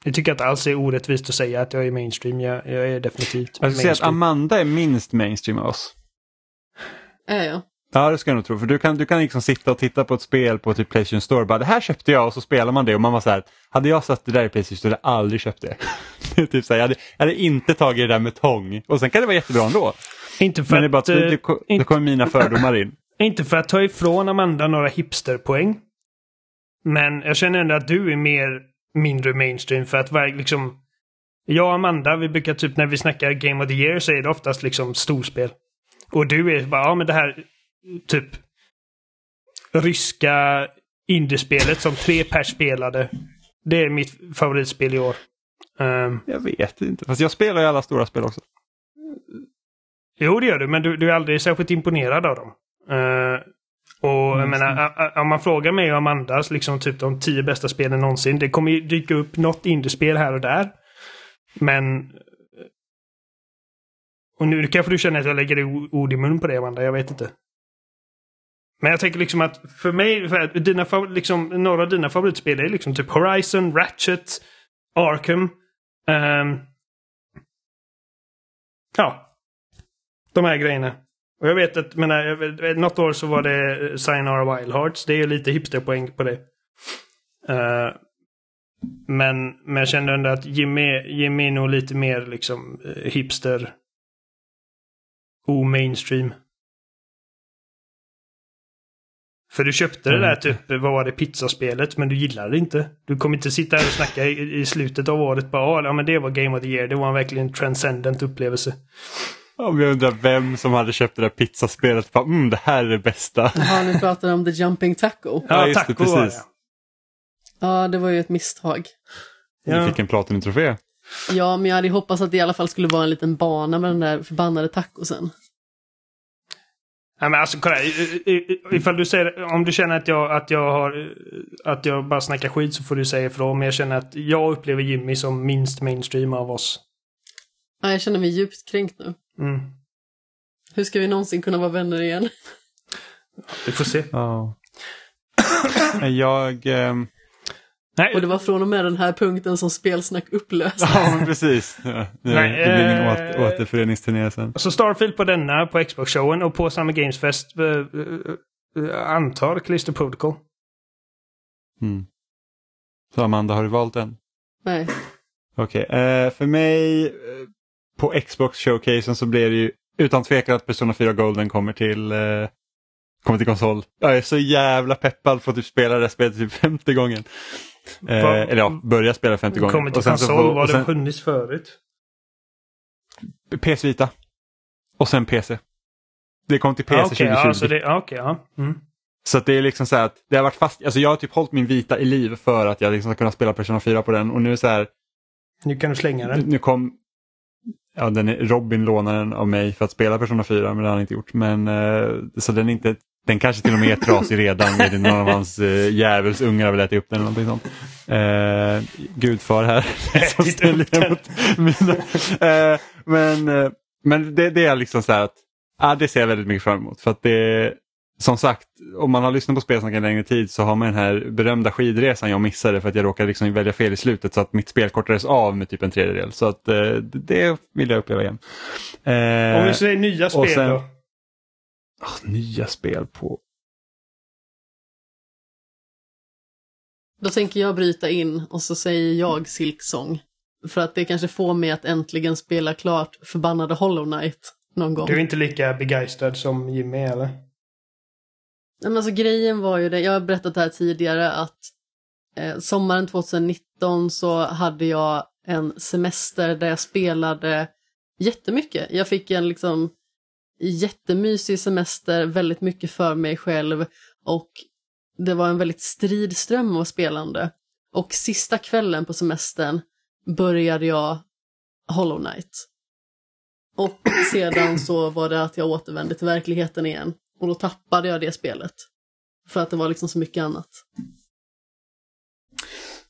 jag tycker att alls är orättvist att säga att jag är mainstream. Jag, jag är definitivt Jag skulle säga att Amanda är minst mainstream av oss. Är jag? Ja det ska jag nog tro. För du kan, du kan liksom sitta och titta på ett spel på typ Playstation Store och bara det här köpte jag och så spelar man det och man var så här. Hade jag satt det där i Playstation Store hade jag aldrig köpt det. det typ så här, jag, hade, jag hade inte tagit det där med tång. Och sen kan det vara jättebra ändå. Inte för Men det, bara, att, det, det, det kommer mina fördomar in. Inte för att ta ifrån Amanda några hipsterpoäng. Men jag känner ändå att du är mer mindre mainstream för att vara liksom... Jag och Amanda, vi brukar typ när vi snackar Game of the Year så är det oftast liksom storspel. Och du är bara, ja men det här typ ryska indiespelet som tre pers spelade. Det är mitt favoritspel i år. Um, jag vet inte, fast jag spelar ju alla stora spel också. Jo, det gör du, men du, du är aldrig särskilt imponerad av dem. Uh, och mm, jag menar, om man frågar mig och Amandas liksom typ de tio bästa spelen någonsin. Det kommer ju dyka upp något indiespel här och där. Men... Och nu kanske du känner att jag lägger ord i mun på det, Amanda. Jag vet inte. Men jag tänker liksom att för mig, för dina, liksom, några av dina favoritspel är liksom typ Horizon, Ratchet, Arkham. Um, ja. De här grejerna. Och jag vet att, menar, eh, eh, något år så var det eh, Sayonara Wild Hearts. Det är lite hipsterpoäng på det. Uh, men, men jag kände ändå att Jimmy, Jimmy är nog lite mer liksom hipster. O-mainstream. För du köpte det Mm. där typ, vad var det, pizzaspelet, men du gillade det inte. Du kommer inte sitta här och snacka i, i slutet av året bara "Ah, ja men det var Game of the Year, det var en verkligen transcendent upplevelse. Om jag undrar vem som hade köpt det där pizzaspelet. Bara, mm, det här är det bästa. Har ni pratat om The Jumping Taco? Ja, det, taco var det. precis. Ja, det var ju ett misstag. Ja. Du fick en Platinum-trofé. Ja, men jag hade hoppats att det i alla fall skulle vara en liten bana med den där förbannade tacosen. Nej men alltså kolla, ifall du säger, om du känner att jag, att jag har, att jag bara snackar skit så får du säga ifrån. Men jag känner att jag upplever Jimmy som minst mainstream av oss. Ja, jag känner mig djupt kränkt nu. Mm. Hur ska vi någonsin kunna vara vänner igen? Vi får se. Ja. Jag... ehm, Nej, Och det var från och med den här punkten som spelsnack upplöstes. Ja, men precis. Ja, Nej, det blir ingen åter, återföreningsturné sen. Så Starfield på denna, på Xbox-showen och på Summer Games Fest eh, eh, antar Callisto Protocol. Mm. Så Amanda, har du valt den? Nej. Okej, eh, för mig på Xbox-showcasen så blir det ju utan tvekan att Persona 4 Golden kommer till, kommer till konsol. Jag är så jävla peppad på att typ spela det här spelet typ 50 gången. Eh, eller ja, börja spela 50 gånger. Kommer till Och sen så konsol, får- var och det sen- funnits förut? PS Vita. Och sen PC. Det kom till PC Ah, Okej, 2020. ja, så det, ah, okej, ja. Mm. Så det är liksom så här att det har varit fast, alltså jag har typ hållit min vita i liv för att jag liksom ska kunna spela Persona 4 på den och nu är det så här, Nu kan du slänga den. nu kom, ja den är, Robin lånade den av mig för att spela Persona 4 men det har han inte gjort. Men eh, så den är inte, den kanske till och med är trasig redan, med någon av hans uh, djävulsungar har väl ätit upp den eller någonting sånt. Eh, gudfar här. som ställer mot mina, eh, men eh, men det, det är liksom så här att, ja, det ser jag väldigt mycket fram emot. För att det, som sagt, om man har lyssnat på Spelsnack en längre tid så har man den här berömda skidresan jag missade för att jag råkade liksom välja fel i slutet så att mitt spel kortades av med typ en tredjedel. Så att eh, det vill jag uppleva igen. Eh, Om vi säger nya spel sen- då? ah, nya spel på... Då tänker jag bryta in och så säger jag Silksong. För att det kanske får mig att äntligen spela klart förbannade Hollow Knight någon gång. Du är inte lika begeistrad som Jimmy eller? Men alltså, grejen var ju det, jag har berättat det här tidigare, att eh, sommaren 2019 så hade jag en semester där jag spelade jättemycket. Jag fick en liksom jättemysig semester, väldigt mycket för mig själv och det var en väldigt strid ström av spelande. Och sista kvällen på semestern började jag Hollow Knight. Och sedan så var det att jag återvände till verkligheten igen. Och då tappade jag det spelet. För att det var liksom så mycket annat.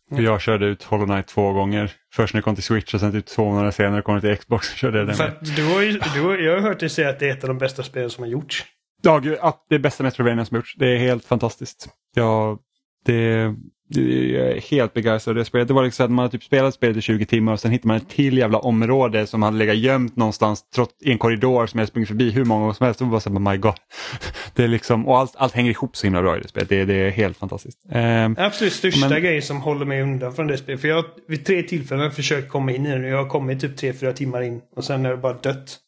För jag körde ut Hollow Knight två gånger. Först när det kom till Switch och sen typ två månader senare kom det till Xbox. Så körde jag den För du har ju, du har, jag har hört dig säga att det är ett av de bästa spelen som har gjorts. Ja, gud, att det är bästa Metroidvania som har gjorts. Det är helt fantastiskt. Ja, det jag är helt begeistrad av det spelet. Det var liksom att man hade typ spelat spelet i 20 timmar och sen hittar man ett till jävla område som hade legat gömt någonstans trots, i en korridor som jag sprungit förbi hur många gånger som helst. Och bara så här, my god. Det är liksom, och allt, allt hänger ihop så himla bra i det spelet. Det, det är helt fantastiskt. Ehm, Absolut största Men- grejen som håller mig undan från det spelet. För jag har vid tre tillfällen försökt komma in i det. Jag har kommit typ tre, fyra timmar in och sen är det bara dött.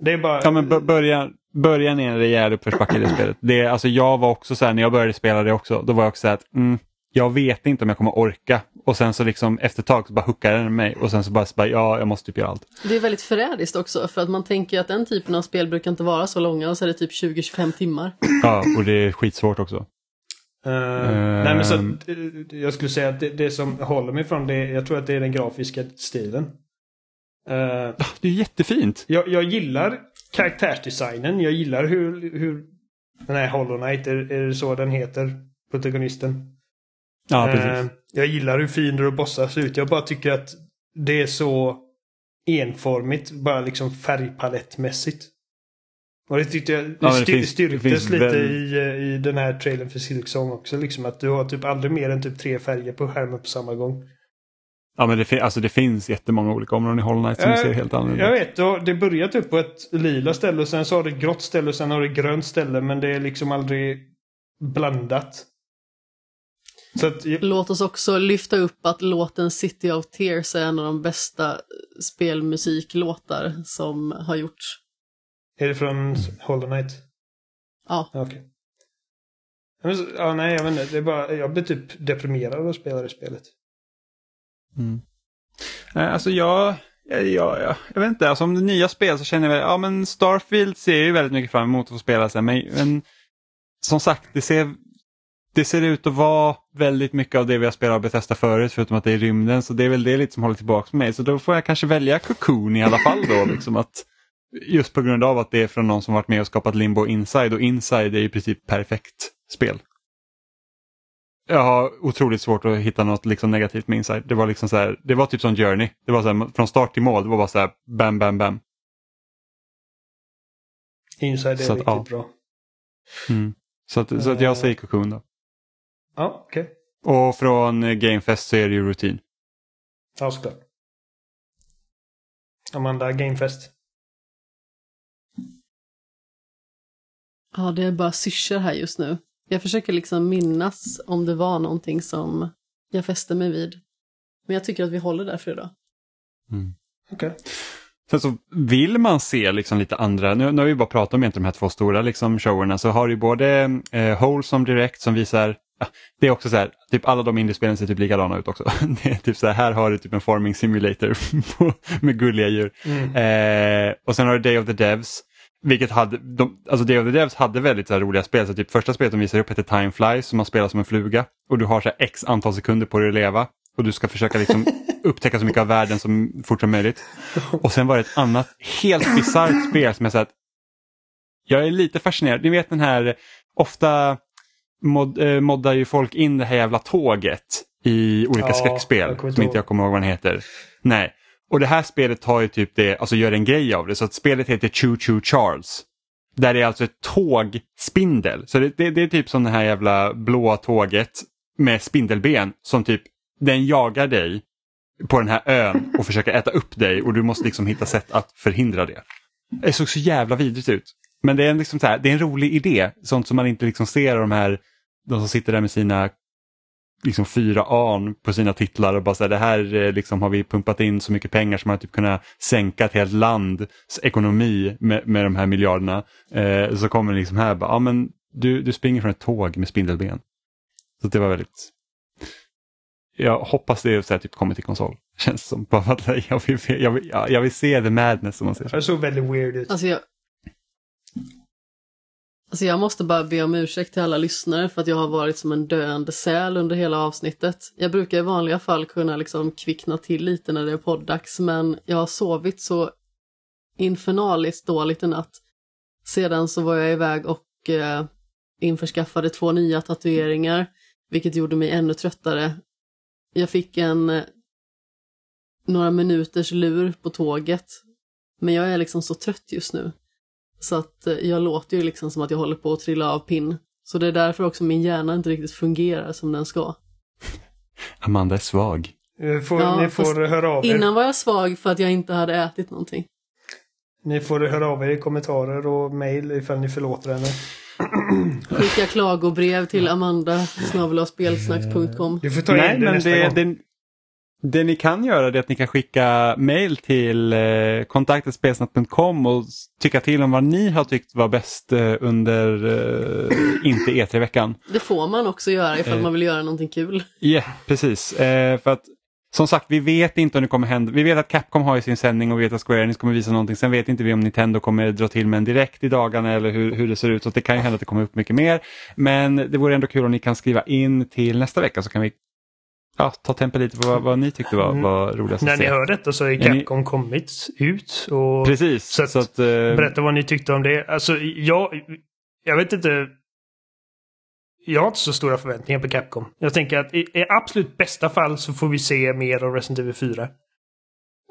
Det är bara... Ja men b- börja, början är en rejäl uppförsbacke i det spelet. Det, alltså jag var också så här när jag började spela det också, då var jag också så här att mm, jag vet inte om jag kommer orka. Och sen så liksom efter ett tag så bara hookade den mig och sen så bara, så bara ja jag måste typ göra allt. Det är väldigt förrädiskt också, för att man tänker att den typen av spel brukar inte vara så långa och så är det typ 20-25 timmar. Ja och det är skitsvårt också. Eh, Ehm. Nej men så att, eh, jag skulle säga att det, det som håller mig från det, jag tror att det är den grafiska stilen. Eh, Det är jättefint. jag, jag gillar karaktärsdesignen. Jag gillar hur, hur den här Hollow Knight, är, är det så den heter? Protagonisten. Ja Eh, precis. jag gillar hur fiender och bossar ser ut. Jag bara tycker att det är så enformigt, bara liksom färgpalettmässigt. Och det tyckte jag men det styr, styrktes lite väl- i, eh, i den här trailern för Silksong också. Liksom att du har typ aldrig mer än typ tre färger på skärmen på samma gång. Ja men det, alltså det finns jättemånga olika områden i Hollow Knight som Eh, ser helt annorlunda Jag ut. vet, och det börjar typ på ett lila ställe och sen så har det ett grått ställe och sen har det ett grönt ställe men det är liksom aldrig blandat. Så att, Låt oss också lyfta upp att låten City of Tears är en av de bästa spelmusiklåtar som har gjorts. är det från Hollow Knight? Ja, Okej. Så- Ja, nej, jag vet inte. Det är bara, jag blir typ deprimerad av att spela det spelet. Mm. Eh, Alltså jag, jag, jag, jag, jag vet inte, alltså om det nya spel så känner jag väl, ja men Starfield ser jag ju väldigt mycket fram emot att få spela sen. Men, men som sagt, det ser, det ser ut att vara väldigt mycket av det vi har spelat av Bethesda förut, förutom att det är rymden. Så det är väl det lite som håller tillbaka mig. Så då får jag kanske välja Cocoon i alla fall då. Liksom att, just på grund av att det är från någon som varit med och skapat Limbo Inside och Inside är i princip perfekt spel. Jag har otroligt svårt att hitta något liksom negativt med Inside. Det var liksom så här, det var typ som Journey. Det var så här, från start till mål, det var bara så här bam, bam, bam. Inside är Så att, riktigt ja. bra. Mm. Så, att, så att jag säger Cocoon då. Ja, okej. Och från Gamefest så är det ju Routine. Ja, såklart. Amanda Gamefest. ja det är bara syrsor här just nu. Jag försöker liksom minnas om det var någonting som jag fäste mig vid. Men jag tycker att vi håller där för idag. Okej. Sen så vill man se liksom lite andra, nu, nu har vi bara pratat om egentligen de här två stora liksom showerna, så har du både eh, Wholesome Direct som visar, det är också så här, typ alla de indiespelen ser typ likadana ut också. Det är typ så här, här har du typ en farming simulator med gulliga djur. Mm. Eh, och sen har du Day of the Devs, vilket hade, de, alltså Day of the Devs hade väldigt så roliga spel, så typ första spelet de visar upp heter Time Flies som man spelar som en fluga och du har så x antal sekunder på dig att leva och du ska försöka liksom upptäcka så mycket av världen som fort som möjligt. Och sen var det ett annat helt bisarrt spel som jag sagt, jag är lite fascinerad, ni vet den här, ofta mod, eh, moddar ju folk in det här jävla tåget i olika Ja, skräckspel som inte ihåg. jag kommer ihåg vad den heter. Nej, och det här spelet har ju typ det, alltså gör en grej av det, så att spelet heter Choo Choo Charles. Där det är alltså ett tågspindel. Så det, det, det är typ som det här jävla blåa tåget med spindelben som typ, den jagar dig på den här ön och försöker äta upp dig och du måste liksom hitta sätt att förhindra det. Det såg så jävla vidrigt ut. Men det är, liksom så här, det är en rolig idé, sånt som man inte liksom ser av de här, de som sitter där med sina liksom fyra an på sina titlar och bara så här, det här eh, liksom har vi pumpat in så mycket pengar som man typ kunnat sänka ett helt lands ekonomi med, med de här miljarderna. Eh, så kommer det liksom här, bara, ja men du, du springer från ett tåg med spindelben. Så det var väldigt jag hoppas det är så här, typ kommer till konsol. Känns som. Bara för att jag, vill, jag, vill, jag vill se the madness som man ser. Det såg väldigt weird ut. Alltså jag... Alltså jag måste bara be om ursäkt till alla lyssnare för att jag har varit som en döende säl under hela avsnittet. Jag brukar i vanliga fall kunna liksom kvickna till lite när det är poddags men jag har sovit så infernaliskt dåligt i natt. Sedan så var jag iväg och eh, införskaffade två nya tatueringar vilket gjorde mig ännu tröttare. Jag fick en eh, några minuters lur på tåget men jag är liksom så trött just nu. Så att eh, jag låter ju liksom som att jag håller på att trilla av pinn. Så det är därför också min hjärna inte riktigt fungerar som den ska. Amanda är svag. Ni får, Ja, ni får höra av er. Innan var jag svag för att jag inte hade ätit någonting. Ni får höra av er i kommentarer och mejl ifall ni förlåter henne. Skicka klagobrev till amanda. Du får ta Nej, in det men nästa det, gång. det, det ni kan göra är att ni kan skicka mail till eh, kontaktetspelsnack.com och tycka till om vad ni har tyckt var bäst eh, under eh, inte E3-veckan. Det får man också göra ifall Eh. man vill göra någonting kul. Ja, precis. Eh, för att som sagt, vi vet inte om det kommer hända. Vi vet att Capcom har ju sin sändning och vi vet att Square Enix kommer visa någonting. Sen vet inte vi om Nintendo kommer dra till med en direkt i dagarna eller hur, hur det ser ut. Så det kan ju hända att det kommer upp mycket mer. Men det vore ändå kul om ni kan skriva in till nästa vecka så kan vi ja, ta tempo lite på vad, vad ni tyckte var, Mm. var roligast När att ni se. hör detta så har ju Är ni- Capcom kommit ut. Och Precis, Så så att- att, eh, Berätta vad ni tyckte om det. Alltså, jag, jag vet inte. Jag har inte så stora förväntningar på Capcom. Jag tänker att i, i absolut bästa fall så får vi se mer av Resident Evil 4.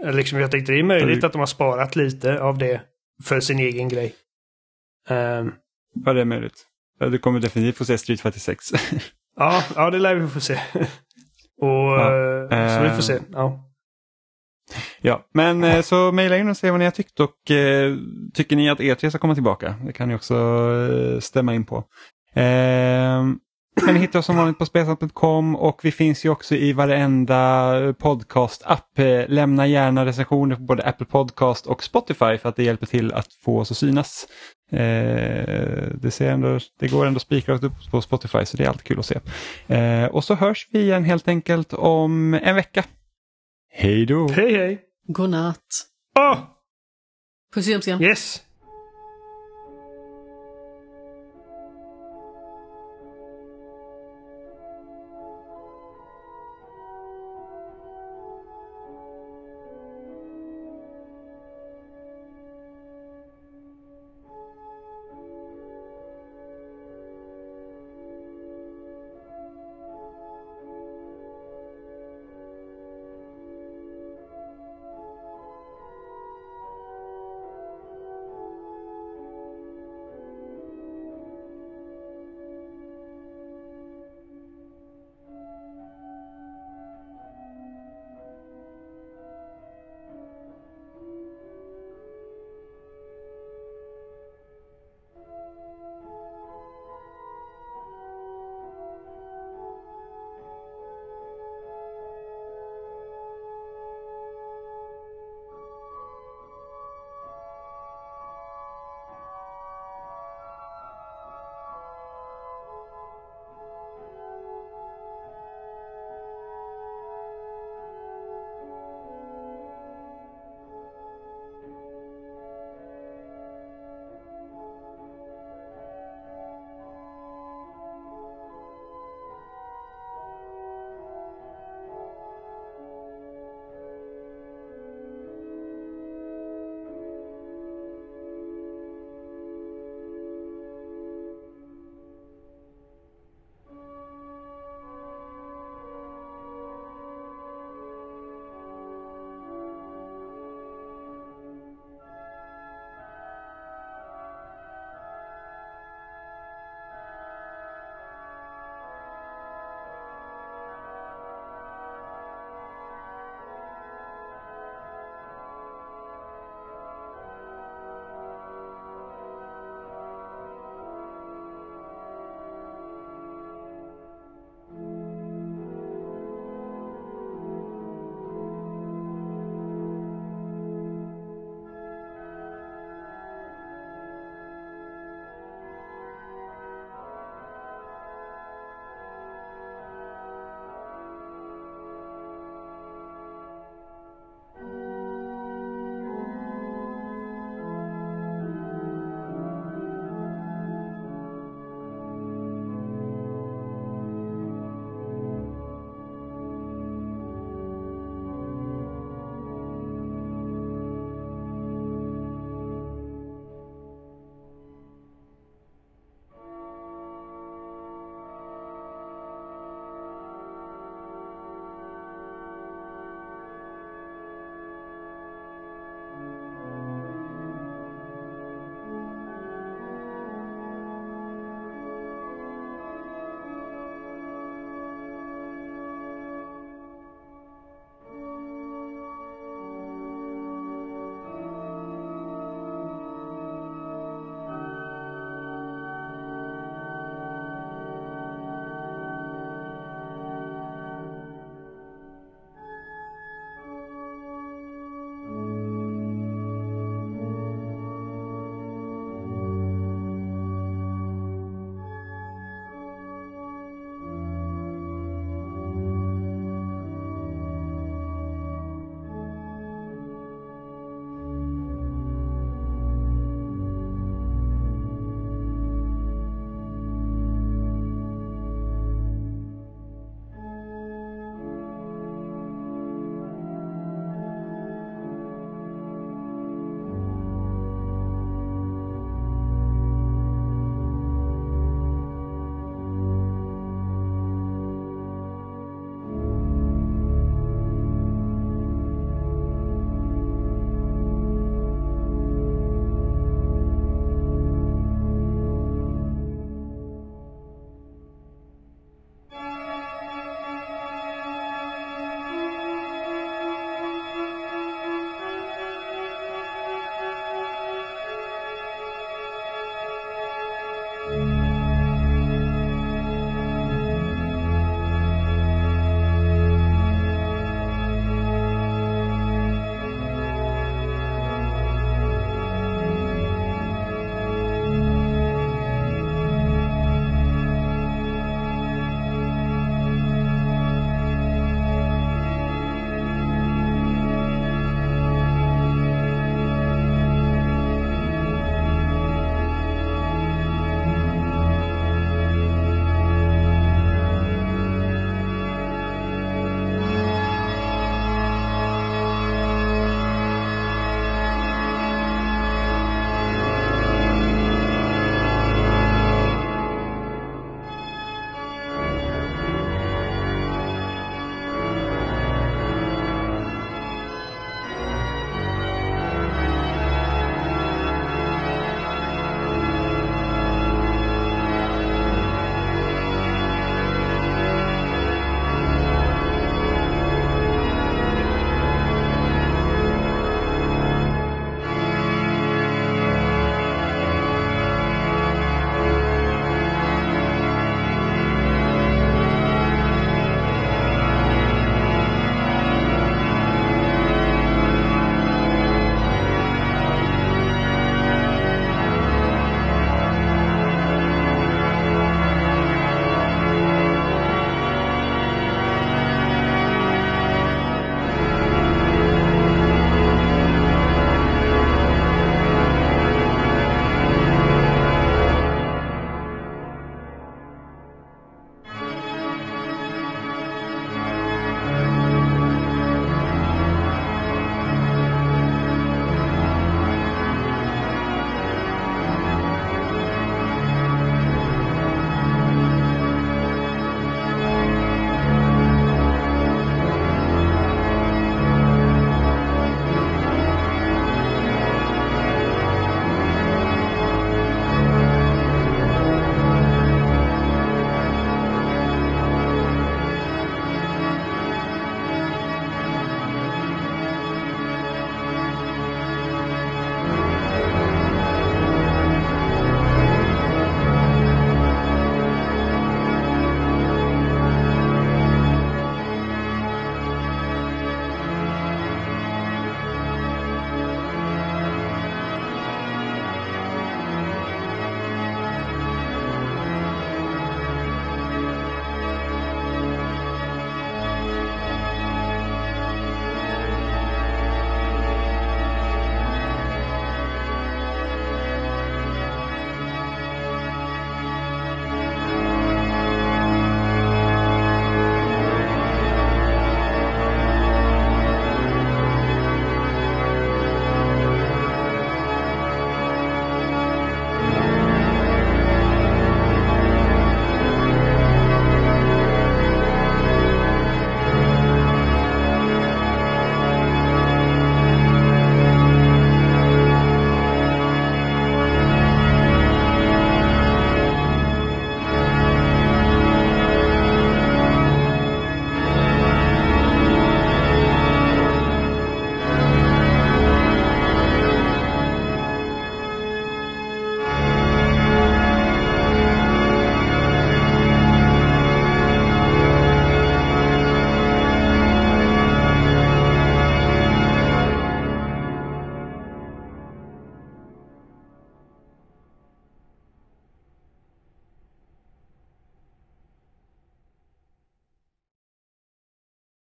Eh, Liksom, jag tänkte det är möjligt du- att de har sparat lite av det för sin egen grej. Ehm, ja, det är möjligt. Du kommer definitivt få se Street Fighter 6. ja, ja, det lär vi få se. Och, Ja. eh, Så vi får Eh, se. Ja. Ja, men eh, så mejla in och se vad ni har tyckt och eh, tycker ni att E3 ska komma tillbaka? Det kan ni också eh, stämma in på. Eh, kan ni hitta oss som vanligt på spelsnack.com och vi finns ju också i varenda podcast-app. Eh, lämna gärna recensioner på både Apple Podcast och Spotify för att det hjälper till att få oss att synas. Eh, det, ser ändå, det går ändå spikrakt upp på Spotify så det är alltid kul att se. Eh, och så hörs vi igen helt enkelt om en vecka. Hej då! Hej hej! Godnatt. Åh! Puss i yes!